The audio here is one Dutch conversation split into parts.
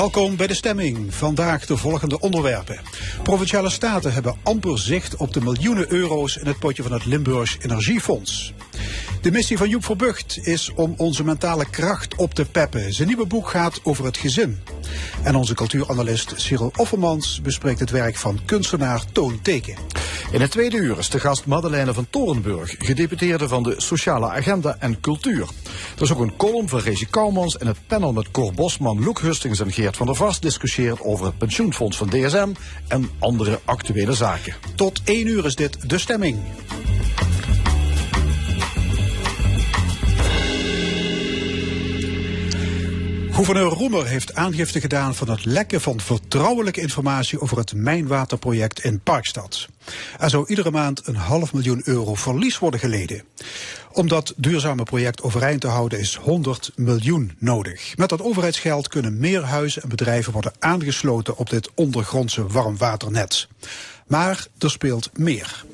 Welkom bij de stemming. Vandaag de volgende onderwerpen. Provinciale staten hebben amper zicht op de miljoenen euro's in het potje van het Limburgs Energiefonds. De missie van Joep Verbucht is om onze mentale kracht op te peppen. Zijn nieuwe boek gaat over het gezin. En onze cultuuranalist Cyril Offermans bespreekt het werk van kunstenaar Toon Teken. In het tweede uur is de gast Madeleine van Torenburg, gedeputeerde van de Sociale Agenda en Cultuur. Er is ook een column van Rezi Kouwmans en het panel met Cor Bosman, Loek Hustings en Geert van der Vast discussieert over het pensioenfonds van DSM en andere actuele zaken. Tot één uur is dit de stemming. Gouverneur Roemer heeft aangifte gedaan van het lekken van vertrouwelijke informatie over het mijnwaterproject in Parkstad. Er zou iedere maand een half miljoen euro verlies worden geleden. Om dat duurzame project overeind te houden is 100 miljoen nodig. Met dat overheidsgeld kunnen meer huizen en bedrijven worden aangesloten op dit ondergrondse warmwaternet. Maar er speelt meer.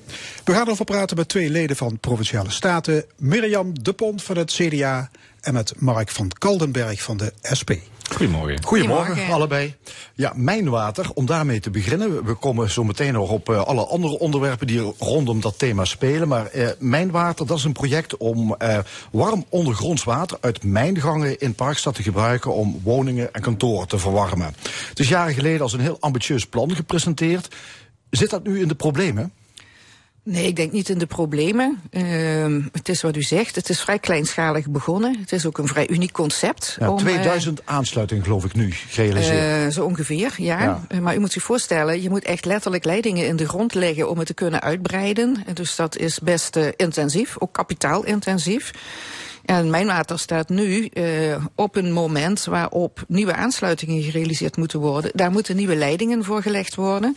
We gaan erover praten met twee leden van Provinciale Staten. Mirjam de Pont van het CDA en met Mark van Kaldenberg van de SP. Goedemorgen. Goedemorgen, Goedemorgen. allebei. Ja, mijnwater, om daarmee te beginnen. We komen zo meteen nog op eh, alle andere onderwerpen die rondom dat thema spelen. Maar eh, mijnwater, dat is een project om eh, warm ondergronds water uit mijngangen in Parkstad te gebruiken om woningen en kantoren te verwarmen. Het is jaren geleden als een heel ambitieus plan gepresenteerd. Zit dat nu in de problemen? Nee, ik denk niet in de problemen. Ehm, het is wat u zegt, het is vrij kleinschalig begonnen. Het is ook een vrij uniek concept. Ja, om, eh, 2000 aansluitingen geloof ik nu gerealiseerd. eh, zo ongeveer, ja. Ja. Eh, Maar u moet zich voorstellen, je moet echt letterlijk leidingen in de grond leggen om het te kunnen uitbreiden. En Dus dat is best intensief, ook kapitaalintensief. En Mijnwater staat nu eh, op een moment waarop nieuwe aansluitingen gerealiseerd moeten worden. Daar moeten nieuwe leidingen voor gelegd worden.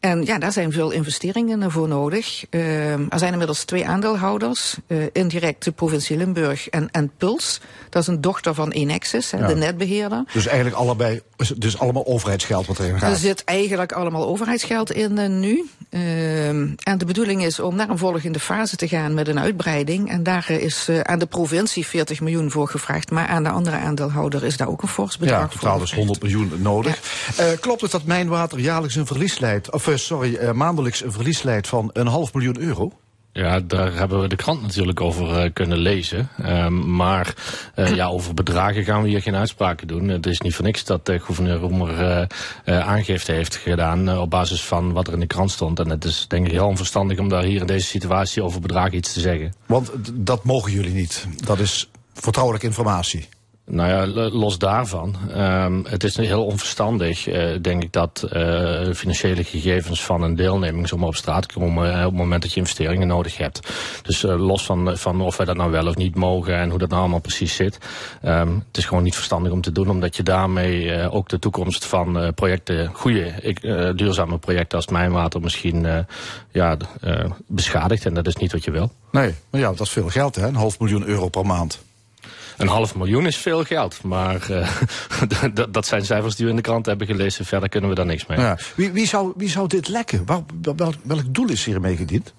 En ja, daar zijn veel investeringen voor nodig. Eh, er zijn inmiddels twee aandeelhouders. eh, indirect de provincie Limburg en, en Puls. Dat is een dochter van Enexis, Ja. de netbeheerder. dus eigenlijk allebei, dus allemaal overheidsgeld wat erin Er gaat. zit eigenlijk allemaal overheidsgeld in nu. En de bedoeling is om naar een volgende fase te gaan met een uitbreiding. En daar is aan de provincie 40 miljoen voor gevraagd. Maar aan de andere aandeelhouder is daar ook een fors bedrag Ja, totaal voor. dus 100 miljoen nodig. Eh, klopt het dat Mijnwater jaarlijks een verlies leidt, of eh, sorry, eh, maandelijks een verlies leidt van een half miljoen euro? Ja, daar hebben we de krant natuurlijk over eh, kunnen lezen. Ehm, maar eh, ja, over bedragen gaan we hier geen uitspraken doen. Het is niet voor niks dat gouverneur Roemer eh, aangifte heeft gedaan op basis van wat er in de krant stond. En het is denk ik heel onverstandig om daar hier in deze situatie over bedragen iets te zeggen. Want dat mogen jullie niet. Dat is vertrouwelijke informatie. Nou ja, lo- los daarvan. ehm, het is heel onverstandig, eh, denk ik, dat eh, financiële gegevens van een deelneming zomaar op straat komen eh, op het moment dat je investeringen nodig hebt. Dus los van, van of wij dat nou wel of niet mogen en hoe dat nou allemaal precies zit. ehm, het is gewoon niet verstandig om te doen, omdat je daarmee ook de toekomst van projecten, goede, duurzame projecten als Mijnwater misschien ja, beschadigt. En dat is niet wat je wil. Nee, maar ja, dat is veel geld hè, een half miljoen euro per maand. Een half miljoen is veel geld, maar eh, dat- zijn cijfers die we in de krant hebben gelezen. Verder kunnen we daar niks mee. Ja. Wie, wie, zou, wie zou dit lekken? Waar, wel- welk doel is hiermee gediend?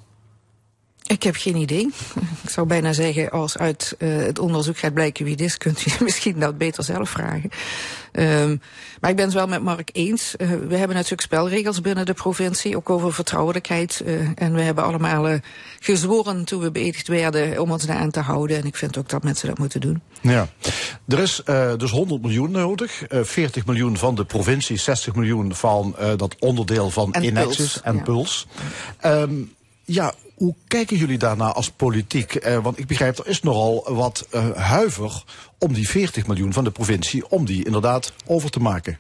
Ik heb geen idee. Ik zou bijna zeggen, als uit eh, het onderzoek gaat blijken wie het is, kunt u misschien dat beter zelf vragen. Ehm, maar ik ben het wel met Mark eens. Eh, we hebben natuurlijk spelregels binnen de provincie, ook over vertrouwelijkheid. eh, en we hebben allemaal gezworen toen we beëdigd werden om ons daaraan te houden. En ik vind ook dat mensen dat moeten doen. Ja. Er is dus 100 miljoen nodig. Eh 40 miljoen van de provincie, 60 miljoen van dat onderdeel van En Puls, en ja. Puls. Ehm, ja, hoe kijken jullie daarna als politiek? Eh, want ik begrijp, er is nogal wat eh, huiver om die 40 miljoen van de provincie, om die inderdaad over te maken.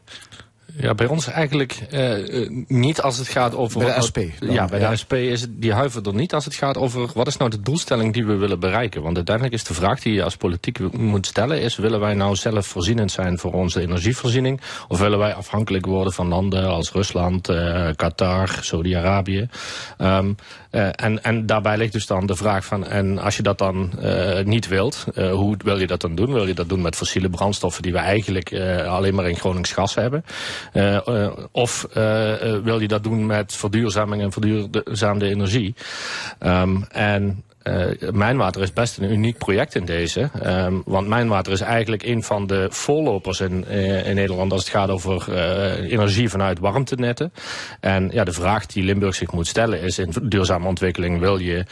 Ja, bij ons eigenlijk uh, niet als het gaat over... Bij de SP? ja, bij de SP is het, die huivert er niet als het gaat over... wat is nou de doelstelling die we willen bereiken? Want uiteindelijk is de vraag die je als politiek moet stellen... is willen wij nou zelf voorzienend zijn voor onze energievoorziening... of willen wij afhankelijk worden van landen als Rusland, uh, Qatar, Saudi-Arabië... Um, uh, en, en daarbij ligt dus dan de vraag van... en als je dat dan niet wilt, hoe wil je dat dan doen? Wil je dat doen met fossiele brandstoffen die we eigenlijk alleen maar in Gronings gas hebben... Of wil je dat doen met verduurzaming en verduurzaamde energie? Um, en uh, Mijnwater is best een uniek project in deze. Um, want Mijnwater is eigenlijk een van de voorlopers in, uh, in Nederland als het gaat over uh, energie vanuit warmtenetten. En ja, de vraag die Limburg zich moet stellen is in duurzame ontwikkeling, wil je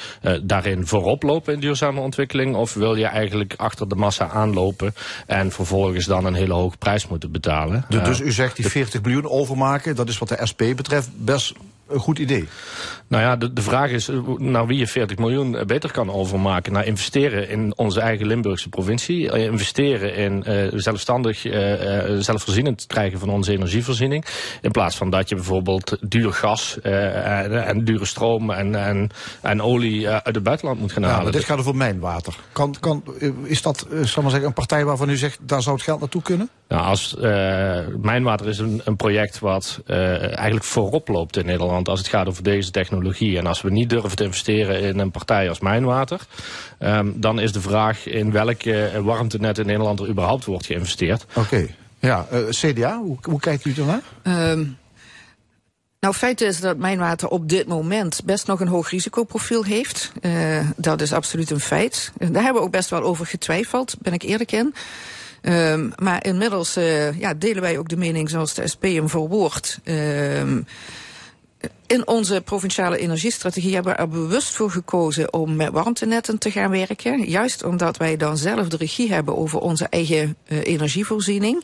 daarin voorop lopen in duurzame ontwikkeling? Of wil je eigenlijk achter de massa aanlopen en vervolgens dan een hele hoge prijs moeten betalen? Dus, dus u zegt die 40 miljoen overmaken, dat is wat de SP betreft best een goed idee. Nou ja, de, de vraag is naar wie je 40 miljoen beter kan overmaken. Naar investeren in onze eigen Limburgse provincie. Investeren in uh, zelfstandig, uh, zelfvoorzienend krijgen van onze energievoorziening. In plaats van dat je bijvoorbeeld duur gas uh, en, en, dure stroom en, en, en olie uit het buitenland moet gaan halen. Ja, maar dit gaat over mijnwater. Kan, kan, is dat zal maar zeggen, een partij waarvan u zegt, daar zou het geld naartoe kunnen? Nou, als mijnwater is een, een project wat eigenlijk voorop loopt in Nederland als het gaat over deze technologie. En als we niet durven te investeren in een partij als Mijnwater... Um, dan is de vraag in welke warmtenet in Nederland er überhaupt wordt geïnvesteerd. Oké. Okay. Ja, uh, CDA, hoe, hoe kijkt u daarnaar? Um, nou, feit is dat mijnwater op dit moment best nog een hoog risicoprofiel heeft. Uh, dat is absoluut een feit. Daar hebben we ook best wel over getwijfeld, ben ik eerlijk in. Um, maar inmiddels uh, ja, delen wij ook de mening zoals de SP hem verwoordt. Um, in onze provinciale energiestrategie hebben we er bewust voor gekozen om met warmtenetten te gaan werken. Juist omdat wij dan zelf de regie hebben over onze eigen uh, energievoorziening.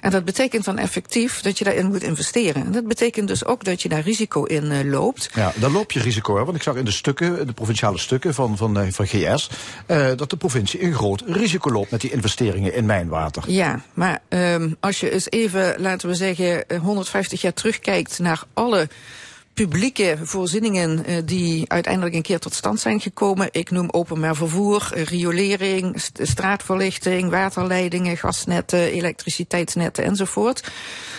En dat betekent dan effectief dat je daarin moet investeren. En dat betekent dus ook dat je daar risico in uh, loopt. Ja, dan loop je risico, hè? want ik zag in de stukken, de provinciale stukken van, van, uh, van GS, dat de provincie een groot risico loopt met die investeringen in mijnwater. Ja, maar um, als je eens even, laten we zeggen, 150 jaar terugkijkt naar alle publieke voorzieningen uh, die uiteindelijk een keer tot stand zijn gekomen. Ik noem openbaar vervoer, uh, riolering, st straatverlichting, waterleidingen, gasnetten, elektriciteitsnetten enzovoort.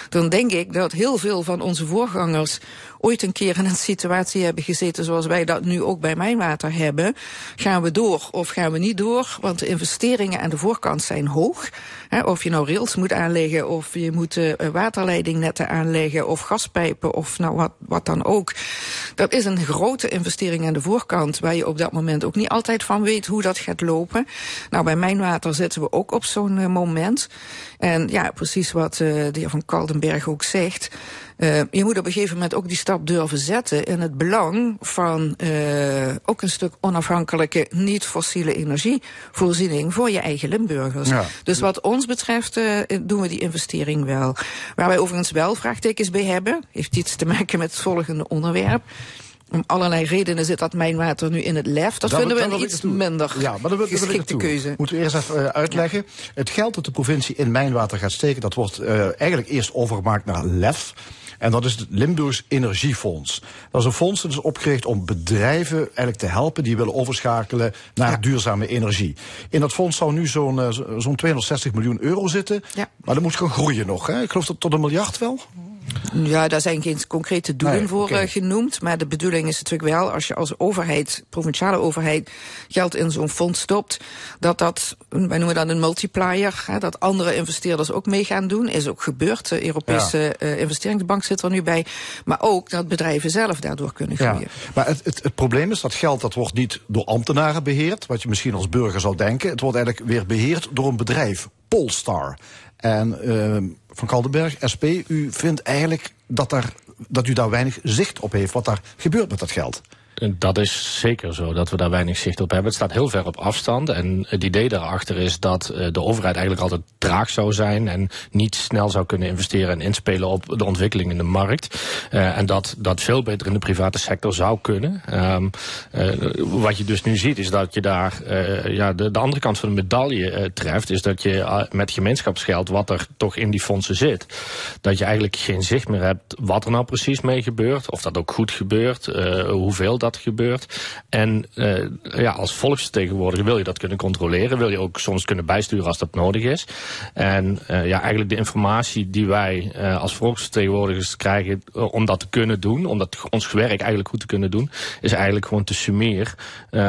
Dan denk ik dat heel veel van onze voorgangers ooit een keer in een situatie hebben gezeten zoals wij dat nu ook bij Mijnwater hebben. Gaan we door of gaan we niet door? Want de investeringen aan de voorkant zijn hoog. Of je nou rails moet aanleggen of je moet uh, waterleidingnetten aanleggen of gaspijpen of nou wat, wat dan ook. Dat is een grote investering aan de voorkant waar je op dat moment ook niet altijd van weet hoe dat gaat lopen. Nou, bij Mijnwater zitten we ook op zo'n uh, moment. En ja, precies wat uh, de heer Van Kaldenberg ook zegt. Uh, je moet op een gegeven moment ook die stap durven zetten in het belang van uh, ook een stuk onafhankelijke, niet-fossiele energievoorziening voor je eigen Limburgers. Ja. Dus wat ons betreft uh, doen we die investering wel. Waar wij overigens wel vraagtekens bij hebben, heeft iets te maken met het volgende onderwerp. Om allerlei redenen zit dat mijnwater nu in het lef. Dat, dat vinden we een iets minder ja, maar dat geschikte keuze. Moeten we eerst even uitleggen. Ja. Het geld dat de provincie in mijnwater gaat steken... dat wordt uh, eigenlijk eerst overgemaakt naar lef. En dat is het Limburgs Energiefonds. Dat is een fonds dat is opgericht om bedrijven eigenlijk te helpen die willen overschakelen naar ja. duurzame energie. In dat fonds zou nu zo'n uh, zo'n 260 miljoen euro zitten. Ja. Maar dat moet gaan groeien nog. Hè? Ik geloof dat tot een miljard wel. Ja, daar zijn geen concrete doelen nee, voor okay. uh, genoemd. Maar de bedoeling is natuurlijk wel, als je als overheid, provinciale overheid, geld in zo'n fonds stopt, dat dat, wij noemen dat een multiplier, hè, dat andere investeerders ook mee gaan doen. Is ook gebeurd. De Europese ja. uh, investeringsbank zit er nu bij. Maar ook dat bedrijven zelf daardoor kunnen groeien. Ja. Maar het, het, het probleem is dat geld dat wordt niet door ambtenaren beheerd, wat je misschien als burger zou denken. Het wordt eigenlijk weer beheerd door een bedrijf, Polestar. En uh, Van Kaldenberg, SP, u vindt eigenlijk dat, daar, dat u daar weinig zicht op heeft wat daar gebeurt met dat geld. Dat is zeker zo, dat we daar weinig zicht op hebben. Het staat heel ver op afstand. En het idee daarachter is dat uh, de overheid eigenlijk altijd traag zou zijn en niet snel zou kunnen investeren en inspelen op de ontwikkeling in de markt. Uh, en dat dat veel beter in de private sector zou kunnen. Um, uh, wat je dus nu ziet is dat je daar ja, de, de, andere kant van de medaille treft. Is dat je met gemeenschapsgeld, wat er toch in die fondsen zit, dat je eigenlijk geen zicht meer hebt wat er nou precies mee gebeurt. Of dat ook goed gebeurt, hoeveel dat gebeurt. En uh, ja, als volksvertegenwoordiger wil je dat kunnen controleren. Wil je ook soms kunnen bijsturen als dat nodig is. En uh, ja, eigenlijk de informatie die wij uh, als volksvertegenwoordigers krijgen om dat te kunnen doen, om dat ons werk eigenlijk goed te kunnen doen, is eigenlijk gewoon te summeren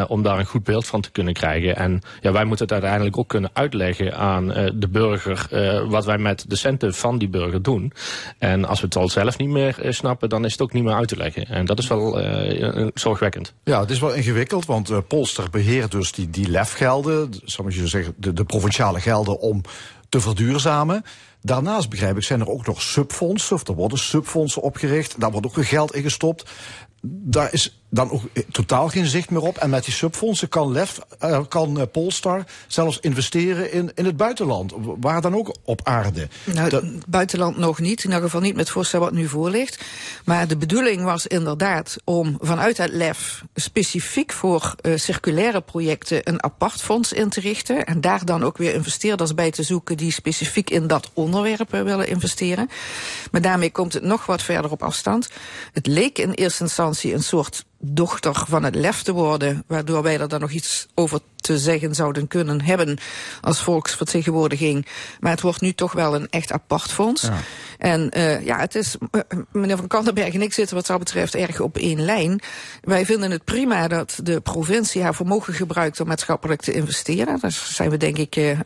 om daar een goed beeld van te kunnen krijgen. En ja, wij moeten het uiteindelijk ook kunnen uitleggen aan de burger wat wij met de centen van die burger doen. En als we het al zelf niet meer snappen, dan is het ook niet meer uit te leggen. En dat is wel Ja, het is wel ingewikkeld, want uh, Polster beheert dus die, die lefgelden, je zeggen, de, de provinciale gelden om te verduurzamen. Daarnaast begrijp ik, zijn er ook nog subfondsen, of er worden subfondsen opgericht. Daar wordt ook weer geld in gestopt. Daar is dan ook totaal geen zicht meer op. En met die subfondsen kan, Lef, uh, kan uh, Polestar zelfs investeren in, in het buitenland. Waar dan ook op aarde. Nou, buitenland nog niet. In ieder geval niet met het voorstel wat nu voor ligt. Maar de bedoeling was inderdaad om vanuit het LEF specifiek voor uh, circulaire projecten een apart fonds in te richten. En daar dan ook weer investeerders bij te zoeken die specifiek in dat onderwerp willen investeren. Maar daarmee komt het nog wat verder op afstand. Het leek in eerste instantie een soort dochter van het lef te worden, waardoor wij er dan nog iets over te zeggen zouden kunnen hebben als volksvertegenwoordiging. Maar het wordt nu toch wel een echt apart fonds. Ja. En uh, ja, het is, uh, meneer Van Kantenberg en ik zitten wat dat betreft erg op één lijn. Wij vinden het prima dat de provincie haar vermogen gebruikt om maatschappelijk te investeren. Daar zijn we denk ik uh, uh,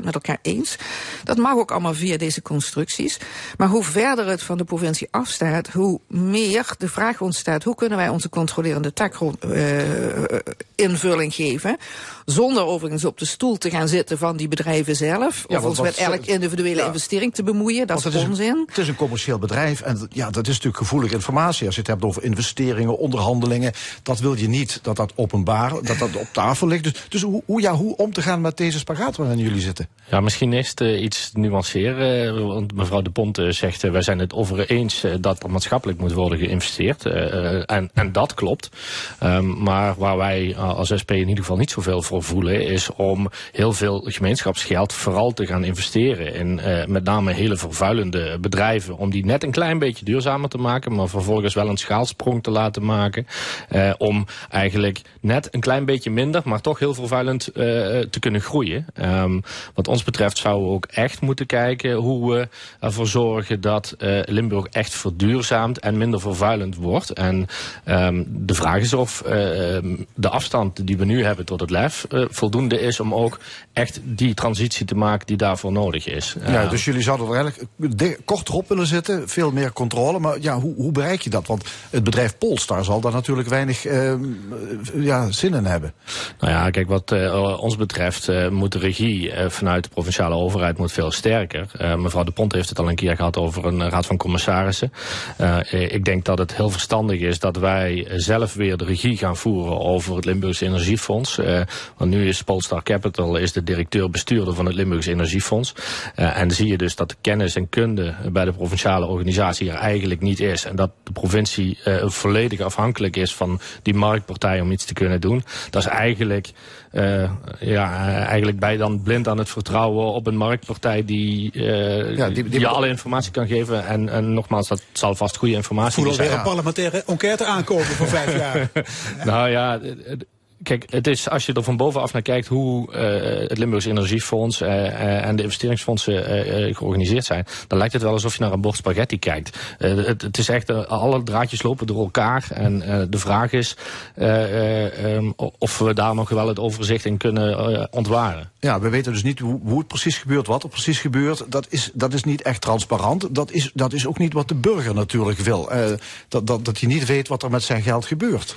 100% met elkaar eens. Dat mag ook allemaal via deze constructies. Maar hoe verder het van de provincie afstaat, hoe meer de vraag ontstaat, hoe kunnen wij onze controlerende takinvulling geven? geven Zonder overigens op de stoel te gaan zitten van die bedrijven zelf. Ja, of ons met elke individuele ja. investering te bemoeien. Dat is onzin. Een, het is een commercieel bedrijf. En ja, dat is natuurlijk gevoelige informatie. Als je het hebt over investeringen, onderhandelingen. Dat wil je niet dat dat openbaar, dat dat op tafel ligt. Dus, dus hoe, hoe, ja, hoe om te gaan met deze spagaat waarin jullie zitten? Ja, misschien eerst uh, iets nuanceren. Want mevrouw De Ponte zegt, uh, wij zijn het over eens dat er maatschappelijk moet worden geïnvesteerd. en, en dat klopt. Um, maar waar wij als SP in ieder geval niet zoveel voor voelen, is om heel veel gemeenschapsgeld vooral te gaan investeren in uh, met name hele vervuilende bedrijven. Om die net een klein beetje duurzamer te maken, maar vervolgens wel een schaalsprong te laten maken. Uh, om eigenlijk net een klein beetje minder, maar toch heel vervuilend uh, te kunnen groeien. Um, wat ons betreft zouden we ook echt moeten kijken hoe we ervoor zorgen dat Limburg echt verduurzaamt en minder vervuilend wordt. En um, de vraag is of de afstand die we nu hebben tot het lef uh, voldoende is om ook echt die transitie te maken die daarvoor nodig is. Ja, uh, dus jullie zouden er eigenlijk korter op willen zitten, veel meer controle. Maar ja, hoe, hoe bereik je dat? Want het bedrijf Polestar zal daar natuurlijk weinig uh, ja, zin in hebben. Nou ja, kijk, wat ons betreft moet de regie vanuit de provinciale overheid moet veel sterker. Mevrouw De Pont heeft het al een keer gehad over een raad van commissarissen. Ik denk dat het heel verstandig is dat wij zelf weer de regie gaan voeren over het Limburgse Energiefonds. Uh, want nu is Polestar Capital is de directeur-bestuurder van het Limburgs Energiefonds. Uh, en dan zie je dus dat de kennis en kunde bij de provinciale organisatie er eigenlijk niet is. En dat de provincie uh, volledig afhankelijk is van die marktpartij om iets te kunnen doen. Dat is eigenlijk, uh, ja, eigenlijk bij dan blind aan het vertrouwen op een marktpartij die, uh, ja, die, die, die je alle informatie kan geven. En, en nogmaals, dat zal vast goede informatie zijn. Voel alweer een parlementaire enquête aankomen voor vijf jaar. nou ja, Kijk, het is als je er van bovenaf naar kijkt hoe uh, het Limburgs Energiefonds uh, uh, en de investeringsfondsen georganiseerd zijn, dan lijkt het wel alsof je naar een bord spaghetti kijkt. Het, het, is echt, alle draadjes lopen door elkaar en de vraag is um, of we daar nog wel het overzicht in kunnen ontwaren. Ja, we weten dus niet hoe, hoe, het precies gebeurt, wat er precies gebeurt. Dat is, dat is niet echt transparant. Dat is, dat is ook niet wat de burger natuurlijk wil. dat, dat, dat hij niet weet wat er met zijn geld gebeurt.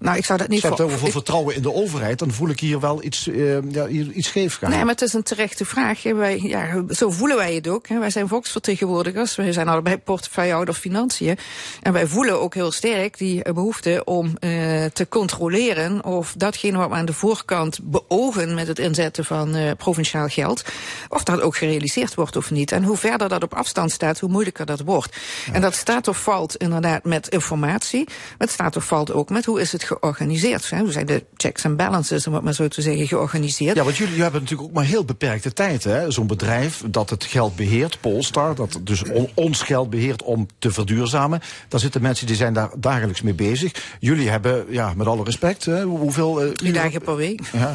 Nou, ik zou dat niet Je hebt voor- het over ik- vertrouwen in de overheid. Dan voel ik hier wel iets, eh, ja, hier iets scheef gaan. Nee, maar het is een terechte vraag. Wij, ja, zo voelen wij het ook. hè. Wij zijn volksvertegenwoordigers. Wij zijn allebei portefeuillehouder financiën. En wij voelen ook heel sterk die eh, behoefte om eh, te controleren of datgene wat we aan de voorkant beogen met het inzetten van provinciaal geld, of dat ook gerealiseerd wordt of niet. En hoe verder dat op afstand staat, hoe moeilijker dat wordt. En dat staat of valt inderdaad met informatie. Maar het staat of valt ook met hoe is het georganiseerd. Hè? Hoe zijn de checks en balances, om het maar zo te zeggen, georganiseerd. Ja, want jullie hebben natuurlijk ook maar heel beperkte tijd. Zo'n bedrijf dat het geld beheert, Polestar, dat dus on- ons geld beheert om te verduurzamen. Daar zitten mensen die zijn daar dagelijks mee bezig. Jullie hebben, ja, met alle respect, hè, hoeveel... eh, Drie dagen per week. Ja.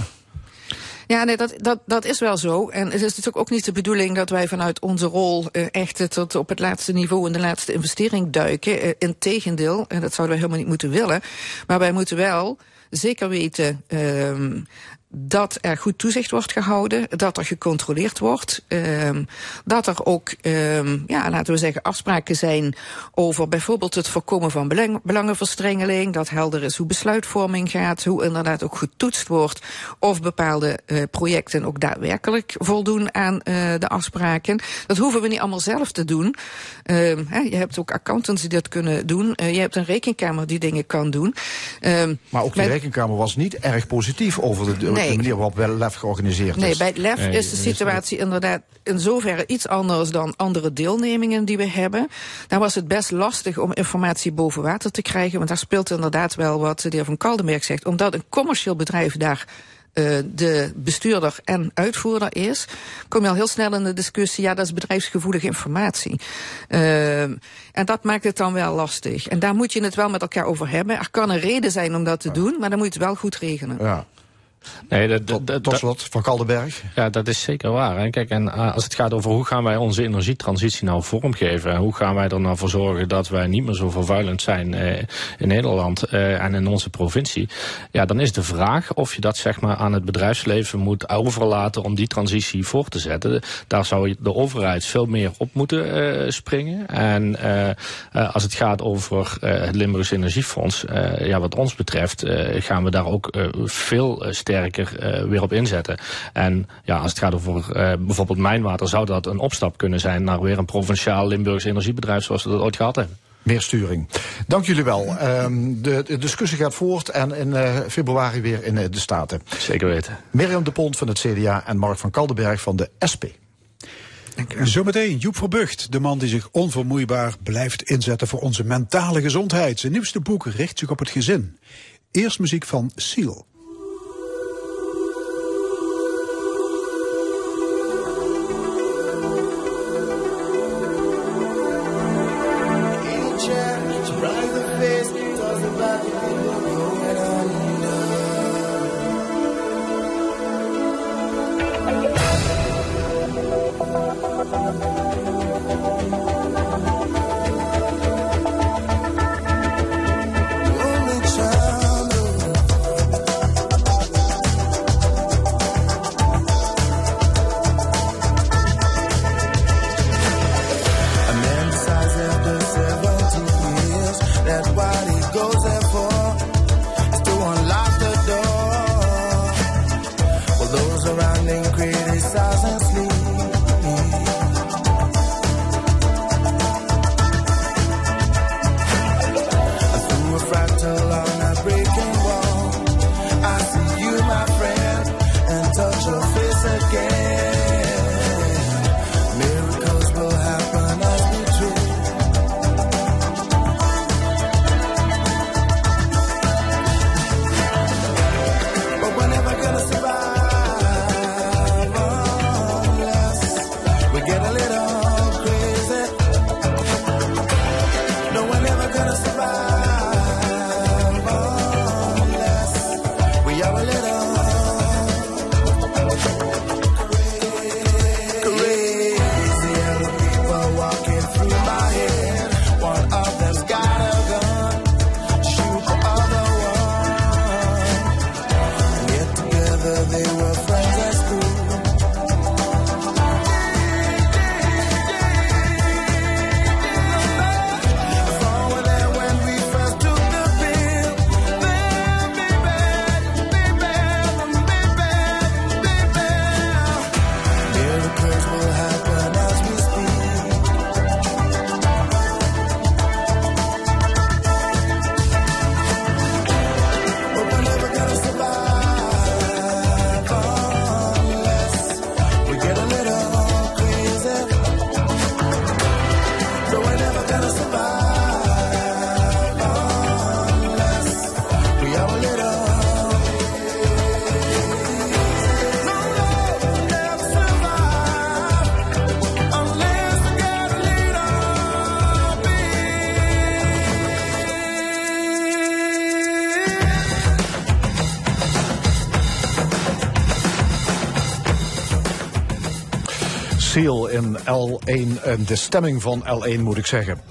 Ja, nee, dat, dat, dat is wel zo. En het is natuurlijk ook niet de bedoeling dat wij vanuit onze rol eh, echt tot op het laatste niveau in de laatste investering duiken. Eh, Integendeel, en dat zouden we helemaal niet moeten willen. Maar wij moeten wel zeker weten ehm dat er goed toezicht wordt gehouden, dat er gecontroleerd wordt, ehm dat er ook, ehm ja, laten we zeggen, afspraken zijn over bijvoorbeeld het voorkomen van belang, belangenverstrengeling, dat helder is hoe besluitvorming gaat, hoe inderdaad ook getoetst wordt of bepaalde eh, projecten ook daadwerkelijk voldoen aan eh, de afspraken. Dat hoeven we niet allemaal zelf te doen. Ehm je hebt ook accountants die dat kunnen doen. Eh, je hebt een rekenkamer die dingen kan doen. Maar ook die rekenkamer was niet erg positief over de, de Nee. manier waarop wel LEF georganiseerd Nee, is. bij het LEF Nee, is de is situatie inderdaad in zoverre iets anders dan andere deelnemingen die we hebben. Daar was het best lastig om informatie boven water te krijgen, want daar speelt inderdaad wel wat de heer Van Kaldenberg zegt. Omdat een commercieel bedrijf daar eh, de bestuurder en uitvoerder is, kom je al heel snel in de discussie, ja, dat is bedrijfsgevoelige informatie. Ehm, en dat maakt het dan wel lastig. En daar moet je het wel met elkaar over hebben. Er kan een reden zijn om dat te doen, maar dan moet je het wel goed regelen. Ja. Nee, dat, Tot, dat, tot slot, Van Kaldenberg. Ja, dat is zeker waar. Hè. Kijk, en eh, als het gaat over hoe gaan wij onze energietransitie nou vormgeven en hoe gaan wij er nou voor zorgen dat wij niet meer zo vervuilend zijn eh, in Nederland eh, en in onze provincie, ja, dan is de vraag of je dat zeg maar aan het bedrijfsleven moet overlaten om die transitie voor te zetten. Daar zou de overheid veel meer op moeten eh, springen. En als het gaat over het Limburgs Energiefonds, ja, wat ons betreft, gaan we daar ook veel eh, sterker eh, weer op inzetten. En ja, als het gaat over eh, bijvoorbeeld mijnwater, zou dat een opstap kunnen zijn naar weer een provinciaal Limburgs energiebedrijf zoals we dat ooit gehad hebben. Meer sturing. Dank jullie wel. Ehm, de, de discussie gaat voort en in eh, februari weer in de Staten. Zeker weten. Mirjam de Pont van het CDA en Mark van Kaldenberg van de SP. Zometeen Joep Verbucht, de man die zich onvermoeibaar blijft inzetten voor onze mentale gezondheid. Zijn nieuwste boek richt zich op het gezin. Eerst muziek van Seal. In L1, en de stemming van L1 moet ik zeggen.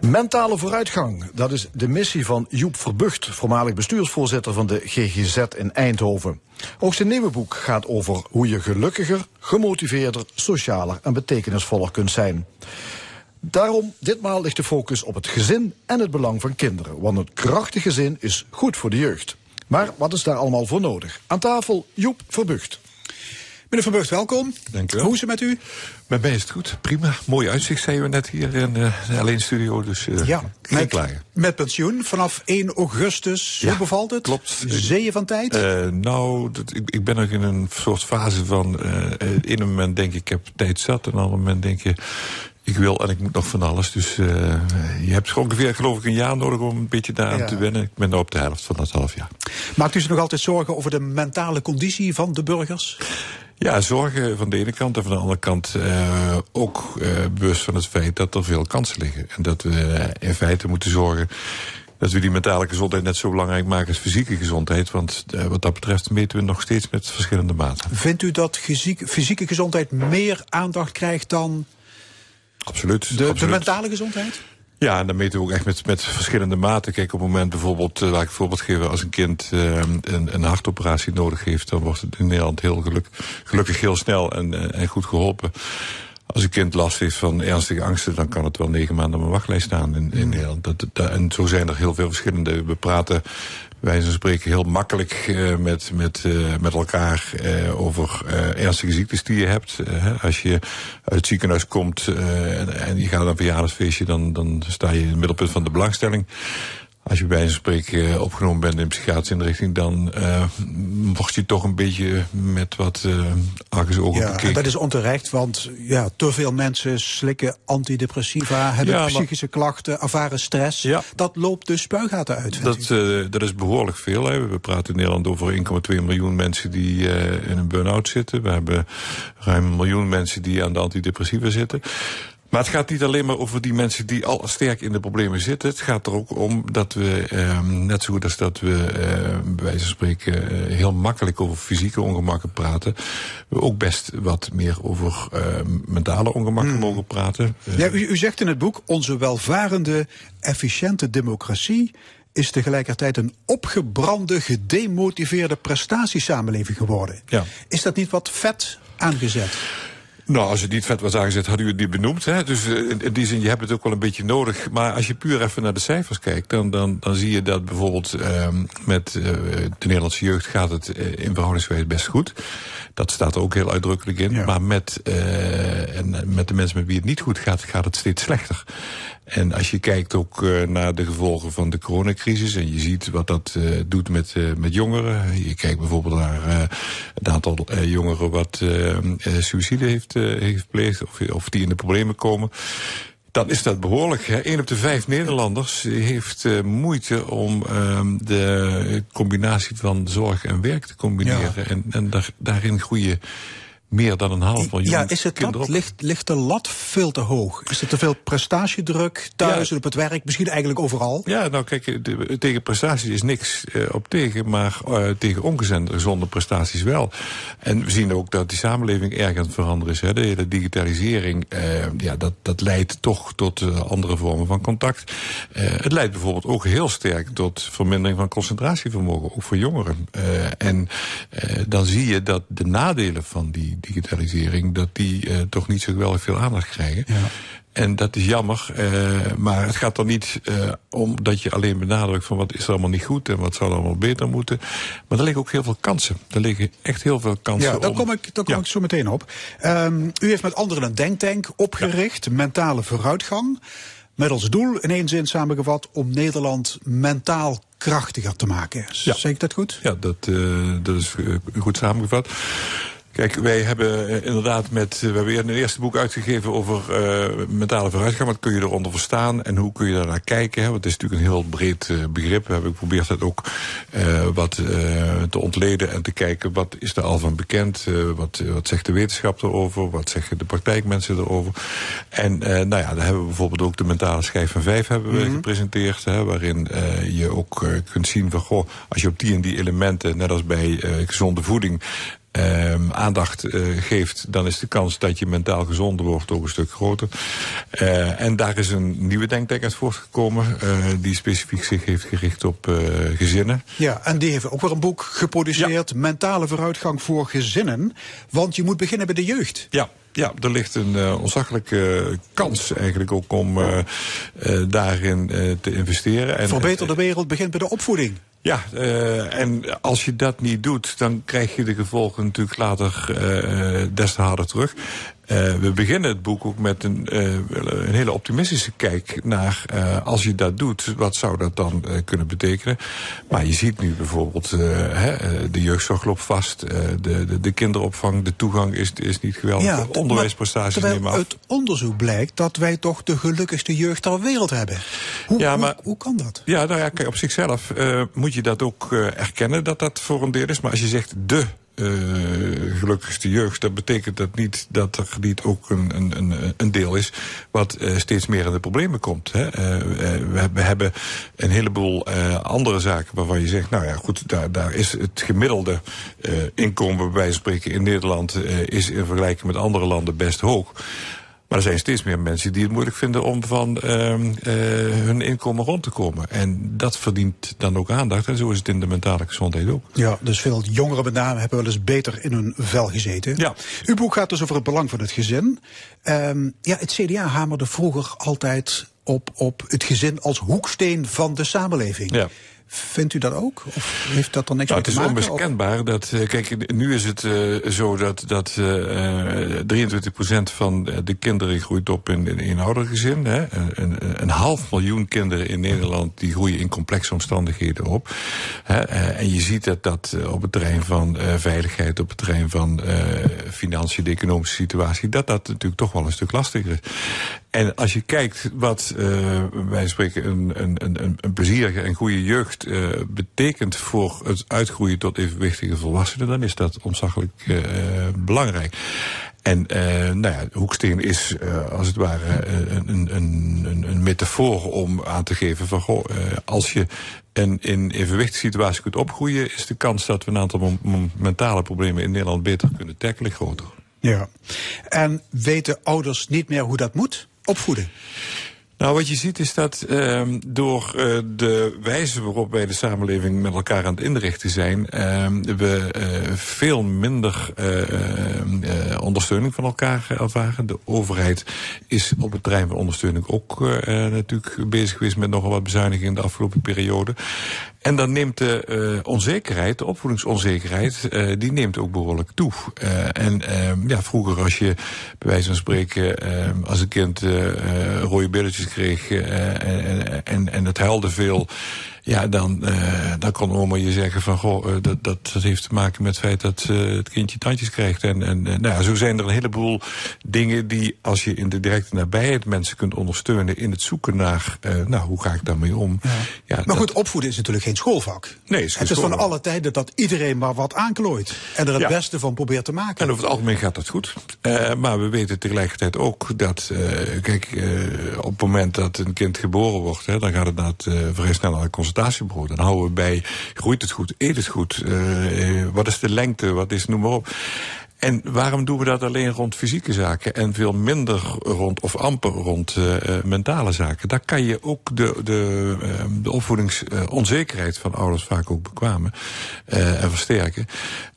Mentale vooruitgang, dat is de missie van Joep Verbucht, voormalig bestuursvoorzitter van de GGZ in Eindhoven. Ook zijn nieuwe boek gaat over hoe je gelukkiger, gemotiveerder, socialer en betekenisvoller kunt zijn. Daarom, ditmaal ligt de focus op het gezin en het belang van kinderen. Want een krachtig gezin is goed voor de jeugd. Maar wat is daar allemaal voor nodig? Aan tafel Joep Verbucht. Meneer Verbucht, welkom. Dank u wel. Hoe is het met u? Met mij is het goed, prima. Mooi uitzicht, zeiden we net hier in uh, de alleen studio. Dus uh, geen met, klagen. Met pensioen vanaf 1 augustus. Ja, Hoe bevalt het? klopt. Zeeën van tijd? Uh, nou, dat, ik, ik ben nog in een soort fase van... in een moment denk ik, ik heb tijd zat. En op een ander moment denk je... Ik wil en ik moet nog van alles. Dus uh, je hebt ongeveer, geloof ik, een jaar nodig om een beetje daaraan Ja. te wennen. Ik ben nu op de helft van dat half jaar. Maakt u zich nog altijd zorgen over de mentale conditie van de burgers? Ja, zorgen van de ene kant en van de andere kant uh, ook uh, bewust van het feit dat er veel kansen liggen. En dat we in feite moeten zorgen dat we die mentale gezondheid net zo belangrijk maken als fysieke gezondheid. Want wat dat betreft meten we nog steeds met verschillende maten. Vindt u dat fysiek, fysieke gezondheid meer aandacht krijgt dan Absoluut. de, absoluut. de mentale gezondheid? Ja, en dan meten we ook echt met, met verschillende maten. Kijk, op het moment bijvoorbeeld, uh, laat ik een voorbeeld geven, als een kind uh, een, een hartoperatie nodig heeft, dan wordt het in Nederland heel geluk, gelukkig heel snel en, uh, en goed geholpen. Als een kind last heeft van ernstige angsten, dan kan het wel negen maanden op een wachtlijst staan in, in Nederland. Dat, dat, en zo zijn er heel veel verschillende. We praten wij zijn spreken heel makkelijk uh, met, met, uh, met elkaar uh, over ernstige ziektes die je hebt. als je uit het ziekenhuis komt en, en, je gaat naar een verjaardagsfeestje, dan, dan sta je in het middelpunt van de belangstelling. Als je bij wijze van spreken opgenomen bent in een psychiatrische inrichting, dan uh, word je toch een beetje met wat uh, argusogen ja, bekeken. En dat is onterecht, want ja, te veel mensen slikken antidepressiva, hebben Ja, psychische klachten, ervaren stress. Ja. Dat loopt de spuigaten uit. Dat, uh, dat is behoorlijk veel. Hè. We praten in Nederland over 1,2 miljoen mensen die uh, in een burn-out zitten. We hebben ruim een miljoen mensen die aan de antidepressiva zitten. Maar het gaat niet alleen maar over die mensen die al sterk in de problemen zitten. Het gaat er ook om dat we, uh, net zo goed als dat we uh, bij wijze van spreken uh, heel makkelijk over fysieke ongemakken praten, we ook best wat meer over uh, mentale ongemakken hmm. mogen praten. Ja, u, u zegt in het boek, onze welvarende, efficiënte democratie is tegelijkertijd een opgebrande, gedemotiveerde prestatiesamenleving geworden. Ja. Is dat niet wat vet aangezet? Nou, als het niet vet was aangezet, had u het niet benoemd. Hè? Dus uh, in die zin, je hebt het ook wel een beetje nodig. Maar als je puur even naar de cijfers kijkt, dan, dan, dan zie je dat bijvoorbeeld uh, met uh, de Nederlandse jeugd gaat het in verhoudingswijze best goed. Dat staat er ook heel uitdrukkelijk in. Ja. Maar met, en met de mensen met wie het niet goed gaat, gaat het steeds slechter. En als je kijkt ook uh, naar de gevolgen van de coronacrisis en je ziet wat dat uh, doet met, uh, met jongeren. Je kijkt bijvoorbeeld naar het aantal jongeren wat suïcide heeft, heeft gepleegd of, of die in de problemen komen. Dan is dat behoorlijk. Hè. Een op de vijf Nederlanders heeft uh, moeite om uh, de combinatie van zorg en werk te combineren. Ja. En, en daar, daarin groeien meer dan een half miljoen Ja, is het dat? Ligt, ligt de lat veel te hoog? Is er te veel prestatiedruk thuis ja. op het werk? Misschien eigenlijk overal? Ja, nou kijk, de, tegen prestaties is niks uh, op tegen, maar uh, tegen ongezonde prestaties wel. En we zien ook dat die samenleving erg aan het veranderen is. Hè. De hele digitalisering, uh, ja, dat, dat leidt toch tot andere vormen van contact. het leidt bijvoorbeeld ook heel sterk tot vermindering van concentratievermogen, ook voor jongeren. en dan zie je dat de nadelen van die digitalisering, dat die uh, toch niet zo geweldig veel aandacht krijgen. Ja. En dat is jammer, uh, maar het gaat er niet uh, om dat je alleen benadrukt van wat is er allemaal niet goed en wat zou er allemaal beter moeten. Maar er liggen ook heel veel kansen. Er liggen echt heel veel kansen. Ja, daar om... kom ik, daar kom ja. ik zo meteen op. Um, u heeft met anderen een denktank opgericht, ja. mentale vooruitgang. Met als doel, in één zin samengevat, om Nederland mentaal krachtiger te maken. Ja. Zeg ik dat goed? Ja, dat, uh, dat is goed samengevat. Kijk, wij hebben uh, inderdaad met. Uh, we hebben een eerste boek uitgegeven over uh, mentale vooruitgang. Wat kun je eronder verstaan en hoe kun je daar naar kijken? Hè? Want het is natuurlijk een heel breed begrip. We hebben geprobeerd dat ook wat te ontleden en te kijken wat is er al van bekend. wat, wat zegt de wetenschap erover? Wat zeggen de praktijkmensen erover? En nou ja, daar hebben we bijvoorbeeld ook de mentale schijf van vijf hebben we mm -hmm. gepresenteerd. Hè, waarin je ook kunt zien van goh, als je op die en die elementen, net als bij gezonde voeding ehm, aandacht eh, geeft, dan is de kans dat je mentaal gezonder wordt ook een stuk groter. Eh, en daar is een nieuwe denktank uit voortgekomen, eh, die specifiek zich heeft gericht op gezinnen. Ja, en die heeft ook weer een boek geproduceerd, Mentale vooruitgang voor gezinnen. Want je moet beginnen bij de jeugd. Ja. Ja, er ligt een uh, ontzaglijke kans eigenlijk ook om uh, uh, daarin te investeren. En, Verbeterde wereld begint bij de opvoeding. Ja, uh, en als je dat niet doet, dan krijg je de gevolgen natuurlijk later uh, des te harder terug. Uh, we beginnen het boek ook met een, een hele optimistische kijk naar als je dat doet, wat zou dat dan kunnen betekenen. Maar je ziet nu bijvoorbeeld, hè, de jeugdzorg loopt vast, de, de, de, kinderopvang, de toegang is, is niet geweldig, ja, de onderwijsprestaties nemen af. uit onderzoek blijkt dat wij toch de gelukkigste jeugd ter wereld hebben. Hoe, ja, maar, hoe, hoe kan dat? Ja, nou ja, kijk, op zichzelf moet moet je dat ook erkennen dat dat voor een deel is. Maar als je zegt de uh, gelukkigste jeugd, dan betekent dat niet dat er niet ook een, een, een deel is wat uh, steeds meer in de problemen komt. Hè. Uh, we, hebben een heleboel andere zaken waarvan je zegt, nou ja, goed, daar, daar is het gemiddelde inkomen bij spreken in Nederland is in vergelijking met andere landen best hoog. Maar er zijn steeds meer mensen die het moeilijk vinden om van uh, uh, hun inkomen rond te komen. En dat verdient dan ook aandacht. En zo is het in de mentale gezondheid ook. Ja, dus veel jongeren met name hebben wel eens beter in hun vel gezeten. Ja. Uw boek gaat dus over het belang van het gezin. Um, ja, het CDA hamerde vroeger altijd op, op het gezin als hoeksteen van de samenleving. Ja. Vindt u dat ook? Of heeft dat dan niks nou, mee te maken? Het is onmiskenbaar dat, uh, kijk, nu is het uh, zo dat, dat uh, 23% van de kinderen groeit op in, in een eenoudergezin. Hè. Een, een, een, half miljoen kinderen in Nederland die groeien in complexe omstandigheden op. Hè. en je ziet dat dat op het terrein van veiligheid, op het terrein van financiën, de economische situatie, dat dat natuurlijk toch wel een stuk lastiger is. En als je kijkt wat wij spreken een, een, een, een plezierige en goede jeugd uh, betekent voor het uitgroeien tot evenwichtige volwassenen, dan is dat ontzaglijk uh, belangrijk. En nou ja, hoeksteen is als het ware een, een, een, een metafoor om aan te geven van goh, als je een in evenwichtige situatie kunt opgroeien, is de kans dat we een aantal mentale problemen in Nederland beter kunnen tackelen groter. Ja. En weten ouders niet meer hoe dat moet? Opvoeden? Nou, wat je ziet is dat uh, door uh, de wijze waarop wij de samenleving met elkaar aan het inrichten zijn, uh, we uh, veel minder ondersteuning van elkaar ervaren. De overheid is op het terrein van ondersteuning ook natuurlijk bezig geweest met nogal wat bezuinigingen in de afgelopen periode. En dan neemt de uh, onzekerheid, de opvoedingsonzekerheid, uh, die neemt ook behoorlijk toe. Uh, en ja, vroeger als je bij wijze van spreken als een kind rode billetjes kreeg en, en, en het huilde veel, ja, dan, uh, dan kon oma je zeggen van, goh, uh, dat, dat, dat heeft te maken met het feit dat uh, het kindje tandjes krijgt. En, en nou ja, zo zijn er een heleboel dingen die, als je in de directe nabijheid mensen kunt ondersteunen in het zoeken naar, nou, hoe ga ik daarmee om? Ja. ja maar goed, opvoeden is natuurlijk geen schoolvak. Nee, is het is van alle tijden dat iedereen maar wat aanklooit. En er het ja. beste van probeert te maken. En over het algemeen gaat dat goed. maar we weten tegelijkertijd ook dat, kijk, op het moment dat een kind geboren wordt, hè, dan gaat het naar het vrij snel naar de consultatiebureau. Dan houden we bij, groeit het goed, eet het goed, uh, wat is de lengte, wat is, noem maar op. En waarom doen we dat alleen rond fysieke zaken en veel minder rond, of amper rond uh, mentale zaken? Daar kan je ook de, de, de opvoedingsonzekerheid van ouders vaak ook bekwamen en versterken.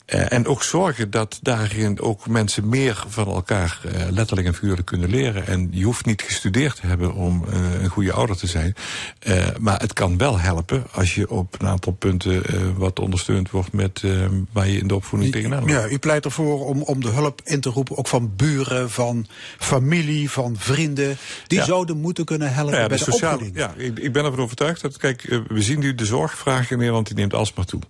Uh, en ook zorgen dat daarin ook mensen meer van elkaar uh, letterlijk en figuurlijk kunnen leren. En je hoeft niet gestudeerd te hebben om uh, een goede ouder te zijn. maar het kan wel helpen als je op een aantal punten wat ondersteund wordt met waar je in de opvoeding tegenaan loopt. Ja, u pleit ervoor om, om de hulp in te roepen, ook van buren, van familie, van vrienden. Die ja. zouden moeten kunnen helpen ja, bij de, de sociale, opvoeding. Ja, ik, ik ben ervan overtuigd dat, kijk, we zien nu de zorgvraag in Nederland, die neemt alsmaar toe.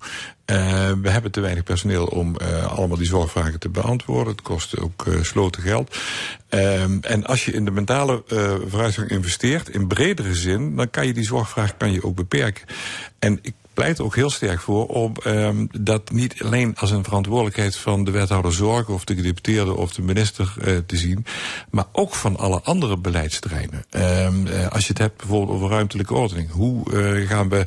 We hebben te weinig personeel om uh, allemaal die zorgvragen te beantwoorden. Het kost ook uh, sloten geld. Um, en als je in de mentale vooruitgang investeert, in bredere zin, dan kan je die zorgvraag kan je ook beperken. En ik pleit ook heel sterk voor om um, dat niet alleen als een verantwoordelijkheid van de wethouder zorg of de gedeputeerde of de minister uh, te zien, maar ook van alle andere beleidsterreinen. Um, uh, als je het hebt bijvoorbeeld over ruimtelijke ordening, hoe uh, gaan we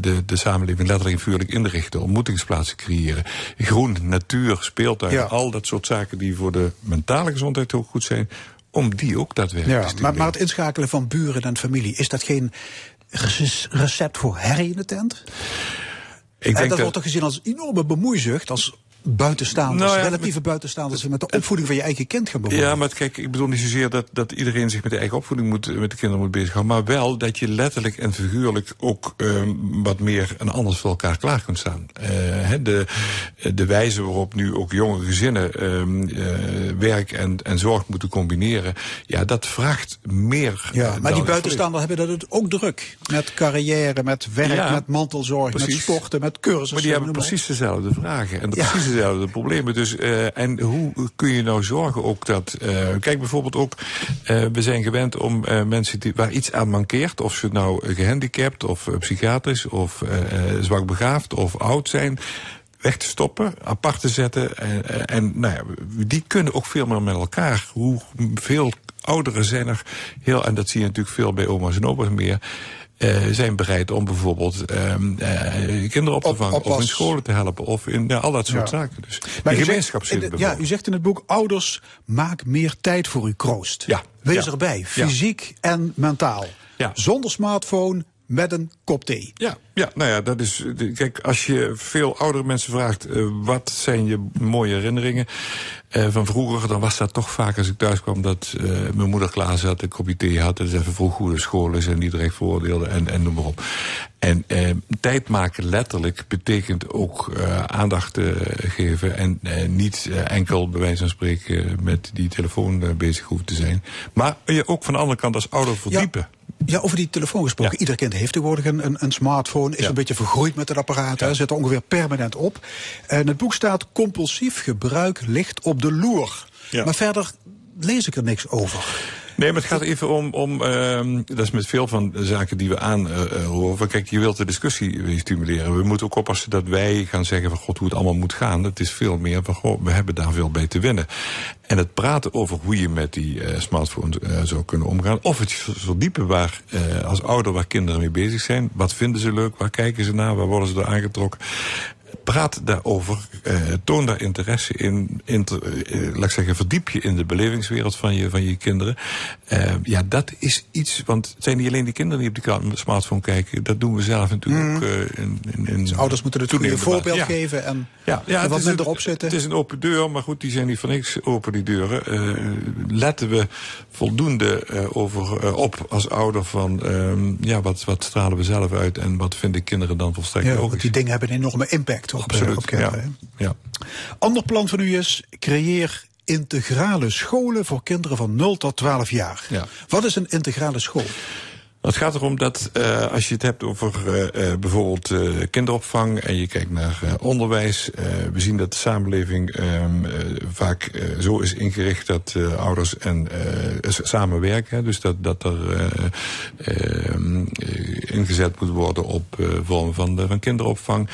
de, de samenleving letterlijk en vuurlijk inrichten, ontmoetingsplaatsen creëren, groen, natuur, speeltuin, al dat soort zaken die voor de mentale gezondheid ook goed zijn, om die ook daadwerkelijk ja, te maar, maar het inschakelen van buren en familie, is dat geen recept voor herrie in de tent? Ik denk dat, dat wordt toch gezien als enorme bemoeizucht, als buitenstaanders, nou ja, relatieve met, buitenstaanders, met de opvoeding van je eigen kind gaan bemoeien. Ja, maar kijk, ik bedoel niet zozeer dat, dat iedereen zich met de eigen opvoeding moet, met de kinderen moet bezighouden, maar wel dat je letterlijk en figuurlijk ook um, wat meer en anders voor elkaar klaar kunt staan. Uh, de, de wijze waarop nu ook jonge gezinnen um, uh, werk en, en zorg moeten combineren, ja, dat vraagt meer. Ja, maar die buitenstaanders hebben dat ook druk. Met carrière, met werk, ja, met mantelzorg, precies. met sporten, met cursussen. Maar die hebben precies dezelfde vragen. En ja. precies dezelfde problemen. Dus, uh, en hoe kun je nou zorgen ook dat... Uh, kijk bijvoorbeeld ook, uh, we zijn gewend om mensen die, waar iets aan mankeert... of ze nou gehandicapt of psychiatrisch of zwak begaafd of oud zijn weg te stoppen, apart te zetten. En, en nou ja, die kunnen ook veel meer met elkaar. Hoe veel ouderen zijn er heel, en dat zie je natuurlijk veel bij oma's en opa's meer uh, zijn bereid om bijvoorbeeld uh, uh, kinderen op te vangen. Op, of in scholen te helpen. Of in ja, al dat soort ja. zaken. Dus maar gemeenschap zit Ja, u zegt in het boek, ouders, maak meer tijd voor uw kroost. Ja. Wees erbij, fysiek en mentaal. Ja. Zonder smartphone, met een kop thee. Ja, ja, nou ja, dat is. Kijk, als je veel oudere mensen vraagt. Uh, wat zijn je mooie herinneringen uh, van vroeger. dan was dat toch vaak als ik thuis kwam. dat uh, mijn moeder klaar zat, een kopje thee had. en even vroeg hoe de school is. en niet direct veroordeelde en, en noem maar op. En tijd maken letterlijk betekent ook aandacht geven. en niet enkel bij wijze van spreken met die telefoon bezig hoeven te zijn. Maar je ook van de andere kant als ouder verdiepen. Ja. Ja, over die telefoon gesproken. Ja. Ieder kind heeft tegenwoordig een, een, smartphone. Is ja. een beetje vergroeid met het apparaat. Ja. Zit er ongeveer permanent op. En het boek staat: compulsief gebruik ligt op de loer. Maar verder lees ik er niks over. Nee, maar het gaat even om, om uh, dat is met veel van de zaken die we aanroeren. Uh, Kijk, je wilt de discussie stimuleren. We moeten ook oppassen dat wij gaan zeggen van god hoe het allemaal moet gaan. Het is veel meer van goh, we hebben daar veel bij te winnen. En het praten over hoe je met die uh, smartphone uh, zou kunnen omgaan. Of het verdiepen waar als ouder waar kinderen mee bezig zijn. Wat vinden ze leuk? Waar kijken ze naar? Waar worden ze door aangetrokken? Praat daarover, uh, toon daar interesse in, inter, uh, laat ik zeggen, verdiep je in de belevingswereld van je, van je kinderen. Uh, ja, dat is iets, want het zijn niet alleen die kinderen die op die smartphone kijken, dat doen we zelf natuurlijk mm. ook. in, in, in dus ouders moeten het goede voorbeeld ja. geven en, ja, ja, en wat een, opzetten. Het is een open deur, maar goed, die zijn niet van niks open, die deuren. letten we voldoende over, op als ouder van, um, ja, wat, wat stralen we zelf uit en wat vinden kinderen dan volstrekt ja, logisch. Want die dingen hebben een enorme impact op, Absoluut, op kinderen. Ja. ja. Ander plan van u is, creëer integrale scholen voor kinderen van 0 tot 12 jaar. Ja. Wat is een integrale school? Het gaat erom dat uh, als je het hebt over uh, bijvoorbeeld uh, kinderopvang en je kijkt naar onderwijs. we zien dat de samenleving um, vaak zo is ingericht dat ouders en samenwerken. Dus dat, dat er ehm, ingezet moet worden op vormen van, van kinderopvang.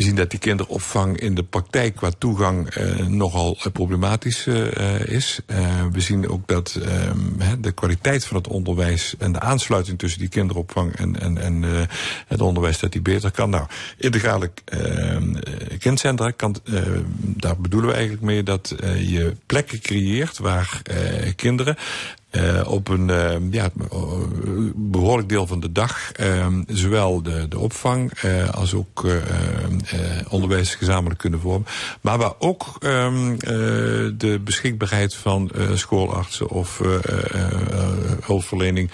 We zien dat die kinderopvang in de praktijk qua toegang uh, nogal uh, problematisch uh, is. we zien ook dat ehm, de kwaliteit van het onderwijs en de aansluiting tussen die kinderopvang en, en, en het onderwijs dat die beter kan. Nou, integrale ehm, kindcentra, kan, daar bedoelen we eigenlijk mee dat je plekken creëert waar kinderen uh, op een uh, ja, behoorlijk deel van de dag uh, zowel de, de opvang als ook onderwijs gezamenlijk kunnen vormen. Maar waar ook ehm, de beschikbaarheid van schoolartsen of hulpverlening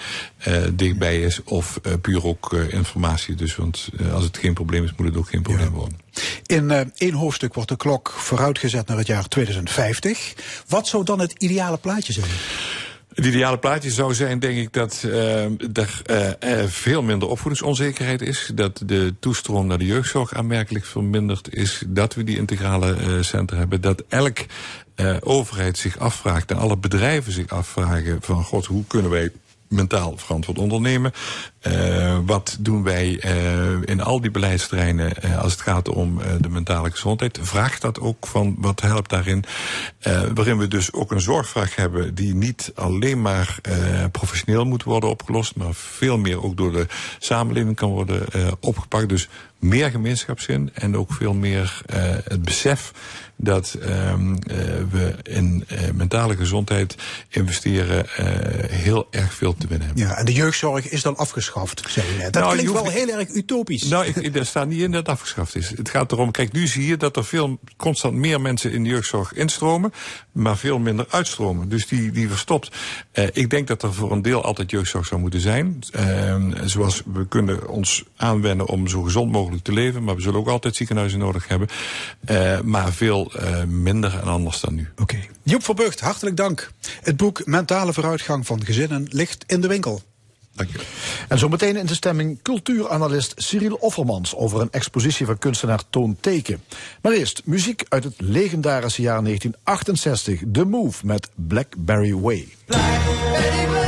dichtbij is. Of puur ook informatie. Dus want als het geen probleem is, moet het ook geen probleem ja. worden. In één hoofdstuk wordt de klok vooruitgezet naar het jaar 2050. Wat zou dan het ideale plaatje zijn? Het ideale plaatje zou zijn, denk ik, dat uh, er uh, veel minder opvoedingsonzekerheid is. Dat de toestroom naar de jeugdzorg aanmerkelijk verminderd is. Dat we die integrale uh, centra hebben. Dat elk overheid zich afvraagt en alle bedrijven zich afvragen van... God, hoe kunnen wij mentaal verantwoord ondernemen. Uh, wat doen wij uh, in al die beleidsterreinen uh, als het gaat om de mentale gezondheid? Vraagt dat ook van wat helpt daarin? waarin we dus ook een zorgvraag hebben die niet alleen maar professioneel moet worden opgelost, maar veel meer ook door de samenleving kan worden opgepakt. Dus meer gemeenschapszin en ook veel meer het besef dat um, uh, we in uh, mentale gezondheid investeren uh, heel erg veel te winnen hebben. Ja, en de jeugdzorg is dan afgeschaft, zei je net. Dat nou, klinkt wel heel erg utopisch. Nou, ik, daar staat niet in dat het afgeschaft is. Het gaat erom, kijk, nu zie je dat er veel, constant meer mensen in de jeugdzorg instromen, maar veel minder uitstromen. Dus die, die verstopt. ik denk dat er voor een deel altijd jeugdzorg zou moeten zijn. Ehm, zoals we kunnen ons aanwennen om zo gezond mogelijk te leven, maar we zullen ook altijd ziekenhuizen nodig hebben. maar veel uh, minder en anders dan nu. Oké. Okay. Joep Verbucht, hartelijk dank. Het boek Mentale vooruitgang van gezinnen ligt in de winkel. Dank je. En zo meteen in de stemming cultuuranalist Cyril Offermans over een expositie van kunstenaar Toon Teken. Maar eerst muziek uit het legendarische jaar 1968, The Move met Blackberry Way. Blackberry Way.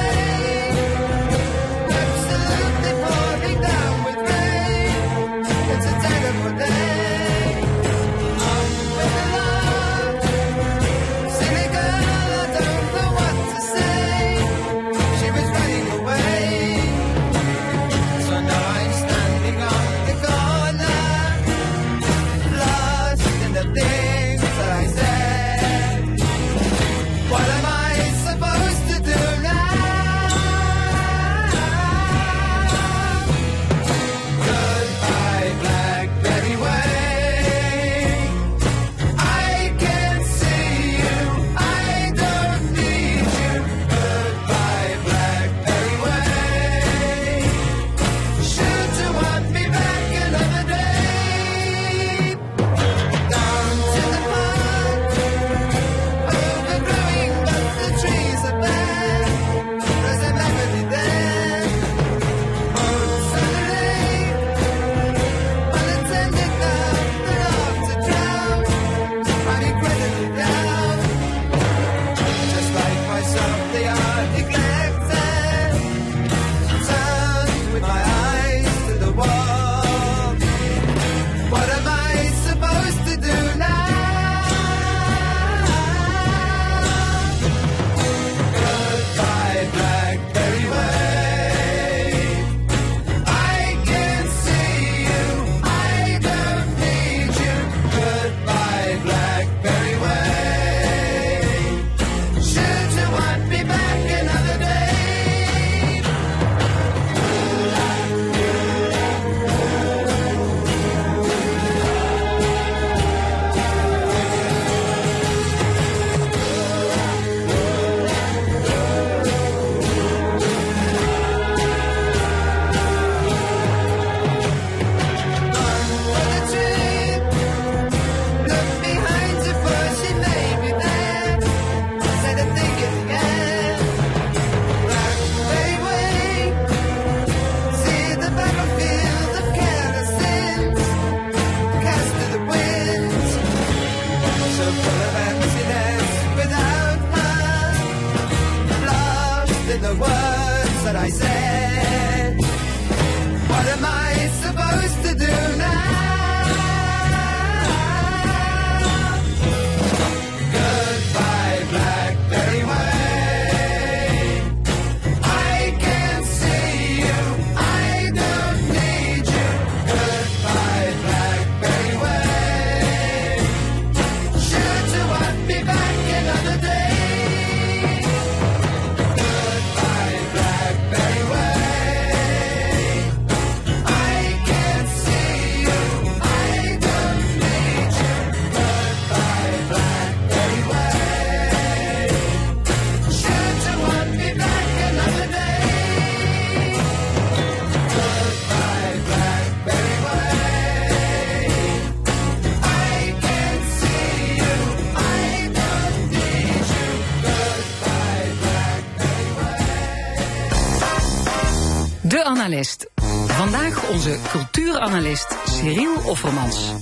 Vandaag onze cultuuranalist Cyril Offermans.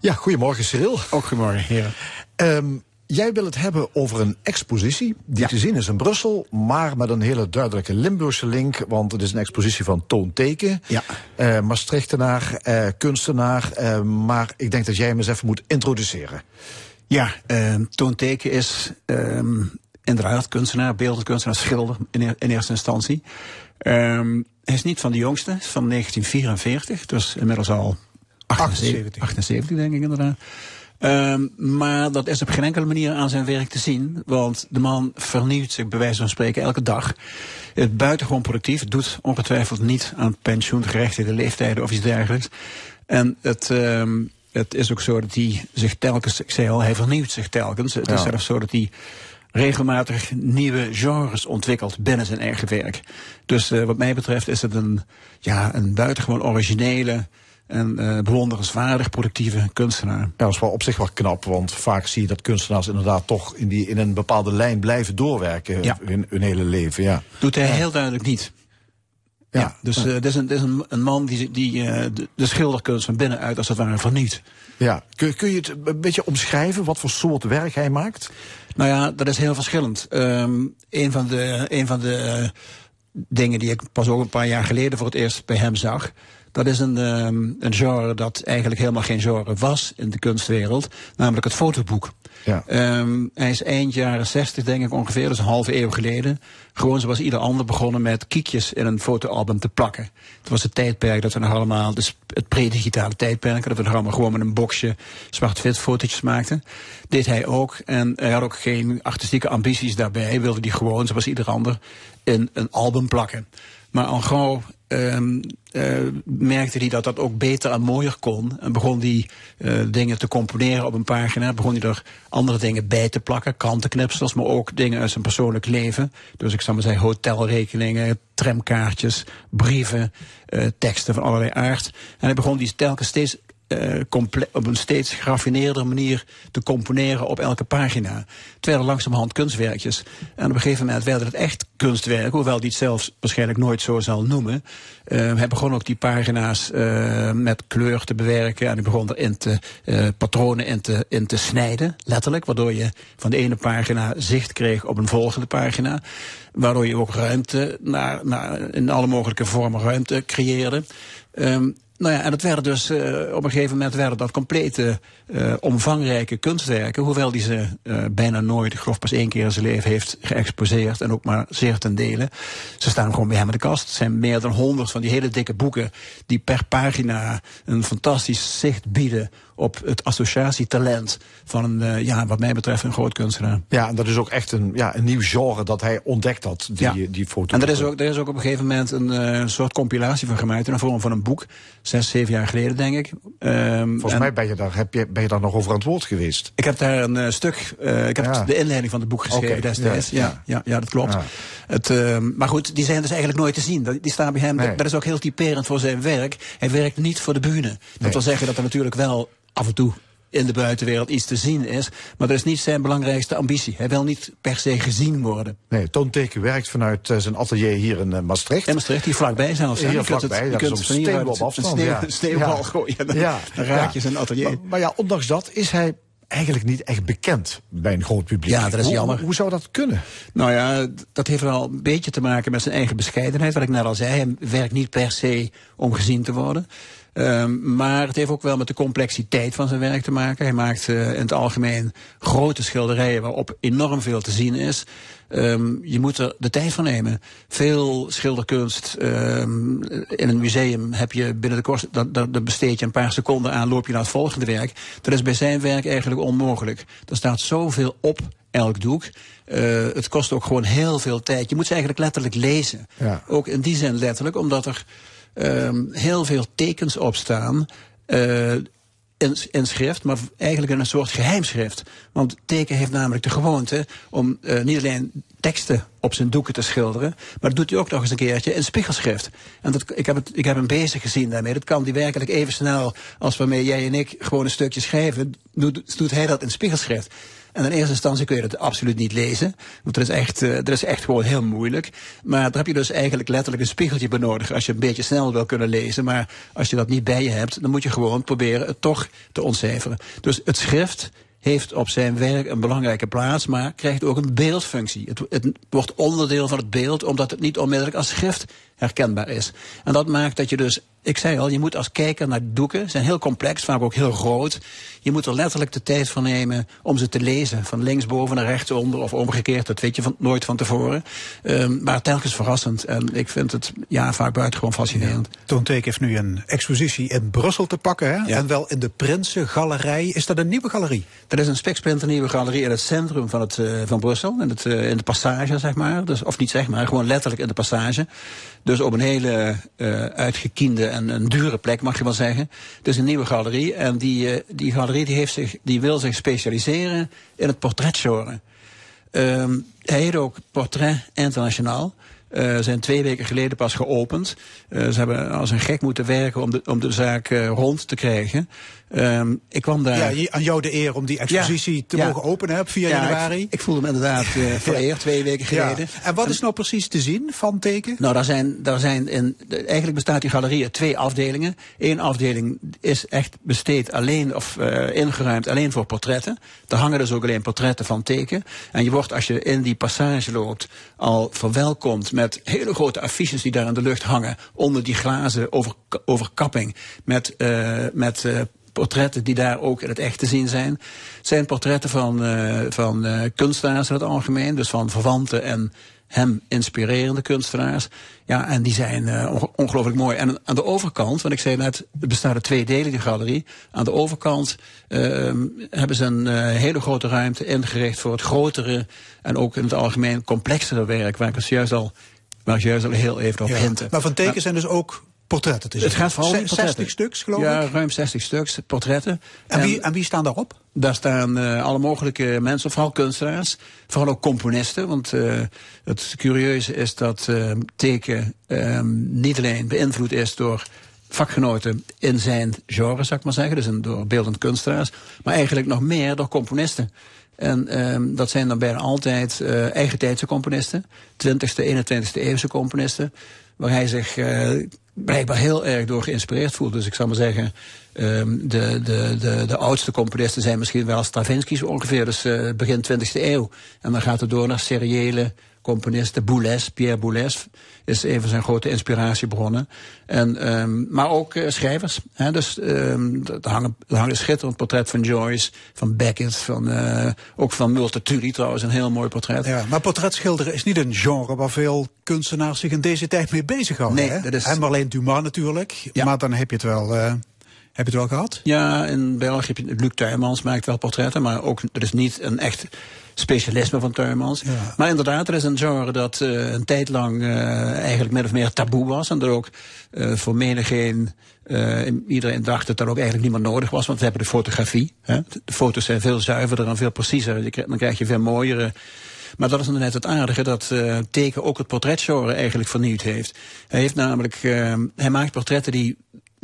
Ja, goedemorgen Cyril. Ook goedemorgen, heren. Um, jij wil het hebben over een expositie die te zien is in Brussel, maar met een hele duidelijke Limburgse link, want het is een expositie van toonteken. Ja. Uh, Maastrichtenaar, uh, kunstenaar, uh, maar ik denk dat jij hem eens even moet introduceren. Ja, toonteken is um, inderdaad kunstenaar, beeldend kunstenaar, schilder in, in eerste instantie. Um, hij is niet van de jongste, is van 1944, dus inmiddels al 78, 78 denk ik inderdaad. Um, maar dat is op geen enkele manier aan zijn werk te zien. Want de man vernieuwt zich bij wijze van spreken elke dag. Het buitengewoon productief. Doet ongetwijfeld niet aan pensioengerechtigde leeftijden of iets dergelijks. En het, um, het is ook zo dat hij zich telkens, ik zei al, hij vernieuwt zich telkens. Het ja. is zelfs zo dat hij regelmatig nieuwe genres ontwikkelt binnen zijn eigen werk. Dus uh, wat mij betreft is het een, ja, een buitengewoon originele en uh, bewonderenswaardig productieve kunstenaar. Ja, dat is wel op zich wel knap, want vaak zie je dat kunstenaars inderdaad toch in, die, in een bepaalde lijn blijven doorwerken ja. hun hele leven. Ja. Doet hij ja. heel duidelijk niet. Ja, ja dus uh, dit is, een, dit is een, een man die, die uh, de, de schilderkunst van binnenuit als het ware verniet. Ja, kun, kun je het een beetje omschrijven wat voor soort werk hij maakt? Nou ja, dat is heel verschillend. Um, een van de, een van de uh, dingen die ik pas ook een paar jaar geleden voor het eerst bij hem zag. Dat is een, um, een genre dat eigenlijk helemaal geen genre was in de kunstwereld, namelijk het fotoboek. Ja. Um, hij is eind jaren 60 denk ik ongeveer, dus een halve eeuw geleden, gewoon zoals ieder ander begonnen met kiekjes in een fotoalbum te plakken. Het was het tijdperk dat we nog allemaal, dus het pre-digitale tijdperk, dat we nog allemaal gewoon met een boxje zwart-wit fotootjes maakten. Deed hij ook en hij had ook geen artistieke ambities daarbij, hij wilde die gewoon, zoals ieder ander, in een album plakken. Maar al gauw um, uh, merkte hij dat dat ook beter en mooier kon. En begon hij uh, dingen te componeren op een pagina. Begon hij er andere dingen bij te plakken. Krantenknipsels, maar ook dingen uit zijn persoonlijk leven. Dus ik zou maar zeggen hotelrekeningen, tramkaartjes, brieven, uh, teksten van allerlei aard. En hij begon die telkens steeds uh, op een steeds geraffineerde manier te componeren op elke pagina. Het werden langzamerhand kunstwerkjes. En op een gegeven moment werden het echt kunstwerken, hoewel die het zelfs waarschijnlijk nooit zo zal noemen. Uh, hij begon ook die pagina's uh, met kleur te bewerken en hij begon erin te, patronen in te, in te snijden, letterlijk, waardoor je van de ene pagina zicht kreeg op een volgende pagina. Waardoor je ook ruimte naar, naar in alle mogelijke vormen ruimte creëerde. Um, nou ja, en het werden dus uh, op een gegeven moment werden dat complete uh, omvangrijke kunstwerken, hoewel die ze uh, bijna nooit, geloof pas één keer in zijn leven heeft geëxposeerd en ook maar zeer ten dele. Ze staan gewoon bij hem in de kast. Het zijn meer dan honderd van die hele dikke boeken die per pagina een fantastisch zicht bieden op het associatietalent van een, uh, ja, wat mij betreft, een groot kunstenaar. Ja, en dat is ook echt een, ja, een nieuw genre dat hij ontdekt had, die, ja. die foto. En er is, ook, er is ook op een gegeven moment een uh, soort compilatie van gemaakt in de vorm van een boek. Zes, zeven jaar geleden, denk ik. Um, Volgens en, mij ben je, daar, heb je, ben je daar nog over aan het woord geweest. Ik heb daar een uh, stuk, uh, ik heb ja. de inleiding van het boek geschreven okay. destijds. Ja. Ja, ja, ja, dat klopt. Het, uh, maar goed, die zijn dus eigenlijk nooit te zien. Die staan bij hem, nee. dat is ook heel typerend voor zijn werk. Hij werkt niet voor de bühne. Dat nee. wil zeggen dat er natuurlijk wel af en toe in de buitenwereld iets te zien is. Maar dat is niet zijn belangrijkste ambitie. Hij wil niet per se gezien worden. Nee, Toonteken werkt vanuit uh, zijn atelier hier in uh, Maastricht. In Maastricht, hier vlakbij zelfs. Hier vlakbij, het, dat is een steenbal op afstand. Een sneeuw, sneeuwbal ja. gooien, dan, ja. dan raak je zijn atelier. Maar, maar ja, ondanks dat is hij eigenlijk niet echt bekend bij een groot publiek. Ja, dat is jammer. Hoe, hoe, zou dat kunnen? Nou ja, dat heeft wel een beetje te maken met zijn eigen bescheidenheid. Wat ik net al zei, hij werkt niet per se om gezien te worden. Um, maar het heeft ook wel met de complexiteit van zijn werk te maken. Hij maakt uh, in het algemeen grote schilderijen waarop enorm veel te zien is. Um, je moet er de tijd voor nemen. Veel schilderkunst um, in een museum heb je binnen de kost, dat, dat, besteed je een paar seconden aan, loop je naar het volgende werk. Dat is bij zijn werk eigenlijk onmogelijk. Er staat zoveel op elk doek. Uh, het kost ook gewoon heel veel tijd. Je moet ze eigenlijk letterlijk lezen. Ja. Ook in die zin letterlijk, omdat er um, heel veel tekens op staan. Uh, in, in, schrift, maar eigenlijk in een soort geheimschrift. Want teken heeft namelijk de gewoonte om uh, niet alleen teksten op zijn doeken te schilderen, maar dat doet hij ook nog eens een keertje in spiegelschrift. En dat, ik, heb het, ik heb hem bezig gezien daarmee. Dat kan hij werkelijk even snel als waarmee jij en ik gewoon een stukje schrijven, doet, doet hij dat in spiegelschrift. En in eerste instantie kun je dat absoluut niet lezen. Want dat is echt, dat is echt gewoon heel moeilijk. Maar daar heb je dus eigenlijk letterlijk een spiegeltje bij nodig. Als je een beetje snel wil kunnen lezen. Maar als je dat niet bij je hebt, dan moet je gewoon proberen het toch te ontcijferen. Dus het schrift heeft op zijn werk een belangrijke plaats, maar krijgt ook een beeldfunctie. Het, het wordt onderdeel van het beeld, omdat het niet onmiddellijk als schrift herkenbaar is. En dat maakt dat je dus ik zei al, je moet als kijker naar doeken, ze zijn heel complex, vaak ook heel groot. Je moet er letterlijk de tijd voor nemen om ze te lezen. Van linksboven naar rechtsonder of omgekeerd, dat weet je van, nooit van tevoren. Um, maar telkens verrassend. En ik vind het ja, vaak buitengewoon fascinerend. Ja. Toonteek heeft nu een expositie in Brussel te pakken. Hè? Ja. En wel in de Prinsengalerij. Is dat een nieuwe galerie? Dat is een speksplinter nieuwe galerie in het centrum van, het, uh, van Brussel. In, het, uh, in de passage, zeg maar. Dus, of niet zeg maar, gewoon letterlijk in de passage. Dus op een hele uh, uitgekiende en een dure plek, mag je wel zeggen. Is een nieuwe galerie. En die, uh, die galerie die heeft zich, die wil zich specialiseren in het portretgenre. Um, hij heet ook Portret Internationaal. Uh, zijn twee weken geleden pas geopend. Ze hebben als een gek moeten werken om de, om de zaak rond te krijgen. Um, ik kwam daar. Ja, aan jou de eer om die expositie ja, te ja. mogen openen op 4 ja, januari. Ik, ik voelde me inderdaad uh, vereerd, twee weken geleden. En wat is nou precies te zien van teken? Nou, daar zijn, daar zijn in, eigenlijk bestaat die galerie uit twee afdelingen. Eén afdeling is echt besteed alleen of uh, ingeruimd alleen voor portretten. Daar hangen dus ook alleen portretten van teken. En je wordt als je in die passage loopt al verwelkomd met hele grote affiches die daar in de lucht hangen onder die glazen over, overkapping met, uh, met portretten die daar ook in het echt te zien zijn. Zijn portretten van, uh, van uh, kunstenaars in het algemeen, dus van verwanten en hem inspirerende kunstenaars. Ja, en die zijn uh, ongelooflijk mooi. En aan de overkant, want ik zei net, het bestaat uit tweedelige galerie. Aan de overkant uh, hebben ze een uh, hele grote ruimte ingericht voor het grotere en ook in het algemeen complexere werk, waar ik dus juist al, waar ik juist al heel even op ja, hinten. Maar van tekens zijn dus ook portretten te zien. Het gaat vooral om 60 stuks, geloof ja, ik? Ja, ruim 60 stuks, portretten. En, en, wie, en wie staan daarop? Daar staan uh, alle mogelijke mensen, vooral kunstenaars. Vooral ook componisten, want uh, het curieuze is dat uh, teken um, niet alleen beïnvloed is door vakgenoten in zijn genre, zou ik maar zeggen. Dus door beeldend kunstenaars. Maar eigenlijk nog meer door componisten. En um, dat zijn dan bijna altijd uh, eigentijdse componisten. 20e, 21e eeuwse componisten. Waar hij zich uh, blijkbaar heel erg door geïnspireerd voelt. Dus ik zou maar zeggen, um, de, de, de, de oudste componisten zijn misschien wel Stravinsky zo ongeveer, dus uh, begin 20e eeuw. En dan gaat het door naar seriële componisten. Boulez, Pierre Boulez is een van zijn grote inspiratiebronnen. En, um, maar ook uh, schrijvers. Hè? Dus um, er hangen, er hangen schitterend portret van Joyce, van Beckett, van, uh, ook van Multatuli trouwens, een heel mooi portret. Ja, maar portretschilderen is niet een genre waar veel kunstenaars zich in deze tijd mee bezighouden. Nee, hè? dat is... En alleen Dumas natuurlijk, ja. maar dan heb je het wel... Uh, heb je het wel gehad? Ja, in België heb je Luc Tuymans maakt wel portretten, maar ook er is niet een echt specialisme van Tuymans. Ja. Maar inderdaad, er is een genre dat uh, een tijd lang uh, eigenlijk min of meer taboe was. En dat ook uh, voor menigeen, iedereen dacht dat dat ook eigenlijk niet meer nodig was. Want we hebben de fotografie. Hè? De foto's zijn veel zuiverder en veel preciezer. Dan krijg je veel mooiere... Maar dat is net het aardige dat uh, Teken ook het portretgenre eigenlijk vernieuwd heeft. Hij heeft namelijk, uh, hij maakt portretten die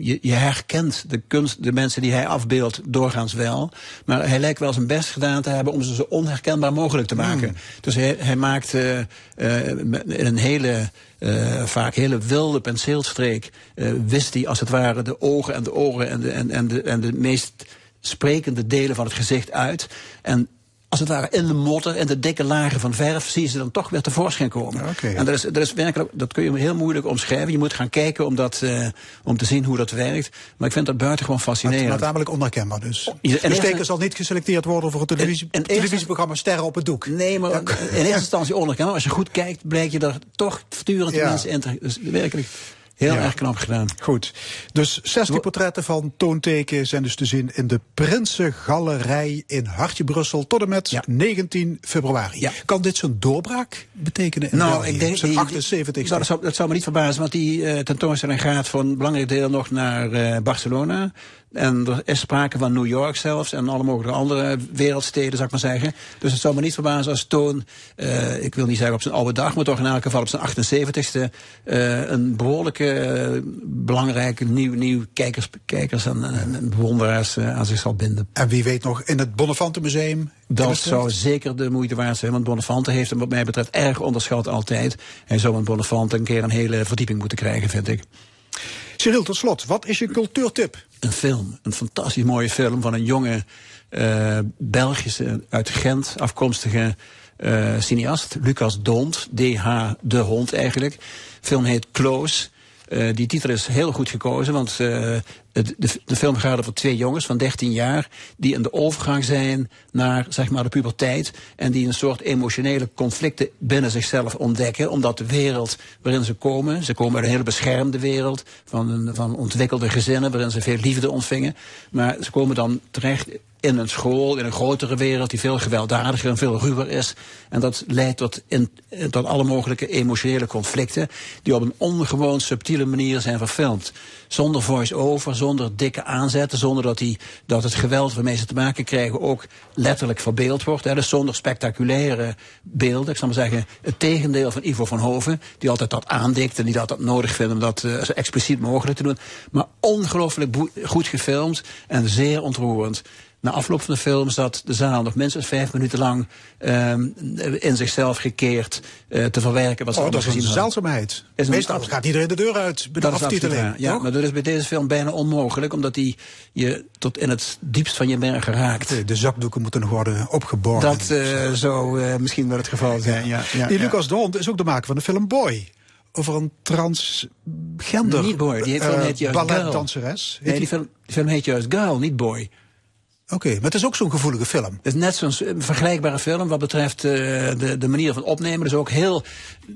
je, je, herkent de kunst, de mensen die hij afbeeldt doorgaans wel. Maar hij lijkt wel zijn best gedaan te hebben om ze zo onherkenbaar mogelijk te maken. Mm. Dus hij, hij maakt uh, uh, in een hele, uh, vaak hele wilde penseelstreek, wist hij als het ware de ogen en de oren en de, en, en de, en de meest sprekende delen van het gezicht uit. En als het ware in de motter en de dikke lagen van verf zie je ze dan toch weer tevoorschijn komen. Okay. En dat is, dat is werkelijk, dat kun je heel moeilijk omschrijven. Je moet gaan kijken om, dat, uh, om te zien hoe dat werkt. Maar ik vind dat buitengewoon fascinerend. Maar tamelijk onherkenbaar dus. De steker zal niet geselecteerd worden voor het televisie, televisieprogramma Sterren op het Doek. Nee, maar ja. in eerste instantie onherkenbaar. Als je goed kijkt, blijkt je er toch voortdurend ja. mensen in te... Dus werkelijk... Heel ja. erg knap gedaan. Goed. Dus 60 portretten van Toonteken zijn dus te zien in de Prinsengalerij in Hartje Brussel tot en met ja. 19 februari. Ja. Kan dit zo'n doorbraak betekenen? In nou, België? ik denk zijn 78 dat, zou, dat zou me niet verbazen, want die uh, tentoonstelling gaat voor een belangrijk deel nog naar uh, Barcelona. En er is sprake van New York zelfs en alle mogelijke andere wereldsteden, zou ik maar zeggen. Dus het zou me niet verbazen als Toon, uh, ik wil niet zeggen op zijn oude dag, maar toch in elk geval op zijn 78ste, uh, een behoorlijke, uh, belangrijke nieuw, nieuw kijkers, kijkers en, en, en bewonderaars aan zich zal binden. En wie weet nog in het Bonnefante Museum? Dat zou zeker de moeite waard zijn, want Bonnefante heeft hem wat mij betreft erg onderschat altijd. Hij zou met Bonnefante een keer een hele verdieping moeten krijgen, vind ik. Cyril, tot slot, wat is je cultuurtip? Een film, een fantastisch mooie film van een jonge eh, Belgische, uit Gent afkomstige eh, cineast, Lucas Dont, D.H. de Hond eigenlijk. De film heet Close. Eh, die titel is heel goed gekozen, want uh, de, film gaat over twee jongens van 13 jaar die in de overgang zijn naar zeg maar, de puberteit en die een soort emotionele conflicten binnen zichzelf ontdekken, omdat de wereld waarin ze komen, ze komen uit een hele beschermde wereld van, een, van ontwikkelde gezinnen waarin ze veel liefde ontvingen, maar ze komen dan terecht in een school, in een grotere wereld die veel gewelddadiger en veel ruwer is. En dat leidt tot, in, tot alle mogelijke emotionele conflicten die op een ongewoon subtiele manier zijn verfilmd. Zonder voice-over, zonder dikke aanzetten, zonder dat, die, dat het geweld waarmee ze te maken krijgen ook letterlijk verbeeld wordt. Hè. Dus zonder spectaculaire beelden. Ik zal maar zeggen, het tegendeel van Ivo van Hoven, die altijd dat aandikt en die dat, dat nodig vindt om dat uh, zo expliciet mogelijk te doen. Maar ongelooflijk goed gefilmd en zeer ontroerend na afloop van de film zat de zaal nog minstens vijf minuten lang um, in zichzelf gekeerd uh, te verwerken. Wat oh, dat is een zeldzaamheid. Is Meestal gaat iedereen de deur uit bij de aftiteling. Ja, maar dat is bij deze film bijna onmogelijk, omdat die je tot in het diepst van je mergen raakt. De, de zakdoeken moeten nog worden opgeborgen. Dat uh, zou uh, misschien wel het geval zijn, ja. ja die Lucas de Hond is ook de maker van de film Boy over een transgender niet boy. Die film heet juist balletdanseres. Nee, die film, die film heet juist Girl, niet Boy. Oké, maar het is ook zo'n gevoelige film. Het is net zo'n vergelijkbare film wat betreft uh, de, de manier van opnemen. Dus ook heel.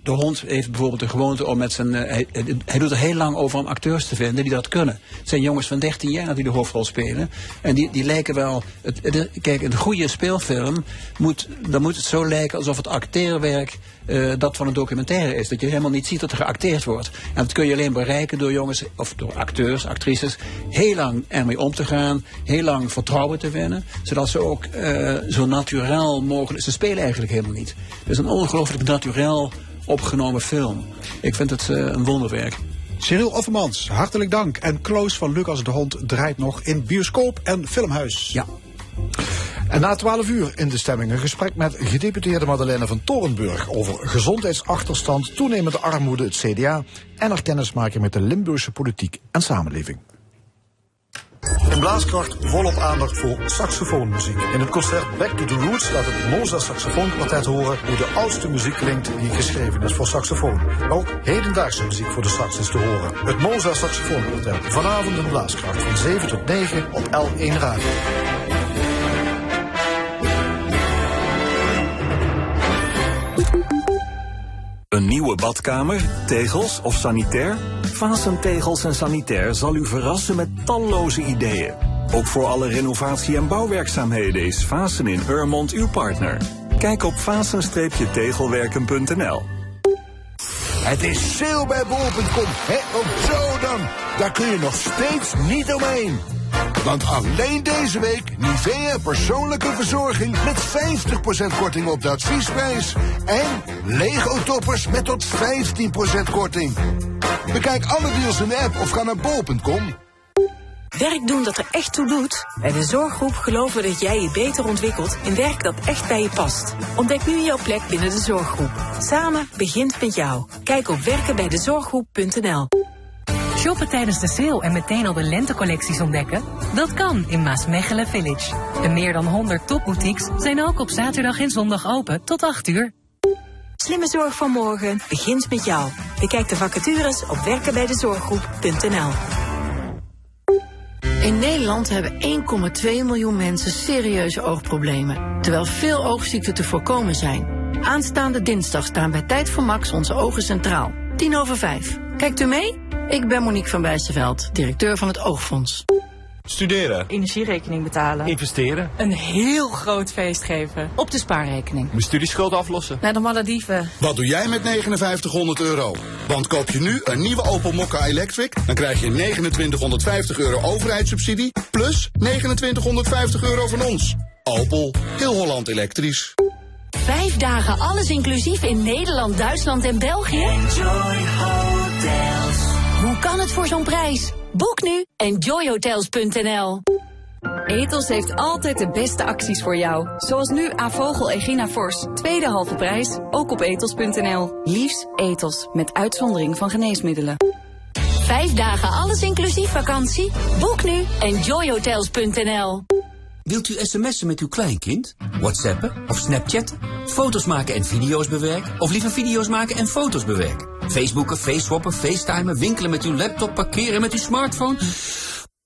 De hond heeft bijvoorbeeld de gewoonte om met zijn. Uh, hij, hij, doet er heel lang over om acteurs te vinden die dat kunnen. Het zijn jongens van 13 jaar die de hoofdrol spelen. En die, die lijken wel. Het, kijk, een goede speelfilm moet. Dan moet het zo lijken alsof het acteerwerk uh, dat van een documentaire is. Dat je helemaal niet ziet dat er geacteerd wordt. En dat kun je alleen bereiken door jongens, of door acteurs, actrices, heel lang ermee om te gaan, heel lang vertrouwen te winnen, zodat ze ook uh, zo natuurlijk mogelijk. Ze spelen eigenlijk helemaal niet. Het is een ongelooflijk natuurlijk opgenomen film. Ik vind het uh, een wonderwerk. Cyril Offermans, hartelijk dank. En Kloos van Lucas de Hond draait nog in bioscoop en filmhuis. Ja. En na 12 uur in de stemming een gesprek met gedeputeerde Madeleine van Torenburg over gezondheidsachterstand, toenemende armoede, het CDA en er kennismaken met de Limburgse politiek en samenleving. In Blaaskracht volop aandacht voor saxofoonmuziek. In het concert Back to the Roots laat het Moza Saxofoonkwartet horen hoe de oudste muziek klinkt die geschreven is voor saxofoon. ook hedendaagse muziek voor de sax is te horen. Het Moza Saxofoonkwartet. Vanavond in Blaaskracht van 7 tot 9 op L1 Radio. Een nieuwe badkamer, tegels of sanitair? Vasen Tegels en Sanitair zal u verrassen met talloze ideeën. Ook voor alle renovatie- en bouwwerkzaamheden is Vasen in Urmond uw partner. Kijk op vasen-tegelwerken.nl Het is sale bij bol.com, hè? Ook zo dan. Daar kun je nog steeds niet omheen. Want alleen deze week Nivea persoonlijke verzorging met 50% korting op de adviesprijs. En Lego toppers met tot 15% korting. Bekijk alle deals in de app of ga naar bol.com. Werk doen dat er echt toe doet? Bij de Zorggroep geloven dat jij je beter ontwikkelt in werk dat echt bij je past. Ontdek nu jouw plek binnen de Zorggroep. Samen begint met jou. Kijk op werkenbijdezorggroep.nl Shoppen tijdens de sale en meteen al de lentecollecties ontdekken? Dat kan in Maasmechelen Village. De meer dan 100 topboutiques zijn ook op zaterdag en zondag open tot 8 uur. Slimme zorg van morgen begint met jou. Bekijk de vacatures op werkenbijdezorggroep.nl. In Nederland hebben 1,2 miljoen mensen serieuze oogproblemen, terwijl veel oogziekten te voorkomen zijn. Aanstaande dinsdag staan bij Tijd voor Max onze ogen centraal. 10 over 5. Kijkt u mee? Ik ben Monique van Bijsterveld, directeur van het Oogfonds. Studeren. Energierekening betalen. Investeren. Een heel groot feest geven. Op de spaarrekening. Mijn studieschuld aflossen. Naar de Malediven. Wat doe jij met 5900 euro? Want koop je nu een nieuwe Opel Mokka Electric... dan krijg je 2950 euro overheidssubsidie... plus 2950 euro van ons. Opel. Heel Holland elektrisch. Vijf dagen alles inclusief in Nederland, Duitsland en België? Enjoy Hotels. Hoe kan het voor zo'n prijs? Boek nu enjoyhotels.nl. Etos heeft altijd de beste acties voor jou. Zoals nu Avogel Egina Fors. Tweede halve prijs, ook op etos.nl. Liefs Etos, met uitzondering van geneesmiddelen. Vijf dagen alles inclusief vakantie? Boek nu enjoyhotels.nl. Wilt u sms'en met uw kleinkind? Whatsappen of Snapchatten? Foto's maken en video's bewerken? Of liever video's maken en foto's bewerken? Facebooken, faceswappen, facetimen, winkelen met uw laptop, parkeren met uw smartphone?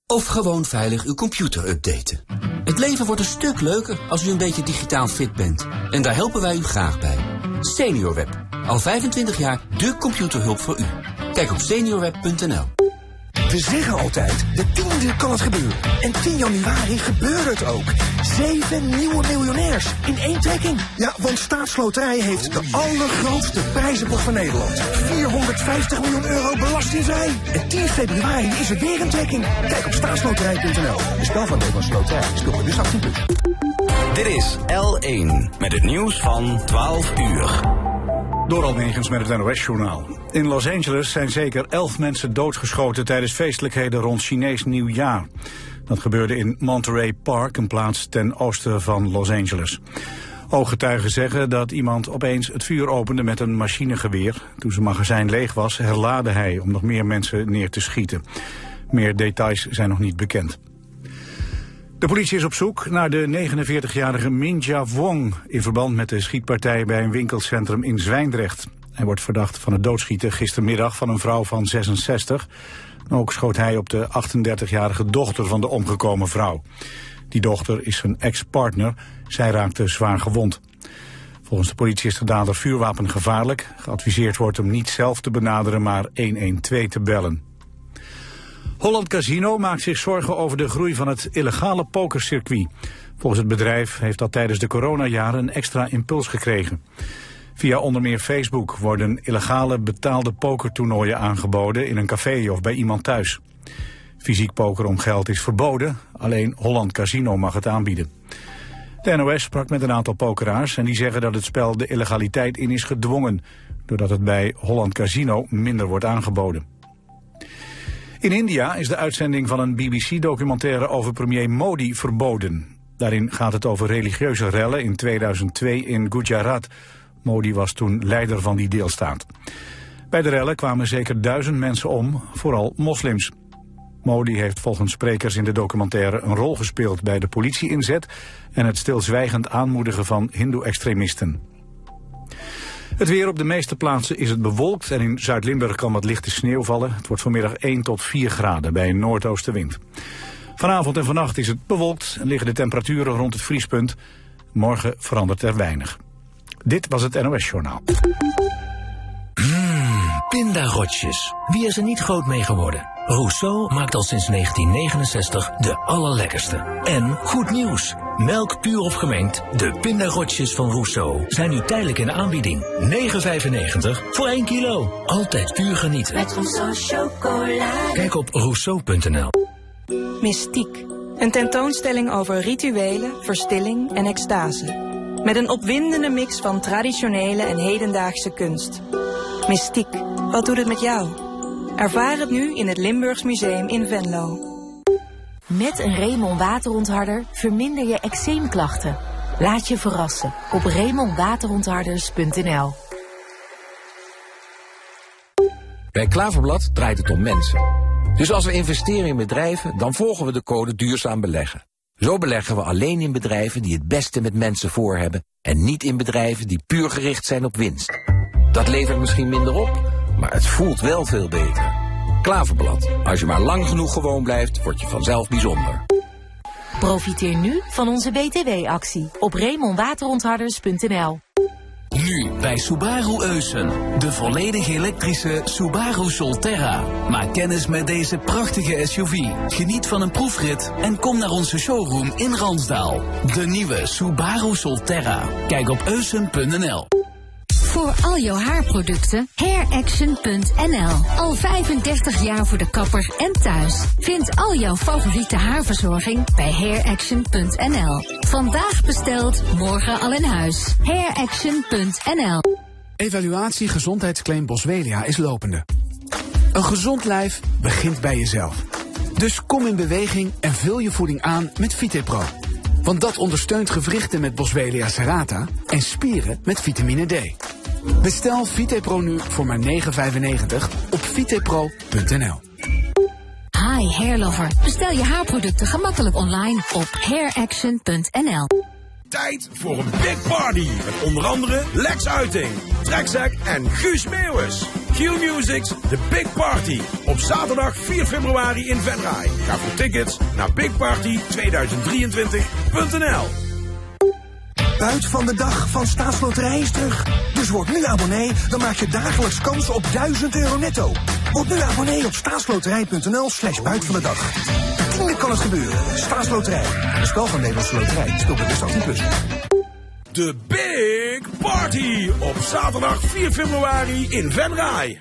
Of gewoon veilig uw computer updaten? Het leven wordt een stuk leuker als u een beetje digitaal fit bent. En daar helpen wij u graag bij. SeniorWeb. Al 25 jaar de computerhulp voor u. Kijk op seniorweb.nl. We zeggen altijd, de tiende kan het gebeuren. En 10 januari gebeurde het ook. Zeven nieuwe miljonairs in één trekking. Ja, want Staatsloterij heeft de allergrootste prijzenpot van Nederland. 450 miljoen euro belastingvrij. En 10 februari is er weer een trekking. Kijk op staatsloterij.nl. De spel van Nederlandse Loterij. Speel dus 18 plus. Dit is L1 met het nieuws van 12 uur. Door Almegens met het NOS-journaal. In Los Angeles zijn zeker elf mensen doodgeschoten tijdens feestelijkheden rond Chinees nieuwjaar. Dat gebeurde in Monterey Park, een plaats ten oosten van Los Angeles. Ooggetuigen zeggen dat iemand opeens het vuur opende met een machinegeweer. Toen zijn magazijn leeg was, herlaadde hij om nog meer mensen neer te schieten. Meer details zijn nog niet bekend. De politie is op zoek naar de 49-jarige Minja Wong... in verband met de schietpartij bij een winkelcentrum in Zwijndrecht. Hij wordt verdacht van het doodschieten gistermiddag van een vrouw van 66. Ook schoot hij op de 38-jarige dochter van de omgekomen vrouw. Die dochter is zijn ex-partner. Zij raakte zwaar gewond. Volgens de politie is de dader vuurwapengevaarlijk. Geadviseerd wordt hem niet zelf te benaderen, maar 112 te bellen. Holland Casino maakt zich zorgen over de groei van het illegale pokercircuit. Volgens het bedrijf heeft dat tijdens de coronajaren een extra impuls gekregen. Via onder meer Facebook worden illegale betaalde pokertoernooien aangeboden in een café of bij iemand thuis. Fysiek poker om geld is verboden, alleen Holland Casino mag het aanbieden. De NOS sprak met een aantal pokeraars en die zeggen dat het spel de illegaliteit in is gedwongen, doordat het bij Holland Casino minder wordt aangeboden. In India is de uitzending van een BBC-documentaire over premier Modi verboden. Daarin gaat het over religieuze rellen in 2002 in Gujarat. Modi was toen leider van die deelstaat. Bij de rellen kwamen zeker duizend mensen om, vooral moslims. Modi heeft volgens sprekers in de documentaire een rol gespeeld bij de politieinzet en het stilzwijgend aanmoedigen van hindoe-extremisten. Het weer op de meeste plaatsen is het bewolkt en in Zuid-Limburg kan wat lichte sneeuw vallen. Het wordt vanmiddag 1 tot 4 graden bij een noordoostenwind. Vanavond en vannacht is het bewolkt en liggen de temperaturen rond het vriespunt. Morgen verandert er weinig. Dit was het NOS Journaal. Mmm, pindarotjes. Wie is er niet groot mee geworden? Rousseau maakt al sinds 1969 de allerlekkerste. En goed nieuws. Melk puur of gemengd, de pindarotjes van Rousseau zijn nu tijdelijk in de aanbieding. 9,95 voor 1 kilo. Altijd puur genieten. Met Rousseau chocola. Kijk op rousseau.nl. Mystiek. Een tentoonstelling over rituelen, verstilling en extase. Met een opwindende mix van traditionele en hedendaagse kunst. Mystiek. Wat doet het met jou? Ervaar het nu in het Limburgs Museum in Venlo. Met een Remon waterontharder verminder je eczeemklachten. Laat je verrassen op remonwaterontharders.nl Bij Klaverblad draait het om mensen. Dus als we investeren in bedrijven, dan volgen we de code duurzaam beleggen. Zo beleggen we alleen in bedrijven die het beste met mensen voor hebben en niet in bedrijven die puur gericht zijn op winst. Dat levert misschien minder op, maar het voelt wel veel beter. Klaverblad. Als je maar lang genoeg gewoon blijft, word je vanzelf bijzonder. Profiteer nu van onze BTW-actie op remonwaterontharders.nl. Nu bij Subaru Eusen. De volledig elektrische Subaru Solterra. Maak kennis met deze prachtige SUV. Geniet van een proefrit en kom naar onze showroom in Ransdaal. De nieuwe Subaru Solterra. Kijk op eusen.nl. Voor al jouw haarproducten, hairaction.nl. Al 35 jaar voor de kapper en thuis. Vind al jouw favoriete haarverzorging bij hairaction.nl. Vandaag besteld, morgen al in huis. hairaction.nl. Evaluatie gezondheidsclaim Boswellia is lopende. Een gezond lijf begint bij jezelf. Dus kom in beweging en vul je voeding aan met Vitepro. Want dat ondersteunt gewrichten met Boswellia serrata en spieren met vitamine D. Bestel Vitepro nu voor maar 9,95 op vitepro.nl. Hi Hairlover. Bestel je haarproducten gemakkelijk online op hairaction.nl. Tijd voor een big party met onder andere Lex Uiting, Trekzack en Guus Meeuwis. Q-Music's The Big Party op zaterdag 4 februari in Venray. Ga voor tickets naar bigparty2023.nl. Buit van de dag van Staatsloterij is terug. Dus word nu abonnee, dan maak je dagelijks kans op 1000 euro netto. Word nu abonnee op staatsloterij.nl slash buit van de dag. Het gebeuren. Staatsloterij. Een spel van Nederlandse Loterij. Speel bewust 18 plus. De Big Party op zaterdag 4 februari in Venray.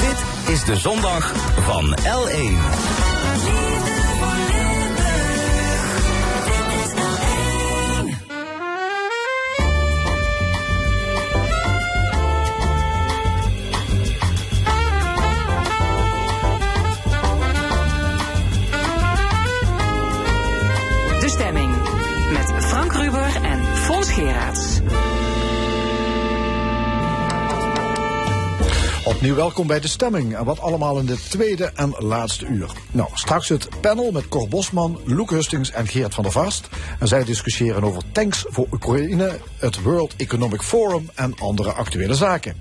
Dit is de zondag van L1. Fons Geraerts. Opnieuw welkom bij de stemming. En wat allemaal in de tweede en laatste uur. Nou, straks het panel met Cor Bosman, Loek Hustings en Geert van der Vast. En zij discussiëren over tanks voor Oekraïne, het World Economic Forum en andere actuele zaken.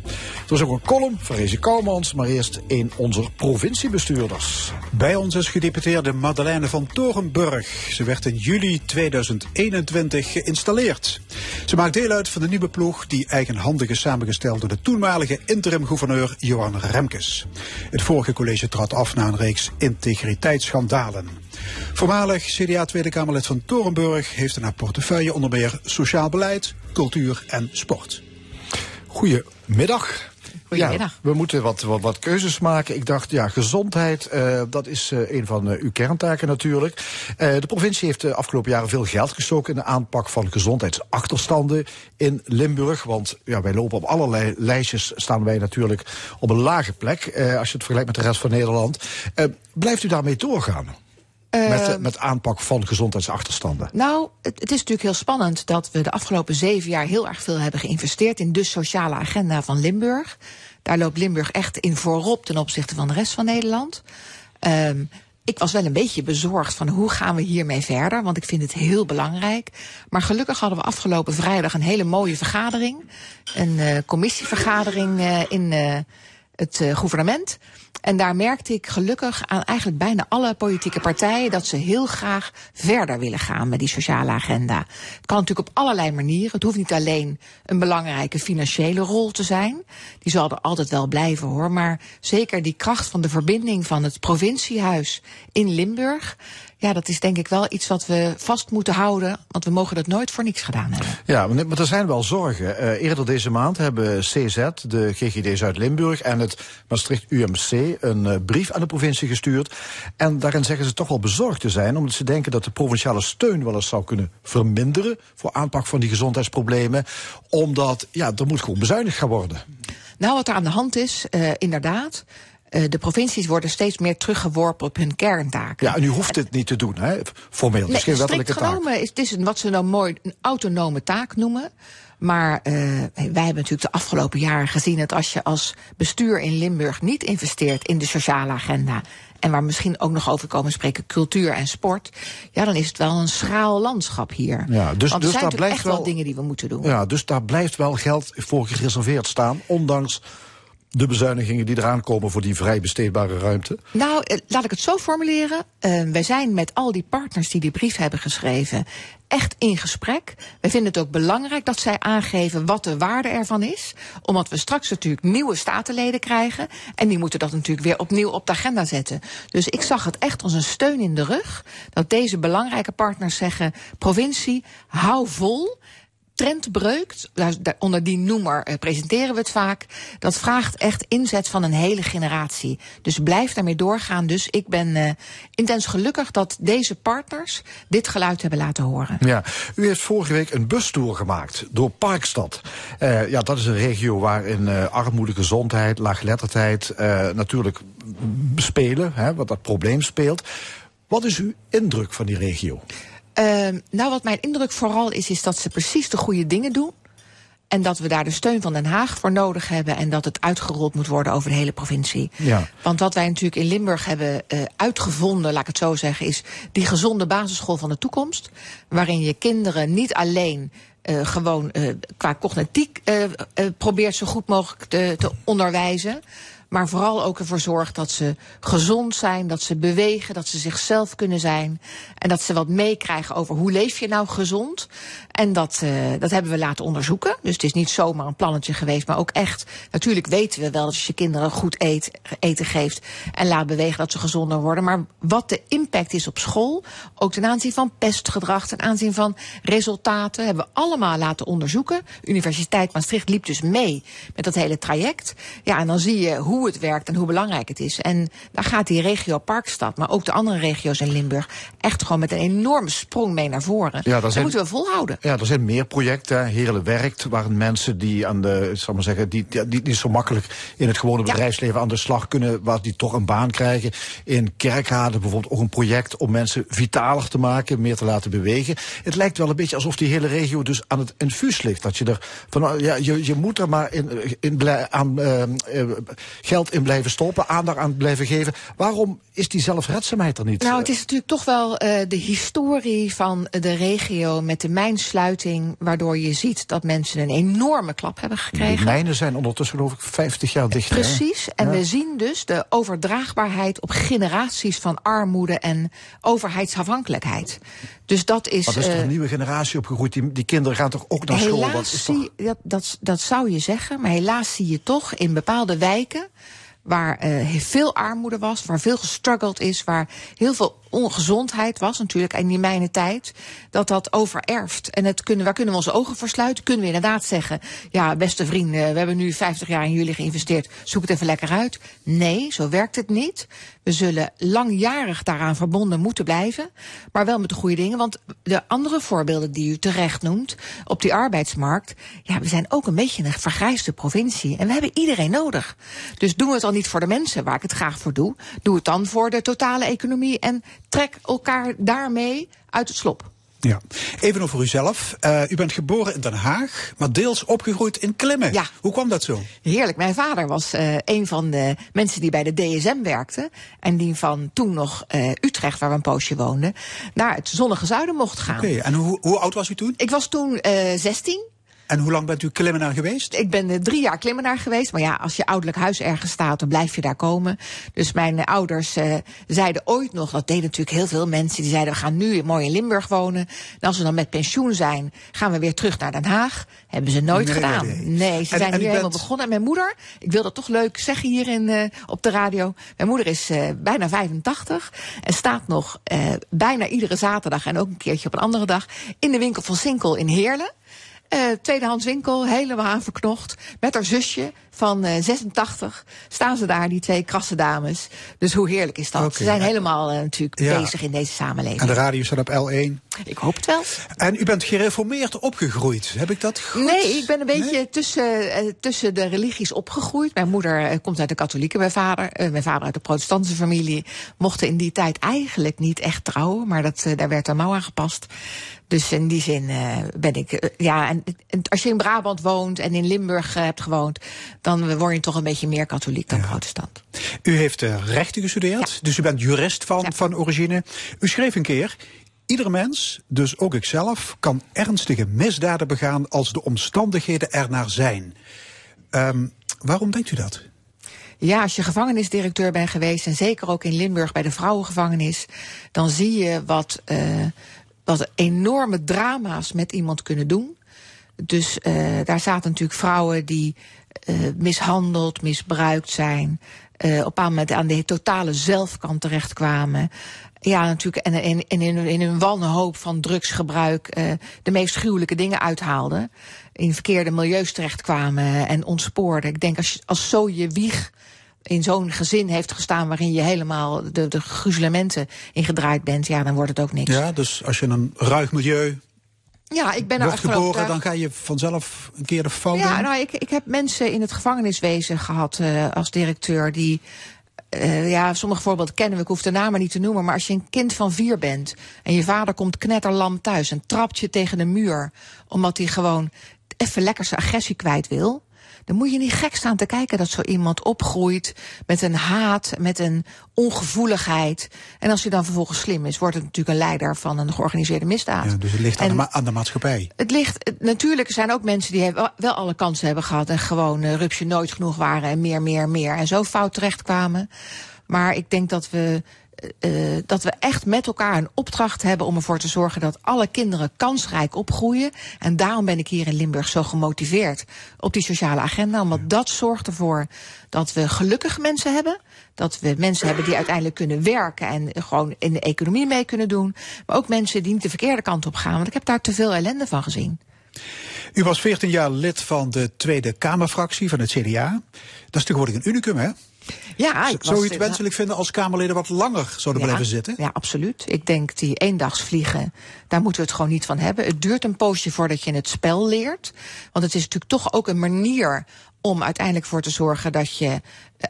Er is ook een column van Rezi Kouwmans, maar eerst een onze provinciebestuurders. Bij ons is gedeputeerde Madeleine van Torenburg. Ze werd in juli 2021 geïnstalleerd. Ze maakt deel uit van de nieuwe ploeg die eigenhandig is samengesteld door de toenmalige interim-gouverneur Johan Remkes. Het vorige college trad af na een reeks integriteitsschandalen. Voormalig CDA Tweede Kamerlid van Torenburg heeft in haar portefeuille onder meer sociaal beleid, cultuur en sport. Goedemiddag. Goedemiddag. Ja, we moeten wat, wat, keuzes maken. Ik dacht, ja, gezondheid, eh, dat is eh, een van eh, uw kerntaken natuurlijk. De provincie heeft de afgelopen jaren veel geld gestoken in de aanpak van gezondheidsachterstanden in Limburg. Want ja, wij lopen op allerlei lijstjes, staan wij natuurlijk op een lage plek, als je het vergelijkt met de rest van Nederland. Blijft u daarmee doorgaan? Met, de, met aanpak van gezondheidsachterstanden. Nou, het, het, is natuurlijk heel spannend dat we de afgelopen zeven jaar heel erg veel hebben geïnvesteerd in de sociale agenda van Limburg. Daar loopt Limburg echt in voorop ten opzichte van de rest van Nederland. Um, ik was wel een beetje bezorgd van hoe gaan we hiermee verder, want ik vind het heel belangrijk. Maar gelukkig hadden we afgelopen vrijdag een hele mooie vergadering. Een uh, commissievergadering uh, in uh, het gouvernement. En daar merkte ik gelukkig aan eigenlijk bijna alle politieke partijen dat ze heel graag verder willen gaan met die sociale agenda. Het kan natuurlijk op allerlei manieren. Het hoeft niet alleen een belangrijke financiële rol te zijn. Die zal er altijd wel blijven hoor. Maar zeker die kracht van de verbinding van het provinciehuis in Limburg. Ja, dat is denk ik wel iets wat we vast moeten houden. Want we mogen dat nooit voor niks gedaan hebben. Ja, maar er zijn wel zorgen. Uh, eerder deze maand hebben CZ, de GGD Zuid-Limburg en het Maastricht UMC een uh, brief aan de provincie gestuurd. En daarin zeggen ze toch wel bezorgd te zijn, omdat ze denken dat de provinciale steun wel eens zou kunnen verminderen voor aanpak van die gezondheidsproblemen. Omdat, ja, er moet gewoon bezuinigd gaan worden. Nou, wat er aan de hand is, uh, inderdaad. Uh, de provincies worden steeds meer teruggeworpen op hun kerntaken. Ja, en u hoeft het niet te doen, hè? formeel. Het nee, geen wettelijke genomen taak. Is, het is een, wat ze nou mooi een autonome taak noemen. Maar uh, wij hebben natuurlijk de afgelopen jaren gezien dat als je als bestuur in Limburg niet investeert in de sociale agenda. En waar misschien ook nog over komen spreken cultuur en sport. Ja, dan is het wel een schraal landschap hier. Ja, dus, Want dus er zijn daar blijft echt wel dingen die we moeten doen. Ja, dus daar blijft wel geld voor gereserveerd staan, ondanks de bezuinigingen die eraan komen voor die vrij besteedbare ruimte? Nou, eh, laat ik het zo formuleren. Uh, wij zijn met al die partners die die brief hebben geschreven echt in gesprek. Wij vinden het ook belangrijk dat zij aangeven wat de waarde ervan is. Omdat we straks natuurlijk nieuwe statenleden krijgen. En die moeten dat natuurlijk weer opnieuw op de agenda zetten. Dus ik zag het echt als een steun in de rug. Dat deze belangrijke partners zeggen: provincie, hou vol trendbreuk, onder die noemer uh, presenteren we het vaak. Dat vraagt echt inzet van een hele generatie. Dus blijf daarmee doorgaan. Dus ik ben uh, intens gelukkig dat deze partners dit geluid hebben laten horen. Ja, u heeft vorige week een bustour gemaakt door Parkstad. Uh, ja, dat is een regio waarin armoede, gezondheid, laaggeletterdheid natuurlijk spelen, hè, wat dat probleem speelt. Wat is uw indruk van die regio? Uh, nou, wat mijn indruk vooral is, is dat ze precies de goede dingen doen. en dat we daar de steun van Den Haag voor nodig hebben. En dat het uitgerold moet worden over de hele provincie. Ja. Want wat wij natuurlijk in Limburg hebben uh, uitgevonden, laat ik het zo zeggen, is die gezonde basisschool van de toekomst. Waarin je kinderen niet alleen uh, gewoon uh, qua cognitiek probeert zo goed mogelijk te, te onderwijzen. Maar vooral ook ervoor zorgt dat ze gezond zijn, dat ze bewegen, dat ze zichzelf kunnen zijn. En dat ze wat meekrijgen over hoe leef je nou gezond. En dat, uh, dat hebben we laten onderzoeken. Dus het is niet zomaar een plannetje geweest, maar ook echt. Natuurlijk weten we wel dat als je kinderen goed eet, eten geeft en laat bewegen, dat ze gezonder worden. Maar wat de impact is op school, ook ten aanzien van pestgedrag, ten aanzien van resultaten, hebben we allemaal laten onderzoeken. Universiteit Maastricht liep dus mee met dat hele traject. Ja, en dan zie je hoe het werkt en hoe belangrijk het is. En daar gaat die regio Parkstad, maar ook de andere regio's in Limburg, echt gewoon met een enorme sprong mee naar voren. Ja, dat zijn, moeten we volhouden. Ja, er zijn meer projecten. Heerlen werkt, waarin mensen die aan de, zal maar zeggen, die, die, die niet zo makkelijk in het gewone bedrijfsleven ja. aan de slag kunnen, waar die toch een baan krijgen. In Kerkrade bijvoorbeeld ook een project om mensen vitaler te maken, meer te laten bewegen. Het lijkt wel een beetje alsof die hele regio dus aan het infuus ligt. Dat je er van, ja, je, je moet er maar in, in, aan uh, uh, geld in blijven stoppen, aandacht aan blijven geven. Waarom is die zelfredzaamheid er niet? Nou, het is natuurlijk toch wel uh, de historie van de regio met de mijnsluiting, waardoor je ziet dat mensen een enorme klap hebben gekregen. De mijnen zijn ondertussen geloof ik 50 jaar dicht. Precies, en ja. we zien dus de overdraagbaarheid op generaties van armoede en overheidsafhankelijkheid. Dus dat is. Maar er is toch een nieuwe generatie opgegroeid. Die, die kinderen gaan toch ook naar school? Dat, is zie, toch... dat, dat, dat zou je zeggen. Maar helaas zie je toch in bepaalde wijken waar uh, veel armoede was, waar veel gestruggeld is, waar heel veel ongezondheid was natuurlijk in die mijne tijd, dat dat overerft. En het kunnen, waar kunnen we onze ogen voor sluiten? Kunnen we inderdaad zeggen, ja, beste vrienden, we hebben nu 50 jaar in jullie geïnvesteerd, zoek het even lekker uit. Nee, zo werkt het niet. We zullen langjarig daaraan verbonden moeten blijven, maar wel met de goede dingen. Want de andere voorbeelden die u terecht noemt op die arbeidsmarkt, ja, we zijn ook een beetje een vergrijsde provincie en we hebben iedereen nodig. Dus doen we het dan niet voor de mensen waar ik het graag voor doe, doe het dan voor de totale economie en trek elkaar daarmee uit het slop. Ja, even over uzelf. Uh, u bent geboren in Den Haag, maar deels opgegroeid in Klimmen. Ja. Hoe kwam dat zo? Heerlijk. Mijn vader was uh, een van de mensen die bij de DSM werkte. En die van toen nog uh, Utrecht, waar we een poosje woonden, naar het zonnige zuiden mocht gaan. Oké, okay, en hoe, hoe oud was u toen? Ik was toen 16. En hoe lang bent u klimmenaar geweest? Ik ben uh, drie jaar klimmenaar geweest. Maar ja, als je ouderlijk huis ergens staat, dan blijf je daar komen. Dus mijn ouders uh, zeiden ooit nog, dat deden natuurlijk heel veel mensen, die zeiden we gaan nu mooi in Limburg wonen. En als we dan met pensioen zijn, gaan we weer terug naar Den Haag. Hebben ze nooit nee, gedaan. Nee, nee. ze en, zijn en hier helemaal bent... begonnen. En mijn moeder, ik wil dat toch leuk zeggen hier in, op de radio. Mijn moeder is bijna 85 en staat nog bijna iedere zaterdag en ook een keertje op een andere dag in de winkel van Sinkel in Heerlen. Uh, tweedehands winkel, helemaal aanverknocht. Met haar zusje van uh, 86 staan ze daar, die twee krasse dames. Dus hoe heerlijk is dat? Okay, ze zijn helemaal uh, natuurlijk ja. bezig in deze samenleving. En de radio staat op L1. Ik hoop het wel. En u bent gereformeerd opgegroeid. Heb ik dat goed? Nee, ik ben een beetje nee? tussen, uh, tussen de religies opgegroeid. Mijn moeder komt uit de katholieke, mijn vader, mijn vader uit de protestantse familie. Mochten in die tijd eigenlijk niet echt trouwen, maar dat, daar werd een mouw aan gepast. Dus in die zin ben ik, ja, en, als je in Brabant woont en in Limburg hebt gewoond, dan word je toch een beetje meer katholiek dan ja. protestant. U heeft rechten gestudeerd, ja. dus u bent jurist van, ja. van origine. U schreef een keer, Ieder mens, dus ook ikzelf, kan ernstige misdaden begaan als de omstandigheden ernaar zijn. Um, waarom denkt u dat? Ja, als je gevangenisdirecteur bent geweest, en zeker ook in Limburg bij de vrouwengevangenis, dan zie je wat, uh, wat enorme drama's met iemand kunnen doen. Dus uh, daar zaten natuurlijk vrouwen die mishandeld, misbruikt zijn. Uh, op een moment aan de totale zelfkant terechtkwamen. Ja, natuurlijk. En, in, in hun wanhoop van drugsgebruik uh, de meest gruwelijke dingen uithaalden. In verkeerde milieus terechtkwamen en ontspoorden. Ik denk als, als zo je wieg in zo'n gezin heeft gestaan waarin je helemaal de, de gruzelementen ingedraaid bent, ja, dan wordt het ook niks. Ja, dus als je in een ruig milieu ja, ik ben wordt geboren, dan ga je vanzelf een keer de fout Ja, in. nou, ik, ik heb mensen in het gevangeniswezen gehad uh, als directeur die. Uh, ja, sommige voorbeelden kennen we, ik hoef de namen niet te noemen. Maar als je een kind van vier bent en je vader komt knetterlam thuis en trapt je tegen de muur. omdat hij gewoon even lekker zijn agressie kwijt wil. Dan moet je niet gek staan te kijken dat zo iemand opgroeit met een haat, met een ongevoeligheid. En als hij dan vervolgens slim is, wordt het natuurlijk een leider van een georganiseerde misdaad. Ja, dus het ligt aan, de, ma- aan de maatschappij. Het ligt, natuurlijk zijn ook mensen die wel alle kansen hebben gehad en gewoon uh, rupsje nooit genoeg waren en meer, meer, meer en zo fout terechtkwamen. Maar ik denk dat we, eh, dat we echt met elkaar een opdracht hebben om ervoor te zorgen dat alle kinderen kansrijk opgroeien. En daarom ben ik hier in Limburg zo gemotiveerd op die sociale agenda. Omdat dat zorgt ervoor dat we gelukkige mensen hebben. Dat we mensen hebben die uiteindelijk kunnen werken en gewoon in de economie mee kunnen doen. Maar ook mensen die niet de verkeerde kant op gaan. Want ik heb daar te veel ellende van gezien. U was 14 jaar lid van de Tweede Kamerfractie van het CDA. Dat is tegenwoordig een unicum, hè? Ja, ik Zou u het wenselijk vinden als Kamerleden wat langer zouden blijven zitten? Ja, absoluut. Ik denk die eendagsvliegen, daar moeten we het gewoon niet van hebben. Het duurt een poosje voordat je het spel leert. Want het is natuurlijk toch ook een manier om uiteindelijk voor te zorgen dat je eh,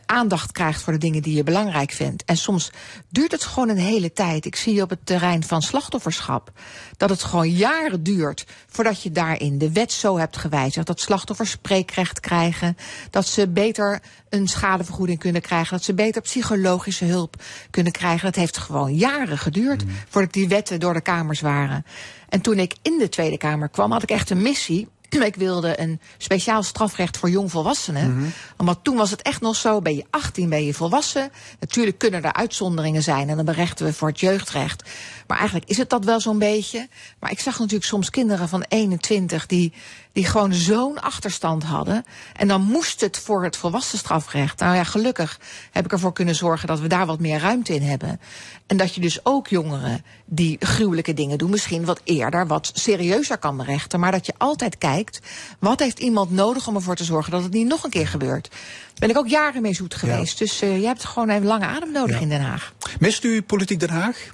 aandacht krijgt voor de dingen die je belangrijk vindt. En soms duurt het gewoon een hele tijd. Ik zie op het terrein van slachtofferschap dat het gewoon jaren duurt voordat je daarin de wet zo hebt gewijzigd dat slachtoffers spreekrecht krijgen, dat ze beter een schadevergoeding kunnen krijgen, dat ze beter psychologische hulp kunnen krijgen. Dat heeft gewoon jaren geduurd voordat die wetten door de kamers waren. En toen ik in de Tweede Kamer kwam, had ik echt een missie. Ik wilde een speciaal strafrecht voor jongvolwassenen. Want toen was het echt nog zo, ben je 18, ben je volwassen. Natuurlijk kunnen er uitzonderingen zijn en dan berechten we voor het jeugdrecht. Maar eigenlijk is het dat wel zo'n beetje. Maar ik zag natuurlijk soms kinderen van 21 die, die gewoon zo'n achterstand hadden. En dan moest het voor het volwassen strafrecht. Nou ja, gelukkig heb ik ervoor kunnen zorgen dat we daar wat meer ruimte in hebben. En dat je dus ook jongeren die gruwelijke dingen doen, misschien wat eerder, wat serieuzer kan berechten. Maar dat je altijd kijkt, wat heeft iemand nodig om ervoor te zorgen dat het niet nog een keer gebeurt. Daar ben ik ook jaren mee zoet geweest. Dus eh, je hebt gewoon even lange adem nodig in Den Haag. Mist u politiek Den Haag?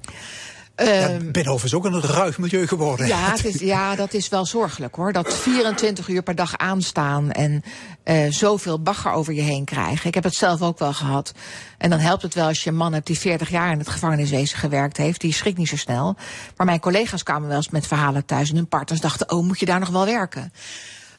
Ja, Binnenhoven is ook een ruig milieu geworden. Ehm, Ja, het is, ja, dat is wel zorgelijk hoor. Dat 24 uur per dag aanstaan en eh zoveel bagger over je heen krijgen. Ik heb het zelf ook wel gehad. En dan helpt het wel als je een man hebt die 40 jaar in het gevangeniswezen gewerkt heeft. Die schrikt niet zo snel. Maar mijn collega's kwamen wel eens met verhalen thuis en hun partners dachten: oh, moet je daar nog wel werken?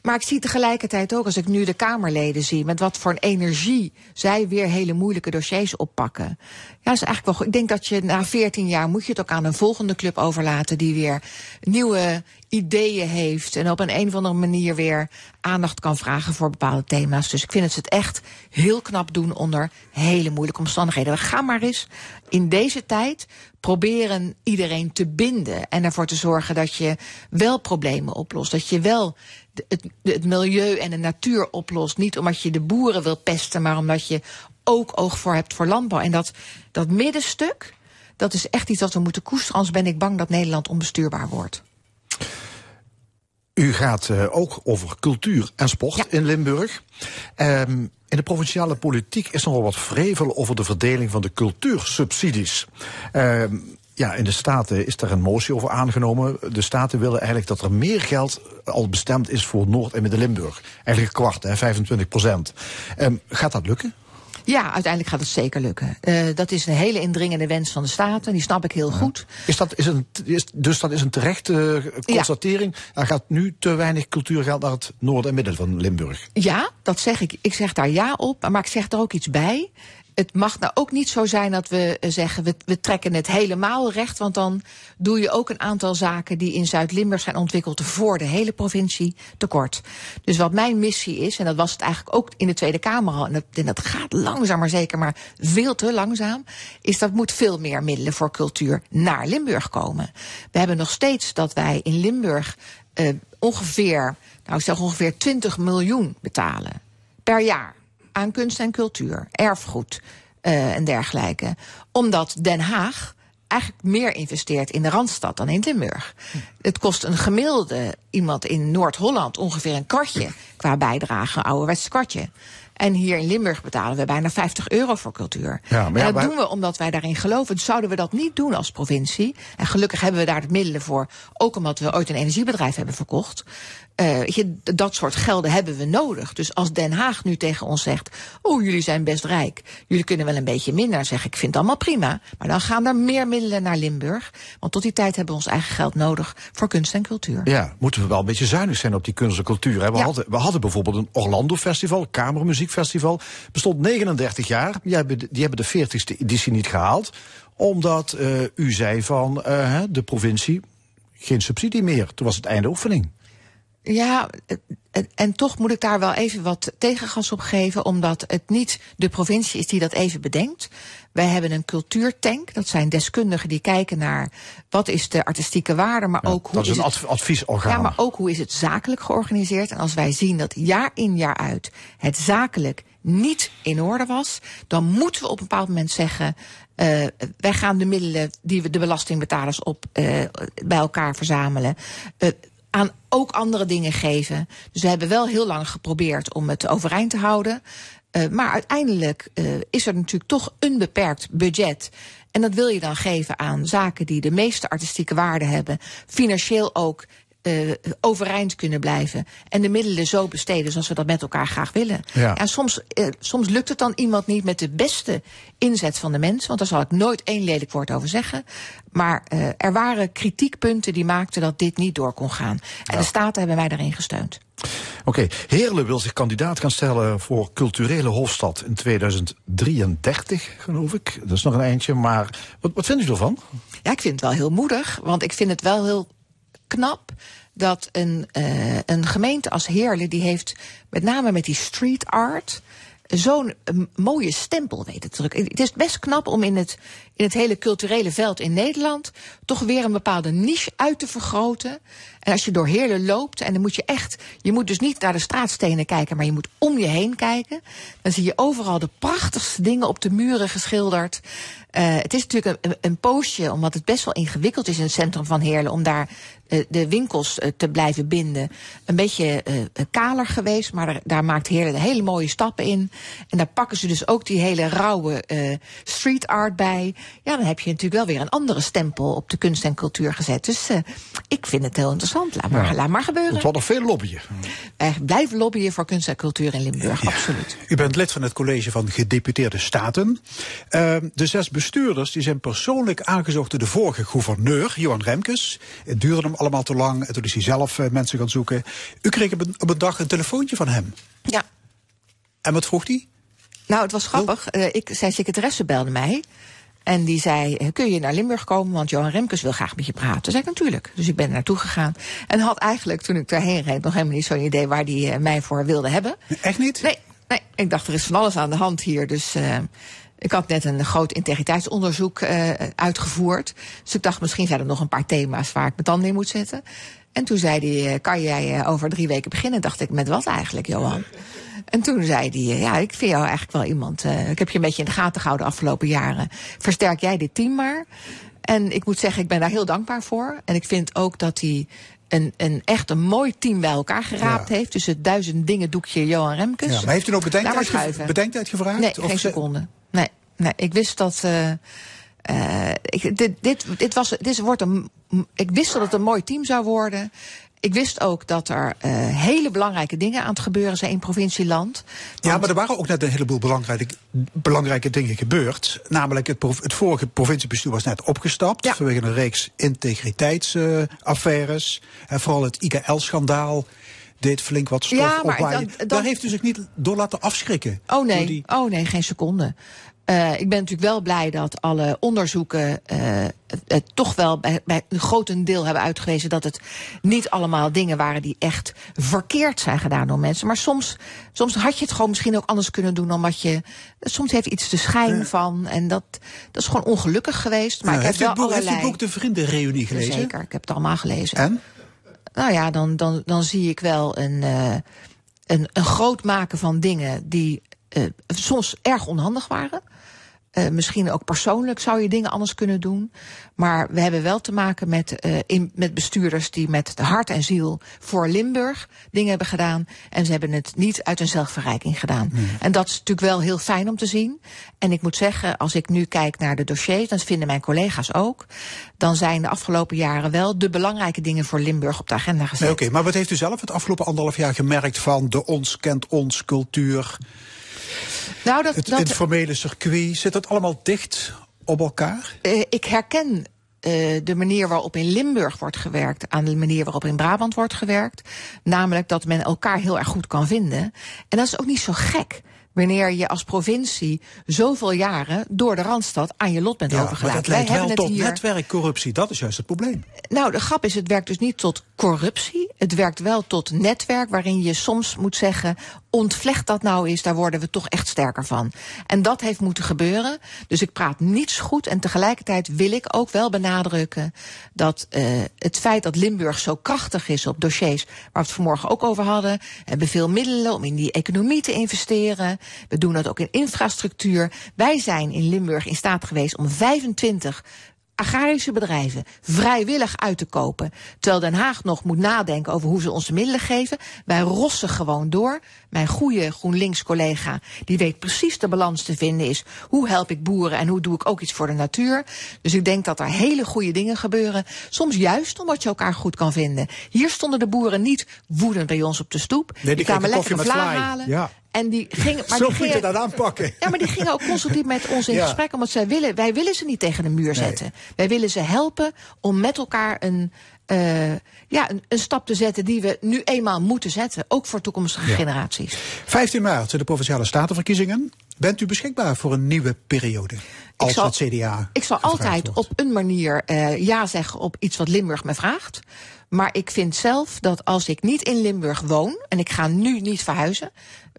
Maar ik zie tegelijkertijd ook, als ik nu de Kamerleden zie, met wat voor een energie zij weer hele moeilijke dossiers oppakken. Ja, dat is eigenlijk wel goed. Ik denk dat je na 14 jaar moet je het ook aan een volgende club overlaten die weer nieuwe ideeën heeft en op een, een of andere manier weer aandacht kan vragen voor bepaalde thema's. Dus ik vind het ze het echt heel knap doen onder hele moeilijke omstandigheden. We gaan maar eens in deze tijd proberen iedereen te binden en ervoor te zorgen dat je wel problemen oplost. Dat je wel het, milieu en de natuur oplost. Niet omdat je de boeren wil pesten, maar omdat je ook oog voor hebt voor landbouw. En dat, dat middenstuk, dat is echt iets dat we moeten koesteren. Anders ben ik bang dat Nederland onbestuurbaar wordt. U gaat eh, ook over cultuur en sport in Limburg. Ehm, in de provinciale politiek is nogal wat vrevel over de verdeling van de cultuursubsidies. Ehm, ja, in de Staten is daar een motie over aangenomen. De Staten willen eigenlijk dat er meer geld al bestemd is voor Noord- en Midden-Limburg. Eigenlijk een kwart, hè, 25 procent. Ehm, gaat dat lukken? Ja, uiteindelijk gaat het zeker lukken. Eh, dat is een hele indringende wens van de Staten. Die snap ik heel goed. Is dat, is een, is, dus dat is een terechte eh, constatering. Er gaat nu te weinig cultuurgeld naar het noorden en midden van Limburg. Ja, dat zeg ik. Ik zeg daar ja op, maar ik zeg er ook iets bij. Het mag nou ook niet zo zijn dat we eh, zeggen, we, we trekken het helemaal recht. Want dan doe je ook een aantal zaken die in Zuid-Limburg zijn ontwikkeld voor de hele provincie tekort. Dus wat mijn missie is, en dat was het eigenlijk ook in de Tweede Kamer al, en dat, gaat langzaam maar zeker, maar veel te langzaam, is dat moet veel meer middelen voor cultuur naar Limburg komen. We hebben nog steeds dat wij in Limburg eh, ongeveer, nou ik zeg ongeveer 20 miljoen betalen per jaar aan kunst en cultuur, erfgoed eh, en dergelijke. Omdat Den Haag eigenlijk meer investeert in de Randstad dan in Limburg. Het kost een gemiddelde iemand in Noord-Holland ongeveer een kwartje qua bijdrage, een ouderwets kwartje. En hier in Limburg betalen we bijna 50 euro voor cultuur. Ja, maar ja, en dat doen we omdat wij daarin geloven. Dus zouden we dat niet doen als provincie. En gelukkig hebben we daar de middelen voor. Ook omdat we ooit een energiebedrijf hebben verkocht. Eh, je, dat soort gelden hebben we nodig. Dus als Den Haag nu tegen ons zegt: Oh, jullie zijn best rijk. Jullie kunnen wel een beetje minder. Zeg ik: Ik vind het allemaal prima. Maar dan gaan er meer middelen naar Limburg. Want tot die tijd hebben we ons eigen geld nodig voor kunst en cultuur. Ja, moeten we wel een beetje zuinig zijn op die kunst en cultuur. Hè? We, Ja. hadden, we hadden bijvoorbeeld een Orlando Festival, Kamermuziekfestival. Bestond 39 jaar. Die hebben die hebben de 40ste editie niet gehaald. Omdat eh, u zei van eh, de provincie geen subsidie meer. Toen was het einde oefening. Ja, en toch moet ik daar wel even wat tegengas op geven, omdat het niet de provincie is die dat even bedenkt. Wij hebben een cultuurtank, dat zijn deskundigen die kijken naar wat is de artistieke waarde, maar ook hoe dat is een het, adv- adviesorgaan. Ja, maar ook hoe is het zakelijk georganiseerd. En als wij zien dat jaar in jaar uit het zakelijk niet in orde was, dan moeten we op een bepaald moment zeggen. eh, wij gaan de middelen die we de belastingbetalers op eh, bij elkaar verzamelen. eh, aan ook andere dingen geven. Dus we hebben wel heel lang geprobeerd om het overeind te houden. Eh, maar uiteindelijk eh, is er natuurlijk toch een beperkt budget. En dat wil je dan geven aan zaken die de meeste artistieke waarde hebben. Financieel ook eh, overeind kunnen blijven. En de middelen zo besteden zoals we dat met elkaar graag willen. Ja. En soms, eh, soms lukt het dan iemand niet met de beste inzet van de mensen. Want daar zal ik nooit één lelijk woord over zeggen. Maar eh, er waren kritiekpunten die maakten dat dit niet door kon gaan. En de Staten hebben mij daarin gesteund. Oké, Heerlen wil zich kandidaat gaan stellen voor culturele hoofdstad in 2033, geloof ik. Dat is nog een eindje, maar wat, wat vindt u ervan? Ja, ik vind het wel heel moedig. Want ik vind het wel heel knap dat een, eh, een gemeente als Heerlen... die heeft met name met die street art zo'n eh, mooie stempel weten te drukken. Het is best knap om in het, in het hele culturele veld in Nederland... toch weer een bepaalde niche uit te vergroten. En als je door Heerlen loopt, en dan moet je echt... je moet dus niet naar de straatstenen kijken, maar je moet om je heen kijken. Dan zie je overal de prachtigste dingen op de muren geschilderd. Eh, het is natuurlijk een, een, poosje, omdat het best wel ingewikkeld is in het centrum van Heerlen... om daar eh, de winkels eh, te blijven binden. Een beetje kaler geweest, maar daar, maakt Heerlen hele mooie stappen in. En daar pakken ze dus ook die hele rauwe street art bij. Ja, dan heb je natuurlijk wel weer een andere stempel op de kunst en cultuur gezet. Dus ik vind het heel interessant. Laat maar, Ja. laat maar gebeuren. Het wordt nog veel lobbyen. Wij blijven lobbyen voor kunst en cultuur in Limburg, absoluut. U bent lid van het college van gedeputeerde staten. Ehm, de zes bestuurders die zijn persoonlijk aangezocht door de vorige gouverneur, Johan Remkes. Het duurde hem allemaal te lang en toen is hij zelf eh, mensen gaan zoeken. U kreeg op een, op een dag een telefoontje van hem. Ja. En wat vroeg hij? Nou, het was grappig. Eh, ik, zijn secretaresse belde mij. En die zei, eh, kun je naar Limburg komen, want Johan Remkes wil graag met je praten. Toen zei ik natuurlijk. Dus ik ben er naartoe gegaan. En had eigenlijk, toen ik daarheen reed, nog helemaal niet zo'n idee waar die eh, mij voor wilde hebben. Echt niet? Nee, nee. Ik dacht, er is van alles aan de hand hier. Dus eh, ik had net een groot integriteitsonderzoek eh, uitgevoerd. Dus ik dacht, misschien zijn er nog een paar thema's waar ik mijn tanden in moet zetten. En toen zei hij, eh, kan jij eh, over drie weken beginnen? Dacht ik, met wat eigenlijk, Johan? En toen zei hij, eh, ja, ik vind jou eigenlijk wel iemand. ik heb je een beetje in de gaten gehouden de afgelopen jaren. Versterk jij dit team maar. En ik moet zeggen, ik ben daar heel dankbaar voor. En ik vind ook dat hij een, een echt een mooi team bij elkaar geraapt heeft. Dus het duizend dingen doekje Johan Remkes. Ja, maar heeft u ook bedenktijd, ge- bedenktijd gevraagd? Nee, Of geen ze- seconde. Nee, nee, ik wist dat. Eh, ik, dit, dit, dit, was, dit wordt een, ik wist dat het een mooi team zou worden. Ik wist ook dat er eh, hele belangrijke dingen aan het gebeuren zijn in provincieland. Ja, maar er waren ook net een heleboel belangrijke, belangrijke dingen gebeurd. Namelijk, het, het vorige provinciebestuur was net opgestapt. Vanwege een reeks integriteitsaffaires. en vooral het IKL-schandaal deed flink wat stof Ja, maar opwaaien. dan- dan- Daar heeft u zich niet door laten afschrikken. Oh nee, die- oh nee, geen seconde. Eh, ik ben natuurlijk wel blij dat alle onderzoeken eh, het, toch wel bij, bij een grotendeel hebben uitgewezen dat het niet allemaal dingen waren die echt verkeerd zijn gedaan door mensen. Maar soms, soms had je het gewoon misschien ook anders kunnen doen dan wat je. Soms heeft iets de schijn van. En dat, dat is gewoon ongelukkig geweest. Maar Ja, ik heb heeft, wel het boek, heeft u De Vriendenreunie gelezen? Zeker, ik heb het allemaal gelezen. En? Nou ja, dan, dan, dan zie ik wel een, eh, een, een groot maken van dingen die soms erg onhandig waren. Eh, misschien ook persoonlijk zou je dingen anders kunnen doen. Maar we hebben wel te maken met, eh, in, met bestuurders die met de hart en ziel voor Limburg dingen hebben gedaan. En ze hebben het niet uit een zelfverrijking gedaan. En dat is natuurlijk wel heel fijn om te zien. En ik moet zeggen, als ik nu kijk naar de dossiers, dat vinden mijn collega's ook. Dan zijn de afgelopen jaren wel de belangrijke dingen voor Limburg op de agenda gezet. Nee, Oké, maar wat heeft u zelf het afgelopen anderhalf jaar gemerkt van de ons kent ons cultuur? Nou, dat, Het dat, informele circuit, zit dat allemaal dicht op elkaar? Eh, ik herken uh, de manier waarop in Limburg wordt gewerkt aan de manier waarop in Brabant wordt gewerkt. Namelijk dat men elkaar heel erg goed kan vinden. En dat is ook niet zo gek wanneer je als provincie zoveel jaren door de Randstad aan je lot bent ja, overgelaten. Maar dat leidt Wij wel hebben tot hier... netwerkcorruptie, dat is juist het probleem. Nou, de grap is, het werkt dus niet tot corruptie. Het werkt wel tot netwerk waarin je soms moet zeggen... ontvlecht dat nou eens, daar worden we toch echt sterker van. En dat heeft moeten gebeuren. Dus ik praat niets goed en tegelijkertijd wil ik ook wel benadrukken... dat uh, het feit dat Limburg zo krachtig is op dossiers... waar we het vanmorgen ook over hadden... hebben veel middelen om in die economie te investeren... We doen dat ook in infrastructuur. Wij zijn in Limburg in staat geweest om 25 agrarische bedrijven vrijwillig uit te kopen. Terwijl Den Haag nog moet nadenken over hoe ze onze middelen geven. Wij rossen gewoon door. Mijn goede GroenLinks-collega, die weet precies de balans te vinden is. Hoe help ik boeren en hoe doe ik ook iets voor de natuur? Dus ik denk dat er hele goede dingen gebeuren. Soms juist omdat je elkaar goed kan vinden. Hier stonden de boeren niet woedend bij ons op de stoep. Nee, die, die kwamen lekker vla halen. Ja. En die maar Zo die moet je dat aanpakken. Ja, maar die gingen ook constructief met ons in Ja. gesprek. Omdat zij willen, wij willen ze niet tegen de muur zetten. Wij willen ze helpen om met elkaar een, uh, ja, een, een, stap te zetten die we nu eenmaal moeten zetten. Ook voor toekomstige Ja. generaties. 15 maart, de Provinciale Statenverkiezingen. Bent u beschikbaar voor een nieuwe periode? Als zal- het CDA Ik zal altijd wordt? op een manier eh, ja zeggen op iets wat Limburg me vraagt. Maar ik vind zelf dat als ik niet in Limburg woon en ik ga nu niet verhuizen.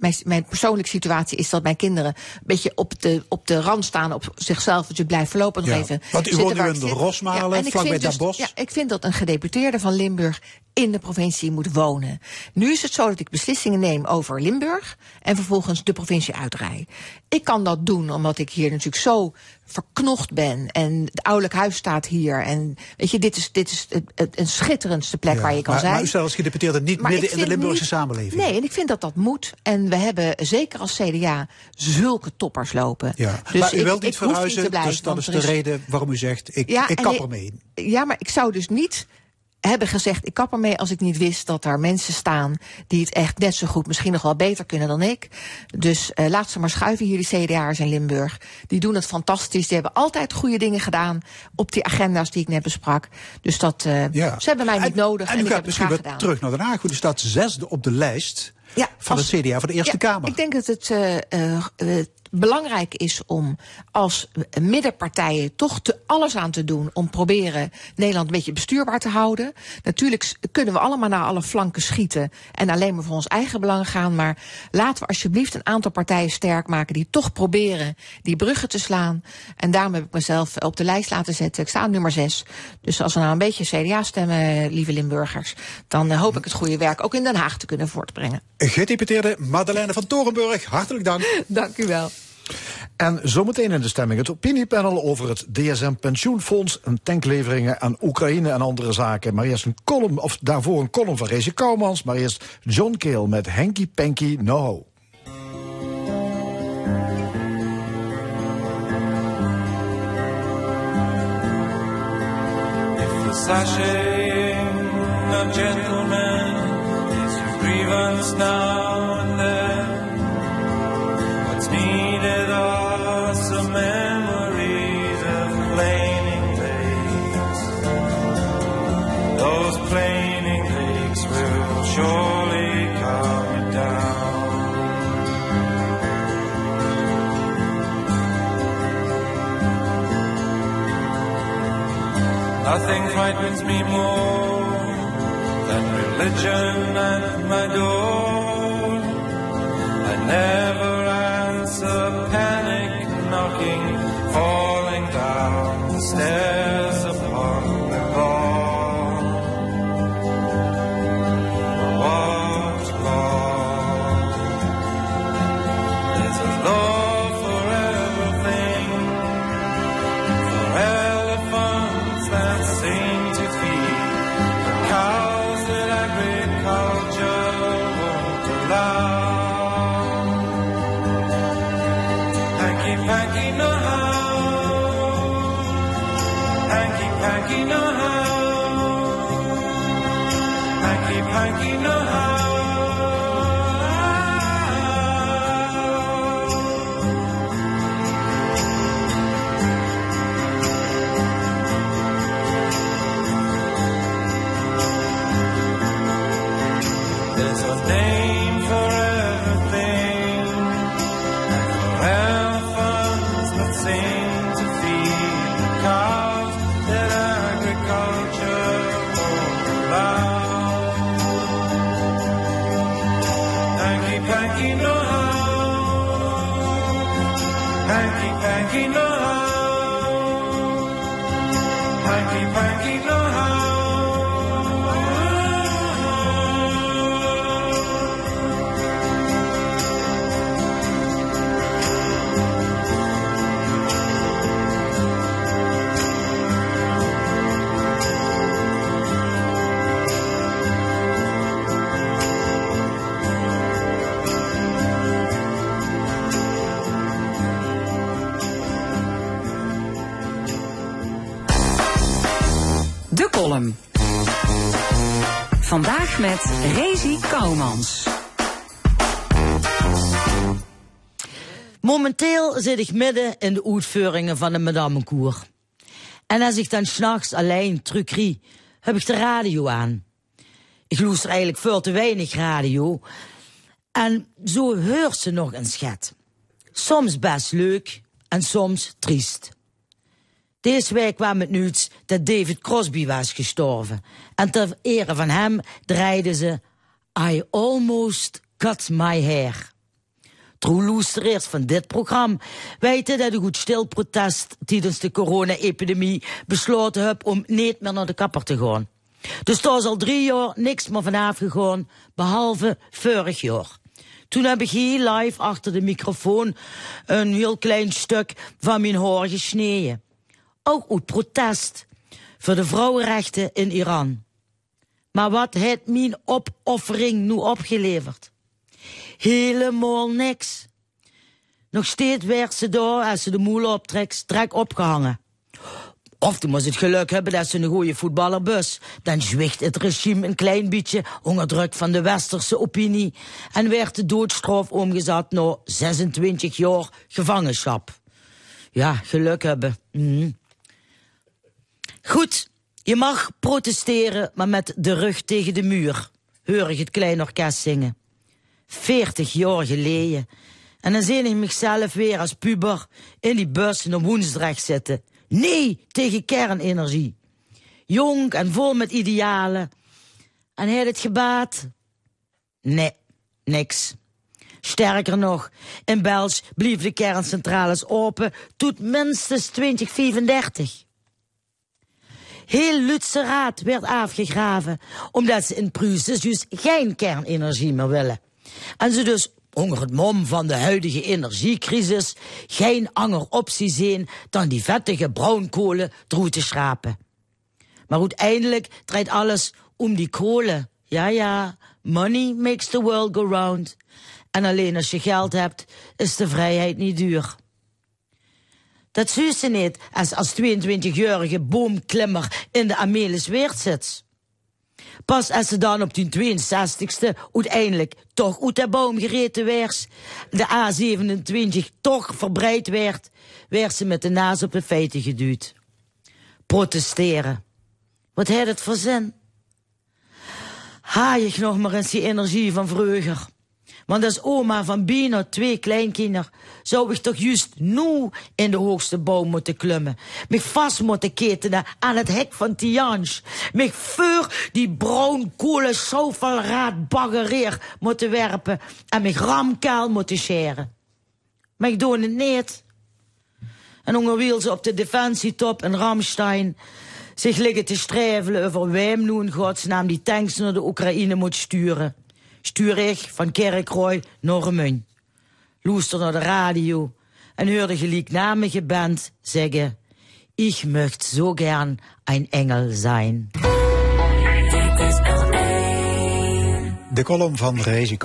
Mijn, mijn persoonlijke situatie is dat mijn kinderen een beetje op de, op de rand staan op zichzelf. Dus ik blijf voorlopig nog Ja, even. want u woont nu in. Rosmalen, en ik vlakbij Den dus- Bosch. Ja, ik vind dat een gedeputeerde van Limburg in de provincie moet wonen. Nu is het zo dat ik beslissingen neem over Limburg en vervolgens de provincie uitrij. Ik kan dat doen omdat ik hier natuurlijk zo verknocht ben en het ouderlijk huis staat hier. En weet je, dit is, dit is het, het, een schitterendste plek waar je kan maar, zijn. Maar u als gedeputeerde niet Maar midden in de Limburgse niet- samenleving. Nee, en ik vind dat dat moet. En we hebben zeker als CDA zulke toppers lopen. Ja. Dus maar u ik- wilt niet ik hoef niet verhuizen, blijven, dus dat is de reden waarom u zegt, ik, Ja, ik kap ermee. Ja, maar ik zou dus niet hebben gezegd, ik kap ermee als ik niet wist dat er mensen staan die het echt net zo goed, misschien nog wel beter kunnen dan ik. Dus eh laat ze maar schuiven hier, die CDA'ers in Limburg. Die doen het fantastisch. Die hebben altijd goede dingen gedaan op die agenda's die ik net besprak. Dus dat, eh, Ja. ze hebben mij niet nodig en, En u ik gaat heb het misschien graag gedaan. terug naar Den Haag. U staat zesde op de lijst Ja, van als- het CDA voor de Eerste Ja, Kamer. Ik denk dat het eh, eh, belangrijk is om als middenpartijen toch te alles aan te doen om proberen Nederland een beetje bestuurbaar te houden. Natuurlijk kunnen we allemaal naar alle flanken schieten en alleen maar voor ons eigen belang gaan. Maar laten we alsjeblieft een aantal partijen sterk maken die toch proberen die bruggen te slaan. En daarom heb ik mezelf op de lijst laten zetten. Ik sta aan nummer 6. Dus als we nou een beetje CDA stemmen, lieve Limburgers, dan eh, hoop ik het goede werk ook in Den Haag te kunnen voortbrengen. Gedeputeerde Madeleine van Torenburg, hartelijk dank. Dank u wel. En zometeen in de stemming het opiniepanel over het DSM Pensioenfonds, een tankleveringen aan Oekraïne en andere zaken. Maar eerst een column, of daarvoor een column van Reze Kouwmans, maar eerst John Keel met Henky Panky No grievance now surely it down. Nothing frightens me more than religion at my door. I never sing. Vandaag met Rezi Kouwmans. Momenteel zit ik midden in de uitvoeringen van de Madamenkoer. En als ik dan s'nachts alleen trucrie, heb ik de radio aan. Ik luister eigenlijk veel te weinig radio. En zo hoort ze nog een schat. Soms best leuk en soms triest. Deze week kwam het nieuws dat David Crosby was gestorven. En ter ere van hem draaiden ze I Almost Cut My Hair. True luisteraars van dit programma weten dat ik goed stil protest tijdens de corona-epidemie besloten heb om niet meer naar de kapper te gaan. Dus daar is al drie jaar niks meer vanaf gegaan, behalve vorig jaar. Toen heb ik hier live achter de microfoon een heel klein stuk van mijn haar gesneden. Ook uit protest voor de vrouwenrechten in Iran. Maar wat heeft mijn opoffering nu opgeleverd? Helemaal niks. Nog steeds werd ze daar, als ze de moel optrekt, strak opgehangen. Of toen moest het geluk hebben dat ze een goede voetballer bus. Dan zwicht het regime een klein beetje onder druk van de westerse opinie en werd de doodstraf omgezet naar 26 jaar gevangenschap. Ja, geluk hebben. Mhm. Goed, je mag protesteren, maar met de rug tegen de muur. Hoor ik het klein orkest zingen. 40 jaar geleden. En dan zie ik mezelf weer als puber in die bus naar Woensdrecht zitten. Nee tegen kernenergie. Jong en vol met idealen. En heeft het gebaat? Nee, niks. Sterker nog, in België bleef de kerncentrales open tot minstens 2035. Heel Lutse Raad werd afgegraven, omdat ze in Pruisen dus geen kernenergie meer willen. En ze dus onder het mom van de huidige energiecrisis geen ander optie zien dan die vettige bruinkolen droe te schrapen. Maar uiteindelijk draait alles om die kolen. Ja, ja, money makes the world go round. En alleen als je geld hebt, is de vrijheid niet duur. Dat zie ze niet als als 22-jarige boomklimmer in de Amelis Weert zit. Pas als ze dan op die 62ste uiteindelijk toch uit de boom gereten werd, de A27 toch verbreid werd, werd ze met de naas op de feiten geduwd. Protesteren. Wat heeft het voor zin? Haai ik nog maar eens die energie van vroeger. Want als oma van bijna twee kleinkinderen zou ik toch juist nu in de hoogste boom moeten klimmen. Me vast moeten ketenen aan het hek van Tianj. Me voor die bruinkolen zoveel baggereer moeten werpen en me ramkaal moeten scheren. Maar ik doe het niet. En ongewiel ze op de defensietop in Ramstein zich liggen te strijvelen over wem nu in godsnaam die tanks naar de Oekraïne moet sturen stuur ik van Kerkrooi naar Remun. Loester naar de radio en hoorde gelijknamige band zeggen: Ich möcht so gern ein Engel sein. De column van Rezi.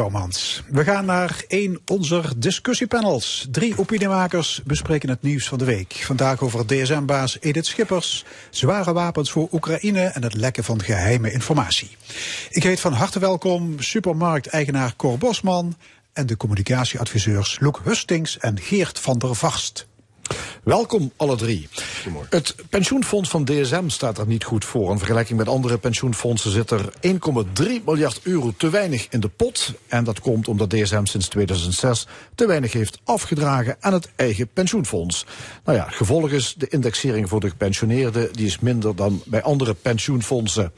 We gaan naar één onze discussiepanels. Drie opiniemakers bespreken het nieuws van de week. Vandaag over DSM-baas Edith Schippers, zware wapens voor Oekraïne en het lekken van geheime informatie. Ik heet van harte welkom supermarkteigenaar Cor Bosman en de communicatieadviseurs Loek Hustings en Geert van der Vast. Welkom alle drie. Het pensioenfonds van DSM staat er niet goed voor. In vergelijking met andere pensioenfondsen zit er 1,3 miljard euro te weinig in de pot. En dat komt omdat DSM sinds 2006 te weinig heeft afgedragen aan het eigen pensioenfonds. Nou ja, gevolg is de indexering voor de gepensioneerden, die is minder dan bij andere pensioenfondsen.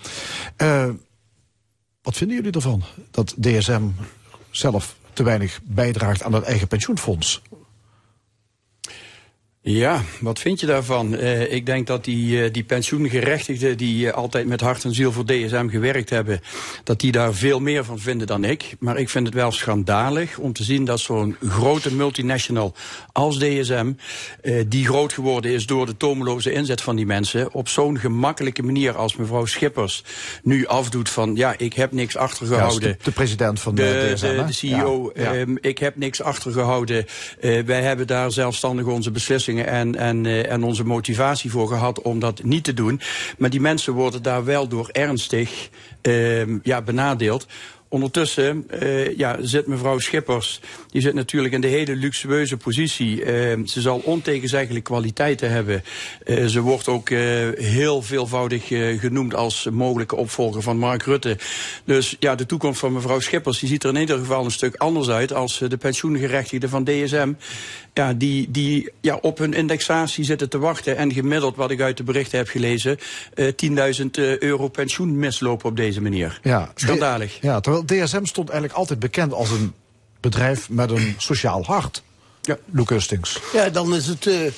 Uh, wat vinden jullie ervan dat DSM zelf te weinig bijdraagt aan het eigen pensioenfonds? Ja, wat vind je daarvan? Uh, ik denk dat die, uh, die pensioengerechtigden die uh, altijd met hart en ziel voor DSM gewerkt hebben, dat die daar veel meer van vinden dan ik. Maar ik vind het wel schandalig om te zien dat zo'n grote multinational als DSM, die groot geworden is door de tomeloze inzet van die mensen, op zo'n gemakkelijke manier als mevrouw Schippers nu afdoet van ja, ik heb niks achtergehouden. Ja, de, de, president van de, de DSM. De, de CEO, ja, ja. Um, ik heb niks achtergehouden. wij hebben daar zelfstandig onze beslissingen en, uh, en onze motivatie voor gehad om dat niet te doen. Maar die mensen worden daar wel door ernstig uh, ja, benadeeld. Ondertussen uh, ja, zit mevrouw Schippers, die zit natuurlijk in de hele luxueuze positie. Uh, ze zal ontegenzeggelijk kwaliteiten hebben. Uh, ze wordt ook heel veelvoudig genoemd als mogelijke opvolger van Mark Rutte. Dus ja, de toekomst van mevrouw Schippers die ziet er in ieder geval een stuk anders uit als de pensioengerechtigden van DSM. Ja, die, die ja, op hun indexatie zitten te wachten. En gemiddeld, wat ik uit de berichten heb gelezen, 10.000 euro pensioen mislopen op deze manier. Ja, Schandalig. Ja, terwijl DSM stond eigenlijk altijd bekend als een bedrijf met een sociaal hart. Ja. Luc Hustings. Ja, dan is het uh,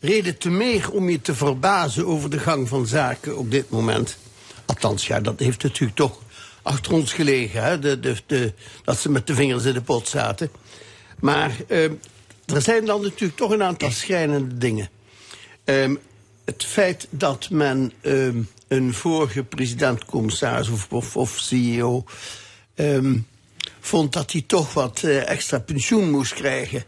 reden te meer om je te verbazen over de gang van zaken op dit moment. Althans, ja, dat heeft natuurlijk toch achter ons gelegen, hè? De, de, de, dat ze met de vingers in de pot zaten. Maar uh, er zijn dan natuurlijk toch een aantal schrijnende dingen. Um, het feit dat men um, een vorige president-commissaris of, of, of, CEO um, vond dat hij toch wat uh, extra pensioen moest krijgen.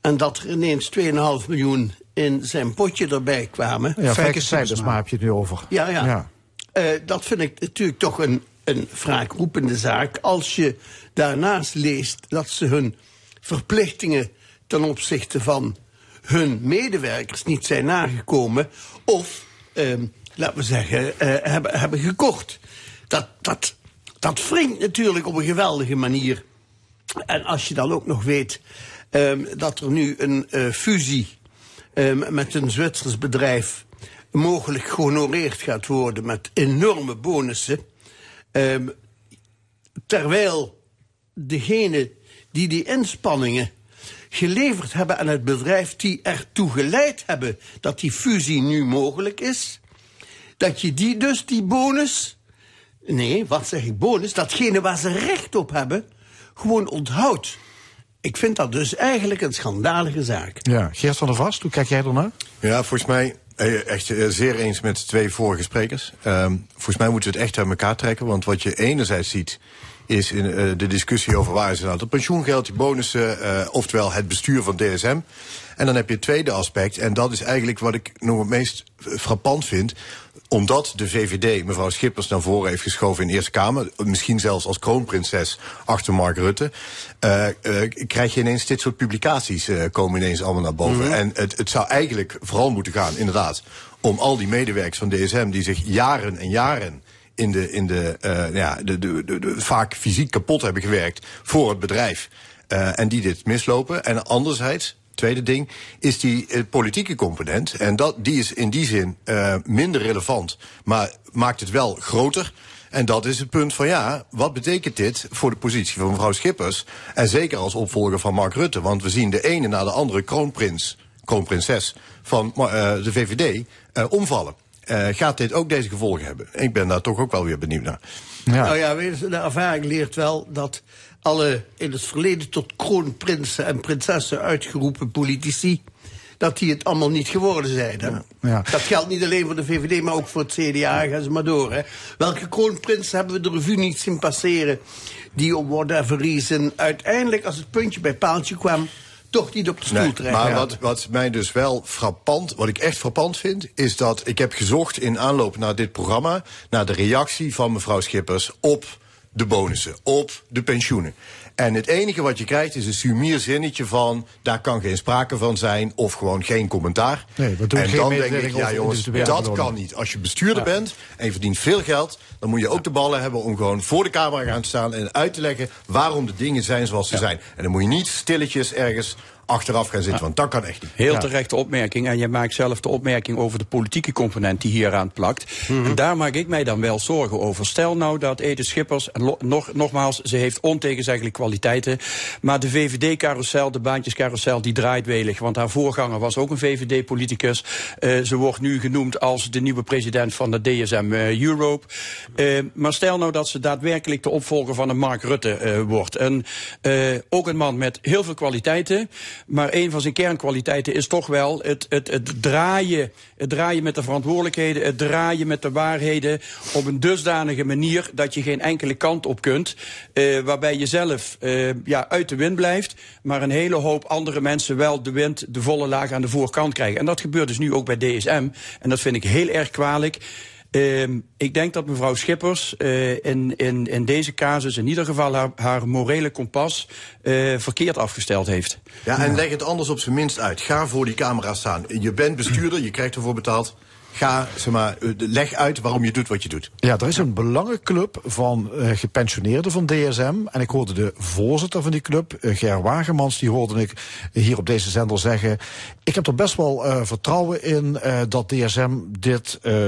En dat er ineens 2,5 miljoen in zijn potje erbij kwamen. Ja, cijfers maar heb je het nu over. Ja, ja. ja. Uh, dat vind ik natuurlijk toch een, een wraakroepende zaak. Als je daarnaast leest dat ze hun verplichtingen ten opzichte van hun medewerkers niet zijn nagekomen. Of, uh, laten we zeggen, uh, hebben, hebben gekocht. Dat, dat, dat wringt natuurlijk op een geweldige manier. En als je dan ook nog weet um, dat er nu een uh, fusie um, met een Zwitsers bedrijf mogelijk gehonoreerd gaat worden met enorme bonussen. Terwijl degene die die inspanningen geleverd hebben aan het bedrijf die ertoe geleid hebben dat die fusie nu mogelijk is, dat je die dus, die bonus, nee, wat zeg ik bonus, datgene waar ze recht op hebben, gewoon onthoudt. Ik vind dat dus eigenlijk een schandalige zaak. Ja, Geert van der Vast, hoe kijk jij ernaar? Ja, volgens mij echt zeer eens met de twee vorige sprekers. Um, volgens mij moeten we het echt uit elkaar trekken, want wat je enerzijds ziet is in uh, de discussie over waar is het pensioengeld, die bonussen, uh, oftewel het bestuur van DSM. En dan heb je het tweede aspect, en dat is eigenlijk wat ik nog het meest frappant vind omdat de VVD mevrouw Schippers naar voren heeft geschoven in de Eerste Kamer, misschien zelfs als kroonprinses achter Mark Rutte, uh, uh, krijg je ineens dit soort publicaties uh, komen ineens allemaal naar boven. Mm -hmm. En het, het zou eigenlijk vooral moeten gaan, inderdaad, om al die medewerkers van DSM die zich jaren en jaren in de, in de, uh, ja, de, de, de, de, vaak fysiek kapot hebben gewerkt voor het bedrijf. Uh, en die dit mislopen. En anderzijds, tweede ding, is die uh, politieke component. En dat, die is in die zin minder relevant, maar maakt het wel groter. En dat is het punt van ja, wat betekent dit voor de positie van mevrouw Schippers? En zeker als opvolger van Mark Rutte. Want we zien de ene na de andere kroonprins, kroonprinses van de VVD omvallen. Uh, gaat dit ook deze gevolgen hebben? Ik ben daar toch ook wel weer benieuwd naar. Ja. Nou ja, de ervaring leert wel dat alle in het verleden tot kroonprinsen en prinsessen uitgeroepen politici dat die het allemaal niet geworden zijn. Hè? Ja. Dat geldt niet alleen voor de VVD, maar ook voor het CDA. Gaan ze maar door. Hè? Welke kroonprins hebben we de revue niet zien passeren... die om whatever reason uiteindelijk, als het puntje bij paaltje kwam... toch niet op de stoel nee, terecht Maar wat, wat mij dus wel frappant, wat ik echt frappant vind... is dat ik heb gezocht in aanloop naar dit programma... naar de reactie van mevrouw Schippers op de bonussen, op de pensioenen. En het enige wat je krijgt is een sumier zinnetje van... daar kan geen sprake van zijn of gewoon geen commentaar. Nee, we doen en geen dan denk ik, ja jongens, dat kan niet. Als je bestuurder Ja. bent en je verdient veel geld... dan moet je ook de ballen hebben om gewoon voor de camera gaan staan... en uit te leggen waarom de dingen zijn zoals ze zijn. En dan moet je niet stilletjes ergens achteraf gaan zitten. Want dat kan echt niet. Heel terechte opmerking. En je maakt zelf de opmerking over de politieke component die hier aan plakt. Mhm. En daar maak ik mij dan wel zorgen over. Stel nou dat Edith Schippers, en nog, nogmaals, ze heeft ontegenzeggelijke kwaliteiten. Maar de VVD-carousel, de baantjescarousel, die draait welig. Want haar voorganger was ook een VVD-politicus. Eh, ze wordt nu genoemd als de nieuwe president van de DSM eh, Europe. Eh, maar stel nou dat ze daadwerkelijk de opvolger van een Mark Rutte wordt. En, ook een man met heel veel kwaliteiten. Maar een van zijn kernkwaliteiten is toch wel het, het, het, draaien, het draaien met de verantwoordelijkheden. Het draaien met de waarheden. Op een dusdanige manier dat je geen enkele kant op kunt. eh, waarbij je zelf eh, ja, uit de wind blijft. Maar een hele hoop andere mensen wel de wind, de volle laag aan de voorkant krijgen. En dat gebeurt dus nu ook bij DSM. En dat vind ik heel erg kwalijk. Ehm, ik denk dat mevrouw Schippers eh, in, in, in deze casus in ieder geval haar, haar morele kompas eh, verkeerd afgesteld heeft. Ja, en leg het anders op zijn minst uit. Ga voor die camera staan. Je bent bestuurder, je krijgt ervoor betaald. Ga, zeg maar, eh, leg uit waarom je doet wat je doet. Ja, er is een belangenclub van eh, gepensioneerden van DSM. En ik hoorde de voorzitter van die club, eh, Ger Wagemans, die hoorde ik hier op deze zender zeggen. Ik heb er best wel eh, vertrouwen in eh, dat DSM dit eh,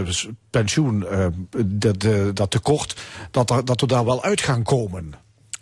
pensioen, eh, dat, dat tekort, dat, er, dat we daar wel uit gaan komen.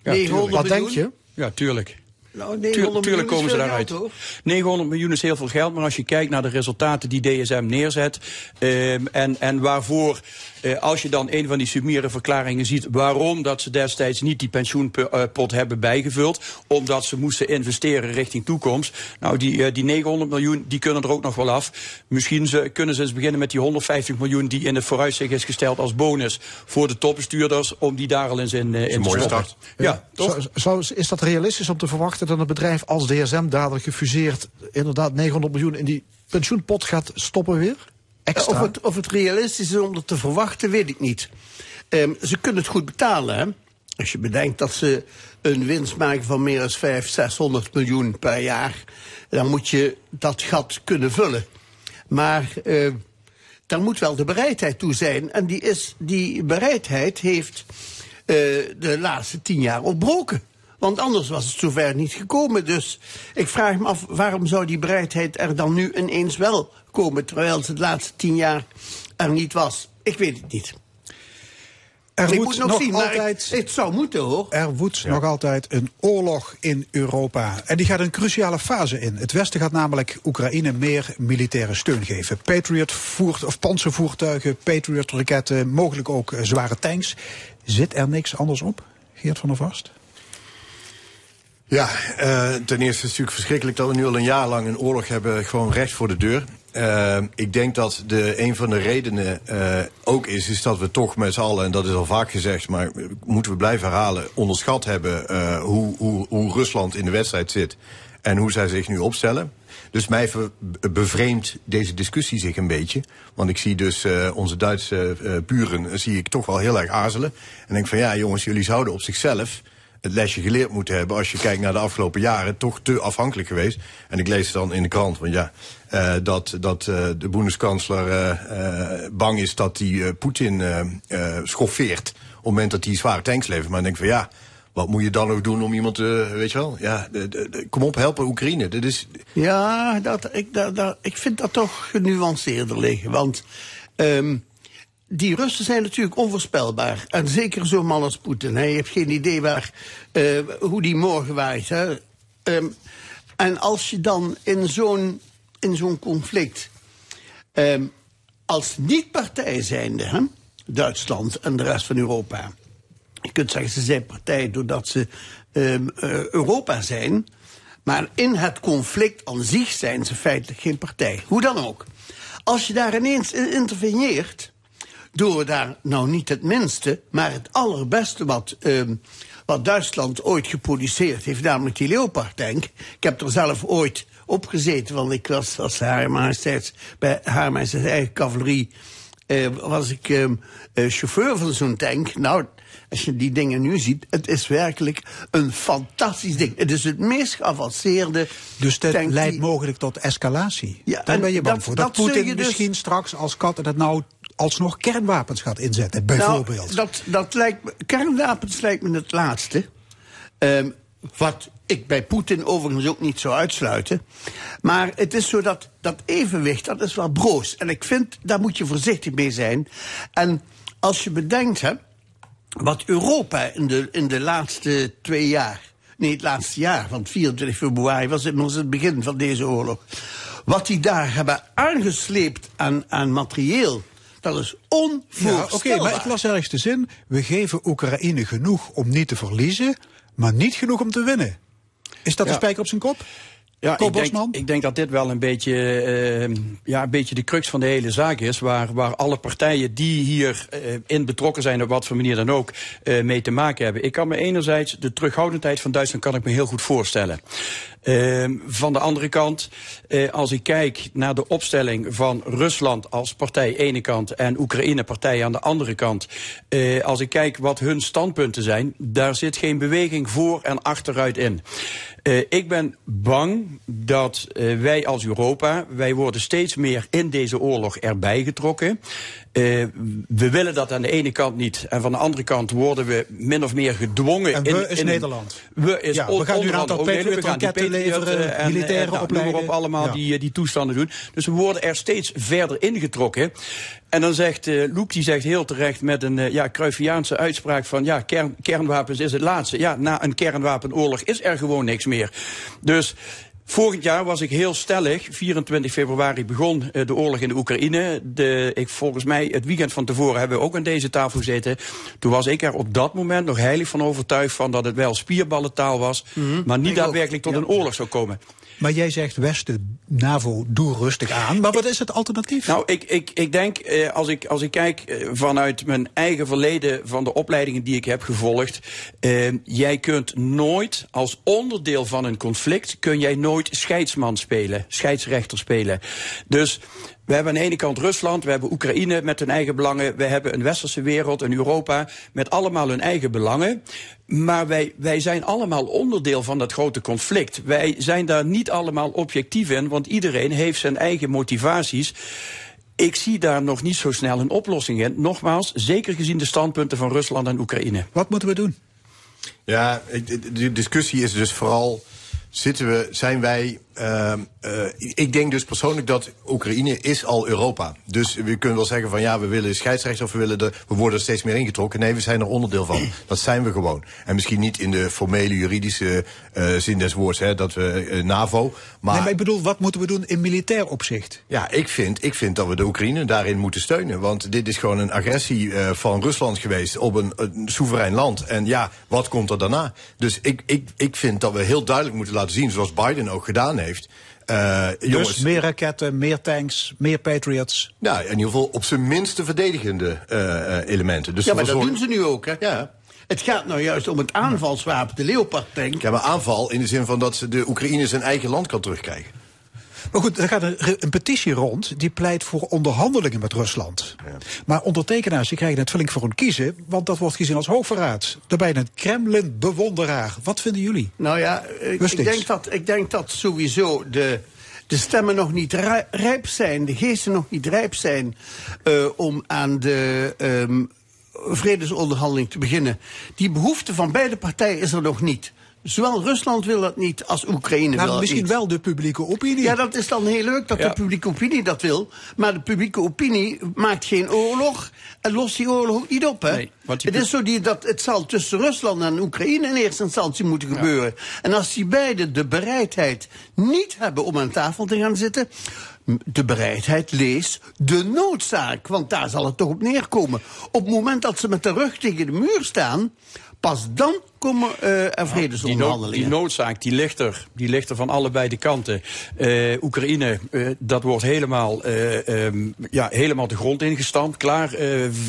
Ja. Wat denk je? Ja, tuurlijk. Nou, Tuur- 900 tuurlijk komen ze daaruit. geld, hoor. 900 miljoen is heel veel geld, maar als je kijkt naar de resultaten die DSM neerzet ehm, en, en waarvoor, eh, als je dan een van die submiere verklaringen ziet, waarom dat ze destijds niet die pensioenpot hebben bijgevuld, omdat ze moesten investeren richting toekomst. Nou, die, eh, die 900 miljoen, die kunnen er ook nog wel af. Misschien ze, kunnen ze eens beginnen met die 150 miljoen die in het vooruitzicht is gesteld als bonus voor de topbestuurders, om die daar al eens in, eh, in te mooie start. Ja, toch? Zou, zou, is dat realistisch om te verwachten dat een bedrijf als DSM dadelijk gefuseerd inderdaad 900 miljoen in die pensioenpot gaat stoppen weer? Of het, of het realistisch is om dat te verwachten, weet ik niet. Ehm, ze kunnen het goed betalen, hè? Als je bedenkt dat ze een winst maken van meer dan 500, 600 miljoen per jaar, dan moet je dat gat kunnen vullen. Maar eh, daar moet wel de bereidheid toe zijn. En die, is, die bereidheid heeft eh, de laatste tien jaar ontbroken. Want anders was het zover niet gekomen. Dus ik vraag me af, waarom zou die bereidheid er dan nu ineens wel komen... terwijl het de laatste tien jaar er niet was? Ik weet het niet. Er ik moet moet nog, nog zien, maar altijd- ik- het zou moeten hoor. Er woedt nog altijd een oorlog in Europa. En die gaat een cruciale fase in. Het Westen gaat namelijk Oekraïne meer militaire steun geven. Patriot voert, of panzervoertuigen, Patriot raketten, mogelijk ook eh, zware tanks. Zit er niks anders op, Geert van der Vast? Ja, eh, ten eerste is het natuurlijk verschrikkelijk dat we nu al een jaar lang een oorlog hebben, gewoon recht voor de deur. Eh, ik denk dat de, een van de redenen eh, ook is, is dat we toch met z'n allen, en dat is al vaak gezegd, maar moeten we blijven herhalen, onderschat hebben eh, hoe, hoe, hoe Rusland in de wedstrijd zit en hoe zij zich nu opstellen. Dus mij bevreemdt deze discussie zich een beetje. Want ik zie dus onze Duitse buren, zie ik toch wel heel erg aarzelen. En denk van ja jongens, jullie zouden op zichzelf het lesje geleerd moeten hebben als je kijkt naar de afgelopen jaren, toch te afhankelijk geweest. En ik lees dan in de krant, want ja, eh, dat, dat eh, de boendeskansler eh, bang is dat hij Poetin schoffeert op het moment dat hij zware tanks levert. Maar ik denk van ja, wat moet je dan nog doen om iemand te, weet je wel, ja, de- de- kom op, helpen Oekraïne. Dit is, Ja, dat, ik, dat, dat, ik vind dat toch genuanceerder liggen. Want ehm, die Russen zijn natuurlijk onvoorspelbaar. En zeker zo'n man als Poetin. Hij heeft geen idee waar, eh, hoe die morgen waait. Hè. Ehm, en als je dan in zo'n zo'n conflict... ehm, als niet-partij zijnde, hè, Duitsland en de rest van Europa... Je kunt zeggen, ze zijn partij doordat ze ehm, eh, Europa zijn. Maar in het conflict aan zich zijn ze feitelijk geen partij. Hoe dan ook. Als je daar ineens in interveneert. Door daar nou niet het minste, maar het allerbeste wat. ehm, wat Duitsland ooit geproduceerd heeft, namelijk die Leopard-tank. Ik heb er zelf ooit op gezeten, want ik was als Haar bij Haar eigen cavalerie eh, was ik ehm, eh, chauffeur van zo'n tank. Nou, als je die dingen nu ziet, het is werkelijk een fantastisch ding. Het is het meest geavanceerde. Dus dat tank leidt die- mogelijk tot escalatie. Ja, Daar en ben je bang dat- voor. Dat, dat Poetin dus- misschien straks als kat en het nou alsnog kernwapens gaat inzetten, bijvoorbeeld. Nou, dat, dat lijkt kernwapens lijkt me het laatste. Ehm, wat ik bij Poetin overigens ook niet zou uitsluiten. Maar het is zo dat dat evenwicht, dat is wel broos. En ik vind, daar moet je voorzichtig mee zijn. En als je bedenkt, hè, wat Europa in de, in de laatste twee jaar... Nee, het laatste jaar, van 24 februari was was het begin van deze oorlog. Wat die daar hebben aangesleept aan, aan materieel... Is Ja, oké, maar ik las ergens de zin. We geven Oekraïne genoeg om niet te verliezen, maar niet genoeg om te winnen. Is dat Ja. de spijker op zijn kop? Ja, ik denk, ik denk dat dit wel een beetje, eh, ja, een beetje de crux van de hele zaak is. Waar, waar alle partijen die hier eh, in betrokken zijn, op wat voor manier dan ook, eh, mee te maken hebben. Ik kan me enerzijds, de terughoudendheid van Duitsland kan ik me heel goed voorstellen. Ehm, van de andere kant, eh, als ik kijk naar de opstelling van Rusland als partij ene kant en Oekraïne partij aan de andere kant. eh, als ik kijk wat hun standpunten zijn, daar zit geen beweging voor en achteruit in. Eh, ik ben bang dat wij als Europa, wij worden steeds meer in deze oorlog erbij getrokken. Eh, we willen dat aan de ene kant niet. En van de andere kant worden we min of meer gedwongen. En in, we is in- Nederland. We, is Ja, we gaan nu een aantal Patriot-raketten Patriot, leveren, eh, en, militaire eh, nou, noem maar op opleiden. allemaal Ja. die, eh, die toestanden doen. Dus we worden er steeds verder ingetrokken. En dan zegt eh Loek, die zegt heel terecht met een eh, ja, Cruyffiaanse uitspraak van... ja, kern, kernwapens is het laatste. Ja, na een kernwapenoorlog is er gewoon niks meer. Dus... Vorig jaar was ik heel stellig. 24 februari begon eh, de oorlog in de Oekraïne. De, ik, volgens mij het weekend van tevoren hebben we ook aan deze tafel gezeten. Toen was ik er op dat moment nog heilig van overtuigd van dat het wel spierballentaal was. maar niet Ik ook. daadwerkelijk tot een oorlog zou komen. Maar jij zegt Westen, NAVO, doe rustig aan. Maar wat is het alternatief? Nou, ik, ik, ik denk, eh, als, ik, als ik kijk eh, vanuit mijn eigen verleden van de opleidingen die ik heb gevolgd. eh, jij kunt nooit als onderdeel van een conflict, kun jij nooit scheidsman spelen, scheidsrechter spelen. Dus we hebben aan de ene kant Rusland, we hebben Oekraïne met hun eigen belangen, we hebben een westerse wereld, een Europa met allemaal hun eigen belangen. Maar wij, wij zijn allemaal onderdeel van dat grote conflict. Wij zijn daar niet allemaal objectief in, want iedereen heeft zijn eigen motivaties. Ik zie daar nog niet zo snel een oplossing in. Nogmaals, zeker gezien de standpunten van Rusland en Oekraïne. Wat moeten we doen? Ja, ik- de- de discussie is dus vooral. Zitten we, zijn wij. Ehm, eh, ik denk dus persoonlijk dat Oekraïne is al Europa. Dus we kunnen wel zeggen van ja, we willen scheidsrechter of we, willen de, we worden er steeds meer ingetrokken. Nee, we zijn er onderdeel van. Dat zijn we gewoon. En misschien niet in de formele juridische eh, zin des woords, hè, dat we eh, NAVO. Maar Nee, maar ik bedoel, wat moeten we doen in militair opzicht? ja, ik vind, ik vind dat we de Oekraïne daarin moeten steunen. Want dit is gewoon een agressie van Rusland geweest op een, een soeverein land. En ja, wat komt er daarna? Dus ik, ik, ik vind dat we heel duidelijk moeten laten zien, zoals Biden ook gedaan heeft. Eh, jongens, Dus meer raketten, meer tanks, meer Patriots. ja, in ieder geval op zijn minst de verdedigende eh, eh, elementen. Dus ja, maar dat doen ze nu ook, hè? Ja. Het gaat nou juist om het aanvalswapen, de Leopard-tank. Ja, maar aanval in de zin van dat ze de Oekraïne zijn eigen land kan terugkrijgen. Maar goed, er gaat een, een petitie rond die pleit voor onderhandelingen met Rusland. Maar ondertekenaars die krijgen het flink voor hun kiezen, want dat wordt gezien als hoogverraad. Daarbij een Kremlin-bewonderaar. Wat vinden jullie? Nou ja, ik, ik, denk dat, ik denk dat sowieso de, de stemmen nog niet ri- rijp zijn, de geesten nog niet rijp zijn eh, om aan de ehm, vredesonderhandeling te beginnen. Die behoefte van beide partijen is er nog niet. Zowel Rusland wil dat niet als Oekraïne wil Nou, dat misschien niet. wel de publieke opinie. Ja, dat is dan heel leuk dat Ja. de publieke opinie dat wil. Maar de publieke opinie maakt geen oorlog en lost die oorlog ook niet op. Hè? Nee, het is zo die, dat het zal tussen Rusland en Oekraïne in eerste instantie moeten gebeuren. En als die beiden de bereidheid niet hebben om aan tafel te gaan zitten. De bereidheid lees de noodzaak, want daar zal het toch op neerkomen. Op het moment dat ze met de rug tegen de muur staan, pas dan komen eh, er Die, nood- vredesonderhandelingen. die noodzaak die ligt er. Die ligt er van allebei de kanten. Eh, Oekraïne, eh, dat wordt helemaal, eh, ehm, ja, helemaal de grond ingestampt. Klaar, eh,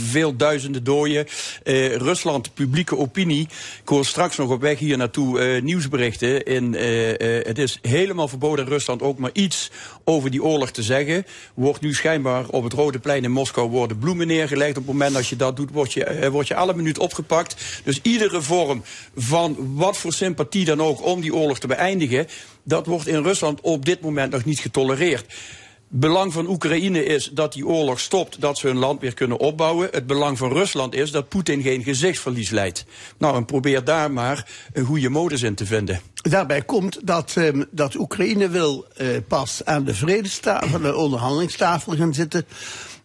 veel duizenden doden. Eh, Rusland, publieke opinie. Ik hoor straks nog op weg hier naartoe eh, nieuwsberichten. Eh, eh, het is helemaal verboden Rusland ook maar iets over die oorlog te zeggen. Wordt nu schijnbaar op het Rode Plein in Moskou worden bloemen neergelegd. Op het moment dat je dat doet, word je, eh, word je alle minuut opgepakt. Dus iedere vorm van wat voor sympathie dan ook om die oorlog te beëindigen, dat wordt in Rusland op dit moment nog niet getolereerd. belang van Oekraïne is dat die oorlog stopt, dat ze hun land weer kunnen opbouwen. Het belang van Rusland is dat Poetin geen gezichtsverlies leidt. Nou, en probeer daar maar een goede modus in te vinden. Daarbij komt dat, ehm, dat Oekraïne wil eh, pas aan de vredestafel, de onderhandelingstafel gaan zitten,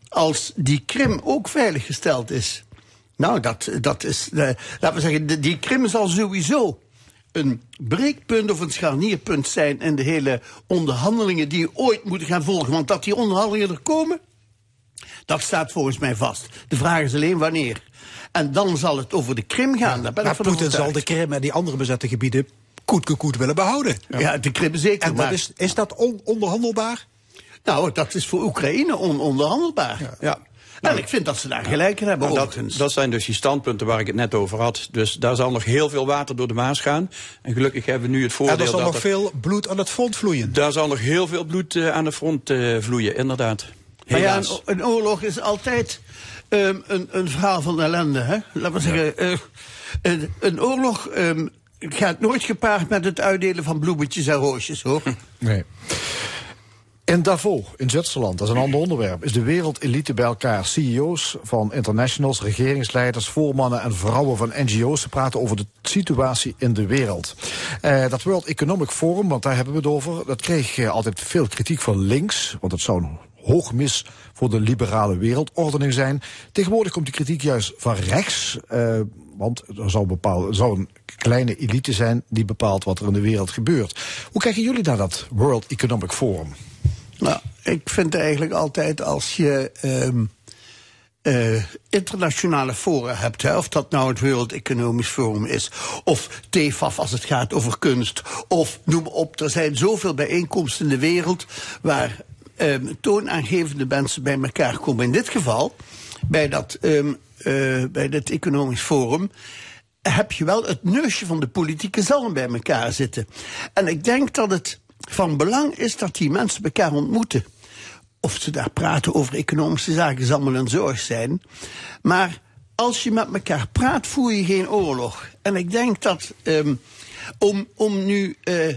als die Krim ook veiliggesteld is. Nou, dat, dat is, eh, laten we zeggen, die Krim zal sowieso een breekpunt of een scharnierpunt zijn in de hele onderhandelingen die ooit moeten gaan volgen. Want dat die onderhandelingen er komen, dat staat volgens mij vast. De vraag is alleen wanneer. En dan zal het over de Krim gaan. Daar ben Maar Poetin zal de Krim en die andere bezette gebieden koet willen behouden. Ja, de Krim zeker. En dat is, is dat on- onderhandelbaar? Nou, dat is voor Oekraïne ononderhandelbaar. Ja. En ik vind dat ze daar gelijk in hebben, Nou, dat, dat zijn dus die standpunten waar ik het net over had. Dus daar zal nog heel veel water door de Maas gaan. En gelukkig hebben we nu het voordeel En er zal dat nog er- veel bloed aan het front vloeien. Daar zal nog heel veel bloed eh, aan de front eh, vloeien, inderdaad. Maar ja, een oorlog is altijd ehm, een, een verhaal van ellende. Hè? Laten we zeggen, eh, een, een oorlog ehm, gaat nooit gepaard met het uitdelen van bloemetjes en roosjes, hoor. Nee. In Davos, in Zwitserland, dat is een ander onderwerp, is de wereldelite bij elkaar. CEO's van internationals, regeringsleiders, voormannen en vrouwen van NGO's. Ze praten over de situatie in de wereld. Eh, dat World Economic Forum, want daar hebben we het over, dat kreeg eh, altijd veel kritiek van links. Want het zou een hoog mis voor de liberale wereldordening zijn. Tegenwoordig komt die kritiek juist van rechts. eh, want er zou, bepaal, er zou een kleine elite zijn die bepaalt wat er in de wereld gebeurt. Hoe kijken jullie naar dat World Economic Forum? Nou, ik vind eigenlijk altijd als je ehm, eh, internationale fora hebt, of dat nou het Wereld Economisch Forum is, of TEFAF als het gaat over kunst, of noem op, er zijn zoveel bijeenkomsten in de wereld waar ehm, toonaangevende mensen bij elkaar komen. In dit geval, bij dat, eh, bij dit Economisch Forum, heb je wel het neusje van de politieke zalm bij elkaar zitten. En ik denk dat het van belang is dat die mensen elkaar ontmoeten. Of ze daar praten over economische zaken, zal allemaal een zorg zijn. Maar als je met elkaar praat, voer je geen oorlog. En ik denk dat ehm, om, om nu. eh, eh,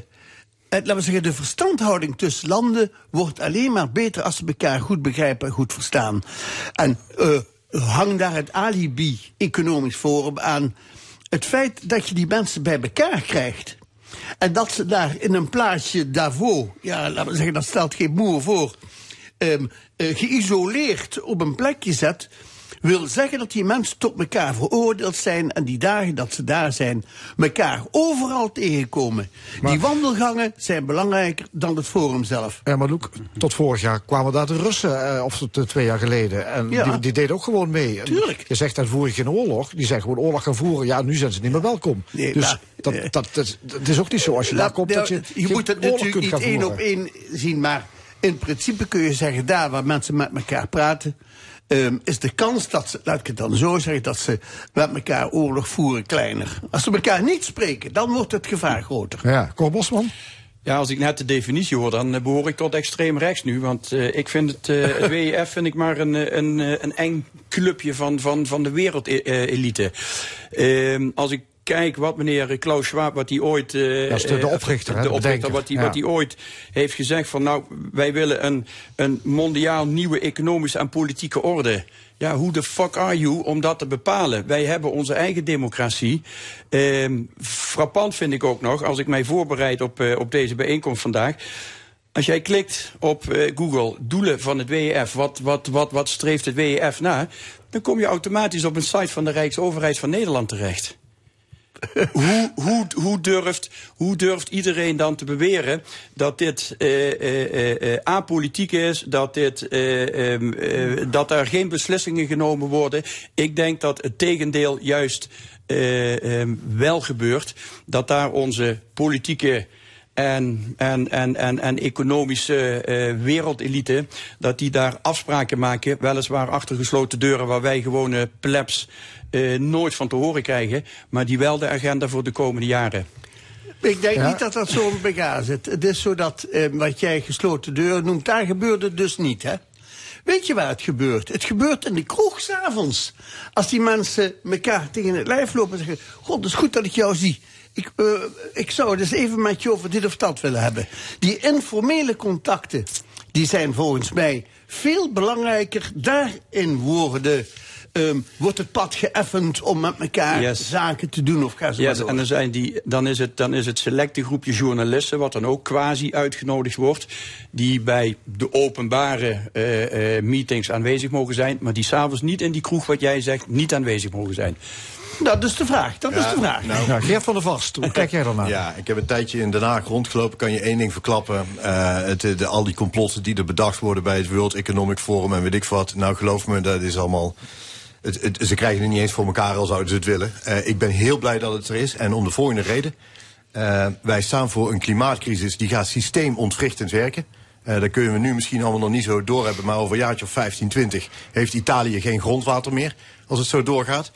laten we zeggen, de verstandhouding tussen landen wordt alleen maar beter als ze elkaar goed begrijpen en goed verstaan. En eh, hang daar het alibi economisch forum aan. Het feit dat je die mensen bij elkaar krijgt. En dat ze daar in een plaatsje daarvoor, ja, laten we zeggen, dat stelt geen moer voor, ehm, eh, geïsoleerd op een plekje zet, wil zeggen dat die mensen tot elkaar veroordeeld zijn en die dagen dat ze daar zijn, elkaar overal tegenkomen. die wandelgangen zijn belangrijker dan het forum zelf. Ja, maar Loek, tot vorig jaar kwamen daar de Russen, eh, of tot, twee jaar geleden. En Ja. die, die deden ook gewoon mee. En Tuurlijk. Je zegt, dan voer je geen oorlog. Die zijn gewoon oorlog gaan voeren. Ja, nu zijn ze niet meer welkom. Nee, dus maar, dat, dat, dat, het is ook niet zo als je daar komt dat je, nou, je geen moet het natuurlijk niet één op één zien, maar in principe kun je zeggen, daar waar mensen met elkaar praten, ehm, is de kans dat ze, laat ik het dan zo zeggen, dat ze met elkaar oorlog voeren kleiner. Als ze elkaar niet spreken, dan wordt het gevaar groter. Ja, Cor Bosman? Ja, als ik net de definitie hoor, dan eh, behoor ik tot extreem rechts nu. Want eh, ik vind het, eh, het WEF vind ik maar een, eh, een, eh, een eng clubje van, van, van de wereldelite. Ehm als ik kijk wat meneer Klaus Schwab, wat hij ooit... eh, Dat is de- de eh, oprichter, de de oprichter, wat hij, Ja. wat hij ooit heeft gezegd van... nou, wij willen een, een mondiaal nieuwe economische en politieke orde. Ja, hoe de fuck are you om dat te bepalen? Wij hebben onze eigen democratie. Ehm, frappant vind ik ook nog, als ik mij voorbereid op, eh, op deze bijeenkomst vandaag... Als jij klikt op eh, Google doelen van het WEF, wat, wat, wat, wat streeft het WEF na, dan kom je automatisch op een site van de Rijksoverheid van Nederland terecht. Hoe, hoe, hoe, durft, hoe durft iedereen dan te beweren dat dit eh, eh, eh, apolitiek is, dat, dit, eh, ehm, eh, dat er geen beslissingen genomen worden? Ik denk dat het tegendeel juist eh, ehm, wel gebeurt. Dat daar onze politieke en, en, en, en, en economische eh, wereldelite, dat die daar afspraken maken, weliswaar achter gesloten deuren, waar wij gewone plebs eh, nooit van te horen krijgen, maar die wel de agenda voor de komende jaren. Ik denk Ja. niet dat dat zo in elkaar zit. Het is zo dat, eh, wat jij gesloten deur noemt, daar gebeurt het dus niet, hè? Weet je waar het gebeurt? Het gebeurt in de kroeg s'avonds. Als die mensen elkaar tegen het lijf lopen en zeggen... God, het is goed dat ik jou zie. Ik, eh, ik zou dus even met je over dit of dat willen hebben. Die informele contacten, die zijn volgens mij veel belangrijker. Daarin worden, ehm, wordt het pad geëffend om met elkaar Yes. zaken te doen. Of gaan ze Yes, en dan, zijn die, dan, is het, dan is het selecte groepje journalisten, wat dan ook quasi uitgenodigd wordt, die bij de openbare eh, eh, meetings aanwezig mogen zijn, maar die s'avonds niet in die kroeg, wat jij zegt, niet aanwezig mogen zijn. Dat is de vraag, dat is de vraag. Nou, Ja, Geert van der Vast, hoe kijk jij daarnaar? Ja, ik heb een tijdje in Den Haag rondgelopen. Kan je één ding verklappen. Eh, het, de, al die complotten die er bedacht worden bij het World Economic Forum en weet ik wat. Nou, geloof me, dat is allemaal... Het, het- ze krijgen het niet eens voor elkaar al zouden ze het willen. Eh, ik ben heel blij dat het er is. En om de volgende reden. Eh, wij staan voor een klimaatcrisis die gaat systeemontwrichtend werken. Eh dat kunnen we nu misschien allemaal nog niet zo doorhebben. Maar over een jaartje of 15, 20 heeft Italië geen grondwater meer. Als het zo doorgaat.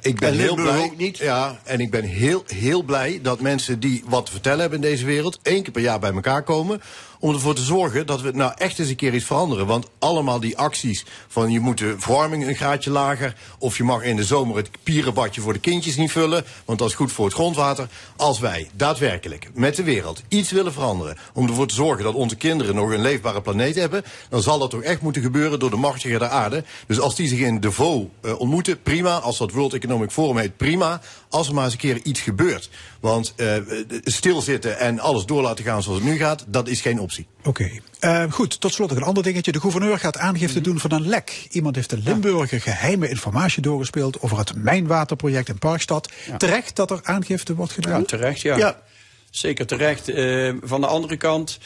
Ik ben En heel blij. ook niet. Ja, en ik ben heel, heel blij dat mensen die wat te vertellen hebben in deze wereld. één keer per jaar bij elkaar komen. Om ervoor te zorgen dat we nou echt eens een keer iets veranderen. Want allemaal die acties van je moet de verwarming een graadje lager. of je mag in de zomer het pierenbadje voor de kindjes niet vullen. want dat is goed voor het grondwater. Als wij daadwerkelijk met de wereld iets willen veranderen. om ervoor te zorgen dat onze kinderen nog een leefbare planeet hebben. dan zal dat toch echt moeten gebeuren door de machtigen der aarde. Dus als die zich in Davos eh, ontmoeten, prima. Als dat World Economic Forum heet, prima. Als er maar eens een keer iets gebeurt. Want eh, stilzitten en alles door laten gaan zoals het nu gaat, dat is geen optie. Oké. Eh, goed, tot slot nog een ander dingetje. De gouverneur gaat aangifte doen van een lek. Iemand heeft de Limburger geheime informatie doorgespeeld over het mijnwaterproject in Parkstad. Terecht dat er aangifte wordt gedaan? Ja, terecht, ja. Zeker terecht. Eh, van de andere kant.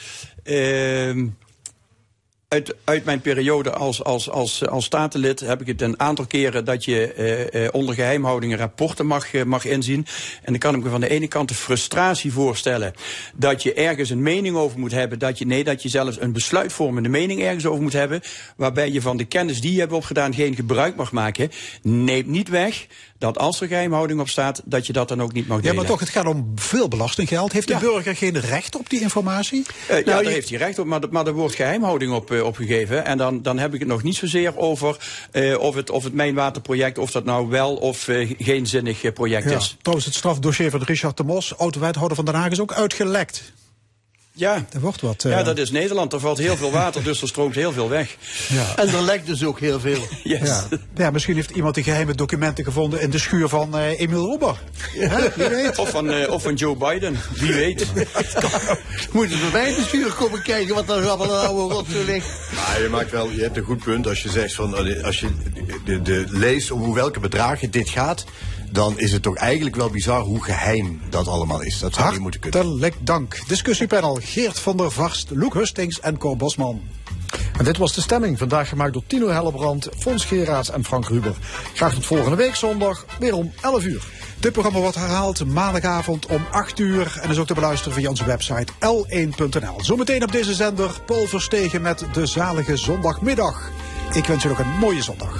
ehm, uit, uit mijn periode als, als, als, als statenlid heb ik het een aantal keren dat je eh, eh, onder geheimhouding rapporten mag, eh, mag inzien. En dan kan ik me van de ene kant de frustratie voorstellen dat je ergens een mening over moet hebben. Dat je, nee, dat je zelfs een besluitvormende mening ergens over moet hebben. Waarbij je van de kennis die je hebt opgedaan geen gebruik mag maken. Neemt niet weg dat als er geheimhouding op staat, dat je dat dan ook niet mag Ja, delen. maar toch, het gaat om veel belastinggeld. Heeft de burger geen recht op die informatie? Eh, ja, Nou, daar heeft hij recht op, maar, maar er wordt geheimhouding op, opgegeven. En dan, dan heb ik het nog niet zozeer over eh, of, het, of het mijnwaterproject, of dat nou wel of eh, geen zinnig eh, project Ja. is. Trouwens, het strafdossier van Richard de Mos, oud-wethouder van Den Haag, is ook uitgelekt. Ja, Er wordt wat. eh, ja, dat is Nederland. Er valt heel veel water, dus er stroomt heel veel weg. Ja. En er lekt dus ook heel veel. Yes. Ja. ja, misschien heeft iemand die geheime documenten gevonden in de schuur van eh Emiel Roeber. Ja, wie weet. Of, van, eh, of van Joe Biden, wie weet. Moeten we bij de stuur komen kijken wat er allemaal oude rot zo ligt. Maar je maakt wel, je hebt een goed punt als je zegt van eh, als je de, de, leest om hoe welke bedragen dit gaat, dan is het toch eigenlijk wel bizar hoe geheim dat allemaal is. Dat zou niet moeten kunnen. Hartelijk dank. Discussiepanel Geert van der Vast, Loek Hustings en Cor Bosman. En dit was de stemming, vandaag gemaakt door Tino Hellebrand, Fons Geraerts en Frank Ruber. Graag tot volgende week zondag, weer om 11 uur. Dit programma wordt herhaald maandagavond om 8 uur en is ook te beluisteren via onze website l1.nl. Zometeen op deze zender Paul Verstegen met de zalige zondagmiddag. Ik wens u ook een mooie zondag.